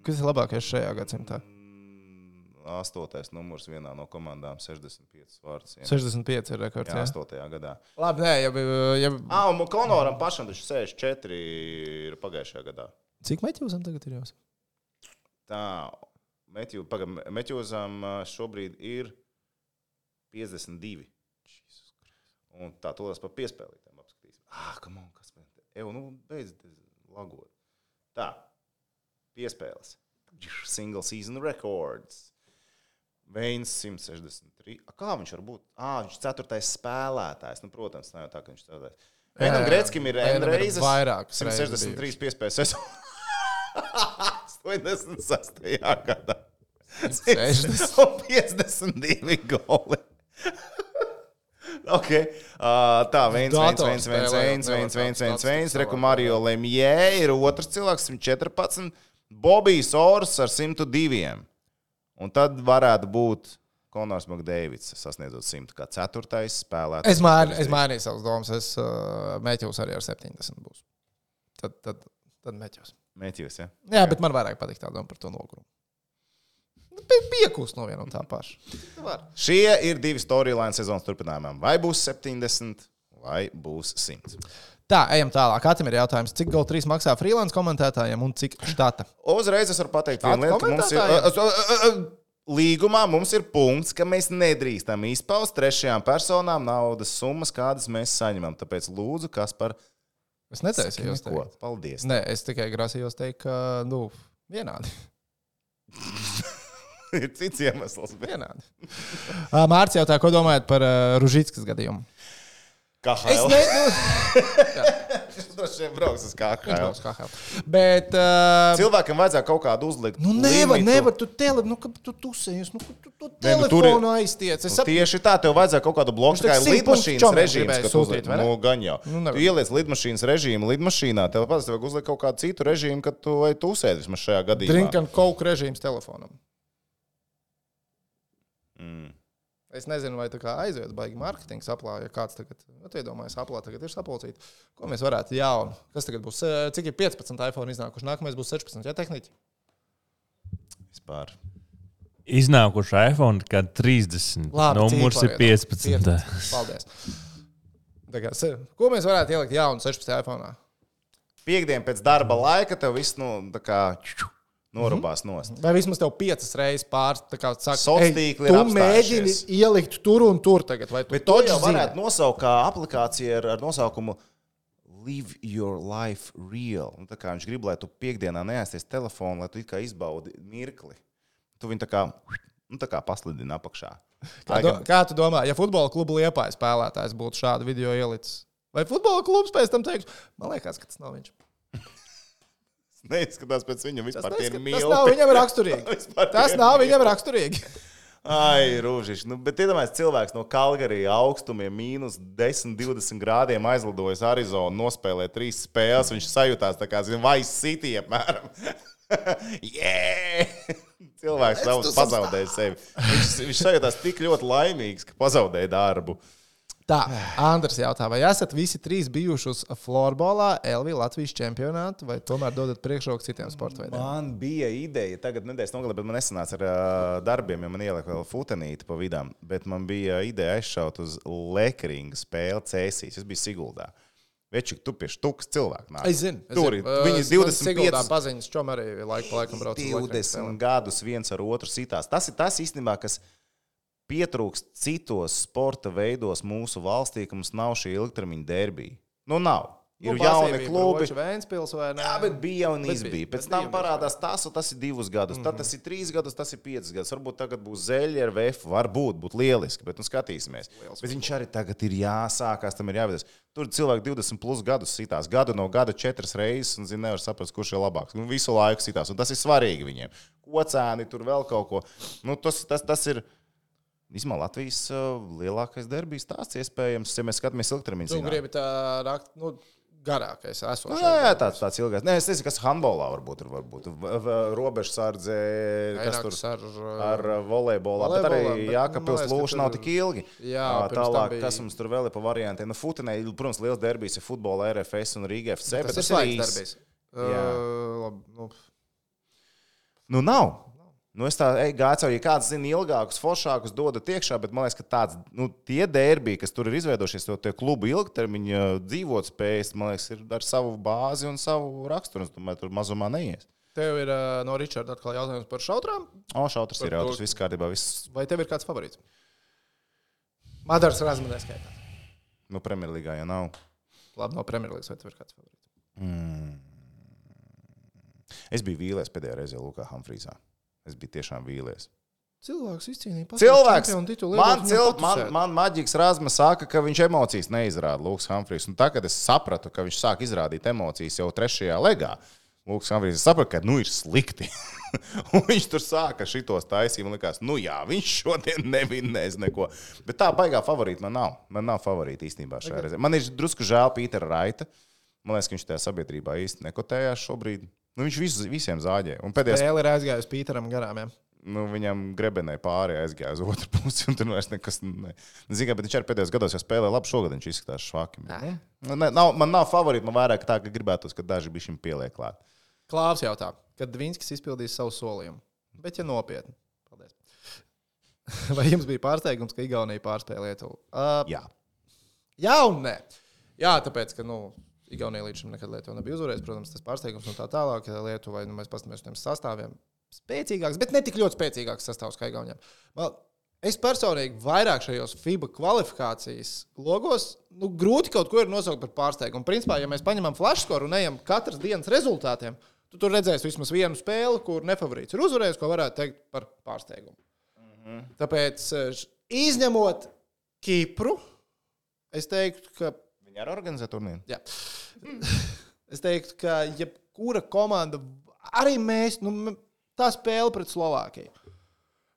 Kas ir labākais šajā gadsimtā? Mm, Astotais numurs vienā no komandām, 65 vārds. 65 ir rekords. Jā, Jā. 8. gadā. Labi, nē, ja, ja Ah, un Konoram pašam taču 64 ir pagājušajā gadā. Cik Meķusam tagad ir jāsaka? Tā, Metjūzam šobrīd ir 52. Jesus Christ. Un tā tūlēs par piespēlītēm apskatīsim. Ah, kam on, kas man te? Evo, nu, beidz lagot. Tā, piespēles. Single season records. Veins 163. A, kā viņš var būt? Ah, viņš ir ceturtais spēlētājs. Nu, protams, nav jau tā, ka viņš ceturtais. Vienam Gretskim ir reizes reizes 163 piespējas sezonā. 86. gadā. 60. Un 52 goli. okay. uh, tā, viens, viens, viens, viens, viens, viens, viens, viens, viens. Reku Mario Lemjē ir otrs cilvēks, 114. Bobijs Ors ar 102. Un tad varētu būt Konors Makdēvids, sasniedzot 100 kā ceturtais spēlētājs. Es, maini, es mainīju savas domas. Es uh, Meķus arī ar 70 būs. Tad, tad, tad Meķus. Mēķis, ja? Jā, bet man vairāk patīk tā doma par to nogurumu. Pie- Piekūst no viena un tā paša. Nu. Šie ir divi storyline sezonas turpinājumiem. Vai būs 70 vai būs 100? Tā, ejam tālāk. Katram ir jautājums, cik GO 3 maksā freelance komentētājiem un cik štata? Uzreiz es varu pateikt, Tādu vienu lietu, ka mums ir. Līgumā mums ir punkts, ka mēs nedrīkstam izpaust trešajām personām naudas summas, kādas mēs saņemam. Tāpēc, lūdzu, kas par Es netaisījos ko? teikt. Paldies. Nē, es tikai grasījos teikt, ka, nu, vienādi. ir cits iemesls. Vienādi. Mārcis jautā, ko domājat par uh, Ružītskas gadījumu? Kā Es Haila? nezinu, Viņš droši vien brauks uz kā hell. Bet. Uh, Cilvēkam vajadzētu kaut kādu uzlikt. Nu, nevar, limitu. nevar, tu tele, nu, tu tusējies, nu, tu to Nē, nu, telefonu aiztiec. Es Nu, saprotu, tieši tā, tev vajadzēja kaut kādu bloku, kā lidmašīnas gribēja kad uzliek. Nu, gan jau. Nu, tu ieliec lidmašīnas režīmu lidmašīnā, tev pats vajag uzlikt kaut kādu citu režīmu, kad tu vai tu uzsēdi vismaz šajā gadījumā. drink and coke režīms telefonam. Mm. Es nezinu, vai tā kā aiziet, baigi mārketings aplā, ja kāds tagad, nu, iedomājas, aplā tagad ir sapulcīti. Ko mēs varētu jaunu? Kas tagad būs? Eh, Cik ir 15 iPhone iznākuši? Nākamais būs 16, ja tehniķi? Vispār. Iznākuši iPhone, kad 30. Numurs ir cipari, 15. 15. Paldies. Kā, Ko mēs varētu ielikt jaunu 16 iPhone? Piektdien pēc darba laika tev viss nu, tā kā norubās Mhm. nost. Vai vismaz tev piecas reizes pāris saka, Sociāli "Ej, tīkli ir tu mēģini apstājušies." ielikt tur un tur tagad, vai tu Bet to jau zini? varētu nosaukt kā aplikācija ar, ar nosaukumu Live your life real. Un tā kā viņš grib, lai tu piekdienā neaizties telefonu, lai tu kā izbaudi mirkli. Tu viņu tā kā, nu, tā kā paslidini apakšā. Kā, do, kā tu domā, ja futbola kluba liepājas spēlētājs būtu šādu video ielicis? Vai futbola klubs pēc tam teiks, man liekas, ka tas nav viņš. Neizskatās pēc viņa Tas, vispār. ir neskat, tas nav viņam raksturīgi. Tas nav viņam raksturīgi. Ai, rūžiši. Nu, bet iedomājieties, cilvēks no Kalgarijas augstumiem, mīnus 10, 20 grādiem aizlidojas Arizonu, nospēlē trīs spēles. Viņš sajūtās tā kā Vice City apmēram. yeah! Cilvēks nav pazaudējis sevi. Viņš, viņš sajūtās tik ļoti laimīgs, ka pazaudēja darbu. Tā, Andris jautā, vai esat visi trīs bijuši uz florbolā, LV Latvijas čempionātu, vai tomēr dodat priekšroku citiem sporta veidiem? Man bija ideja, tagad nedēļas nogalē, bet man nesanāca ar uh, darbiem, jo man ielika vēl futenīti pa vidām. Bet man bija ideja aizšaut uz lekringa spēli Cēsīs. Es biju Siguldā. Večik, tu pie štukas cilvēku nāk. Es zinu, es Tur ir. Viņi Uh, man Siguldā 25 paziņas, čom arī laiku pa laikam brauc uz Lekrinu 20 spēlēm. gadus viens ar otru sitās. Tas ir tas īstenībā, kas pietrūkst citos sporta veidos mūsu valstī, ka mums nav šī ilgtermiņa derbija. Nu, nav. Ir Nu, jauni klubi. Jā, bet bija jau un izbija. bija, Pēc tam parādās tas, un tas ir divus gadus. Tad tas ir trīs gadus, tas ir piecus gadus. Varbūt tagad būs zeļi ar VF. Varbūt būtu lieliski, bet nu skatīsimies. Bet viņš arī tagad ir jāsākās, tam ir jāvedas. Tur cilvēki 20 plus gadus sitās. Gadu no gada četras reizes, un zini, nevar saprast, kurš ir labāks. Nu, visu laiku sitās, un tas ir svarīgi viņiem. Kocēni tur vēl kaut ko. Nu, tas, tas, tas ir. Vismaz Latvijas uh, lielākais derbijas tās iespējams, ja mēs skatāmies ilgtermiņā. Tu gribi tā rakt, nu, garākais Nu, esošais. jā, jā, tāds, tāds ilgāks. Nē, es nezinu, kas handbolā varbūt ir. Varbūt. Robežsardze, kas tur ar, ar volejbolā, bet arī volejbolā, bet, nu, Jākapils lūša tur- nav tik ilgi. Jā, tālāk, bija- kas mums tur vēl ir pa variantiem? Nu, Futenē, protams, liels derbijs ir futbola RFS un Rīga FC, bet Tas ir tas ir darbs. Jā. Uh, labi, nu, Nu, nav. Nu, es gāju, ja kāds zina ilgākus, foršākus, dodat iekšā, bet man liekas, ka tāds, nu, tie derbi, kas tur ir izveidojušies, to tie klubu ilgtermiņa dzīvotspējas, man liekas, ir ar savu bāzi un savu raksturu. Es domāju, tur mazumā neies. Tev ir uh, no Ričarda atkal jautājums par šautrām. O, šautrs Par ir to- jautrs, viss kārtībā, viss, Vai tev ir kāds favorīts? Madars Razmanē skaitā. nu, Premjerlīgā jau nav. Labi, no Premjerlīgas vai tev ir kāds favorīts? Mm. Es biju vīlies pēdējā reizē Lukā Humfrīzā. Es biju tiešām vīlies. Cilvēks izcīnīja pasaules titulu. man, cil, man, man maģiks Rāzma saka, ka viņš emocijas neizrāda Lūks Humfrijs. Un tagad es sapratu, ka viņš sāk izrādīt emocijas jau trešajā legā. Lūks Humfrijs saprata, ka nu ir slikti. un viņš tur sāka šitos taisīt. Man liekas, nu jā, viņš šodien nevinnēs neko. Bet tā baigā favorīta man nav. Man nav favorīta īstenībā šajā reizē. Man ir drusku žēl Pītera Raita. Man liekas, ka viņš tajā sabiedrībā īsti nekotējās šobrīd. Nu, viņš visu, visiem zāģē. Un pēdējais Spēle ir aizgājusi Pīteram garām. Ja? nu, viņam grebenē pāri aizgāja uz otru pusi, un tur vairs nekas. Ne. Zinu, bet viņš arī pēdējos gados jau spēlēja labi. Šogad viņš izskatās švaki. Nē. Nu, ne, nav, man nav favorīti, man vairāk tā, ka gribētos, ka daži bija šim pieliek klāt. Klāvs jautā, kad Dvīnskis izpildīs savu solījumu. Bet, ja nopietni, paldies. Vai jums bija pārsteigums, ka Igaunija pārspēja Lietuvu? Uh, Jā, jā un nē. Jā, tāpēc, ka nu, Igaunija līdz šim nekad Lietuva nebija uzvarējusi. Protams, tas pārsteigums un tā tālāk. ka Lietuva, nu, mēs paskatāmies uz tiem sastāviem, spēcīgāks, bet ne tik ļoti spēcīgāks sastāvs kā Igaunijam. Es personīgi vairāk šajos FIBA kvalifikācijas logos nu, grūti kaut ko ir nosaukt par pārsteigumu. Principā, ja mēs paņemam flashscore un ejam katras dienas rezultātiem, tad tur redzēs vismaz vienu spēli, kur nefavorīts ir uzvarējis, ko varētu teikt par pārsteigumu. Tāpēc, eh, izņemot Kipru, es teiktu, ka viņi arī organizē turnīru. Jā. Es teiktu, ka jebkura komanda, arī mēs, nu, tā spēle pret Slovākiju.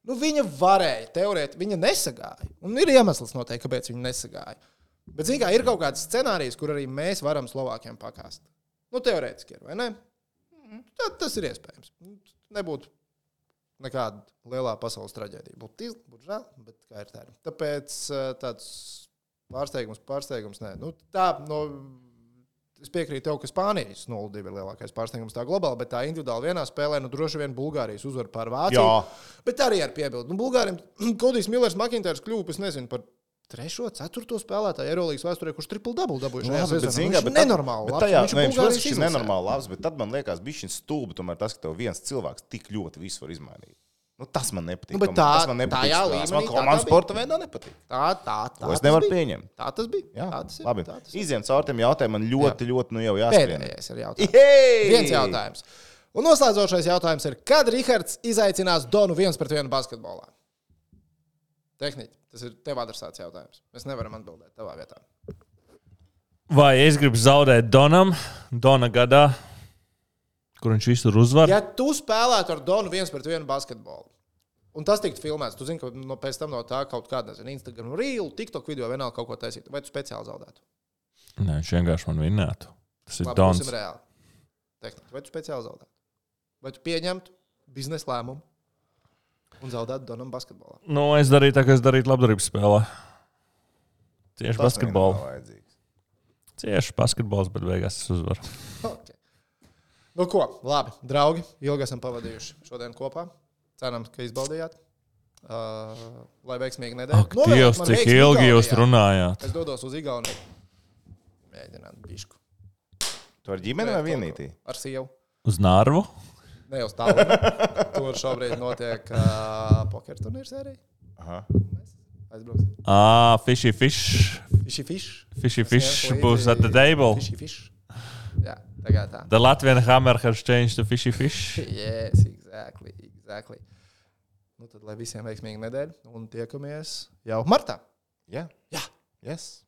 Nu, viņa varēja, teorētiski, viņa nesagāja. Un ir iemesls noteikti, kāpēc viņa nesagāja. Bet, zināmā mērā, ir kaut kāds scenārijs, kur arī mēs varam Slovākiem pakāst. Nu, teorētiski ir, vai ne? Tad tas ir iespējams. Nebūtu nekāda lielā pasaules traģēdija. Būtu tīzli, būtu žēl, bet kā ir tā. Tāpēc eh, tāds pārsteigums, pārsteigums, nē. Nu, tā, no, es piekrītu tev, ka Spānijas 0-2 ir lielākais pārsteigums tā globāli, bet tā individuāli vienā spēlē, nu, droši vien Bulgārijas uzvar pār Vāciju. Jā. Bet arī ar piebildu. Nu, Bulgāriem Kodijs Millers Makintārs kļuva, es nezinu, par trešo, ceturto spēlētāju Eirolandes vēsturē, kurš triple double dabūja. šajā Labi, bet, zini, Viņš ir tad- nenormāli. Bet labs, tajā, viņš ir ne, viņš Bulgārijas protams, ir nenormāli labs, bet tad man liekas, bija šis stulbi, tomēr tas, ka tev viens cilvēks tik ļoti visu var izmainīt. Nu, tas man nepatīk. Nu, tā- tas man nepatīk. Tas līmenī man tā bija. sporta veidā nepatīk. Tā, tā, tā. To es nevaru pieņemt. Tā tas bija. Jā, tā tas ir. labi. Tā tas ir. Iziem caur tiem jautājumiem, man ļoti, ļoti, nu jau jāskrien. Pēdējais ir jautājums. Ihei! Viens jautājums. Un noslēdzošais jautājums ir, kad Rihards izaicinās Donu viens pret vienu basketbolā? Tehniski, tas ir tev adresēts jautājums. Mēs nevaram atbildēt tavā vietā. Vai es gribu zaudēt Donam, Dona gadā, kur viņš visur uzvar? Ja tu spēlētu ar Donu viens pret vienu basketbolu, un tas tiktu filmēts, tu zini, ka no, pēc tam no tā kaut kāda, nezinu, Instagram reel, TikTok video vienalga kaut ko taisīt, vai tu speciāli zaudētu? Nē, viņš vienkārši man vinnētu. Tas ir Dons. būsim reāli. Tehniski, vai tu speciāli zaudētu? Vai tu pieņemtu biznesa lēmumu un zaudētu Donam basketbolā? Nu, es darīju tā, kā es darīju labdarības spēlē. Tieši Tas vajadzīgs. Cieši basketbols, bet beigās es uzvaru. Okay. Nu, ko, labi, draugi, ilgi esam pavadījuši šodien kopā. Ceram, ka izbaudījāt. Uh, lai veiksmīgi nedēļa. Ak, Dievs, cik ilgi jūs runājāt? Es dodos uz Igauniju. Mēģināt bišku. Tu ar ģimeni vai vienītī? Ar sievu. Uz Nārvu? Ne uz tālu. Tur šobrīd notiek uh, poker turnīrs arī. Aha. Aizbrauksim. Ah, fishy fish. Fishy fish. Fishy fish būs at the table. Fishy fish. Jā, tagad tā. The Latvian hammer has changed to fishy fish. Yes, exactly, exactly. Nu, tad lai visiem veiksmīga nedēļa un tiekamies jau martā. Jā. Jā. Yes.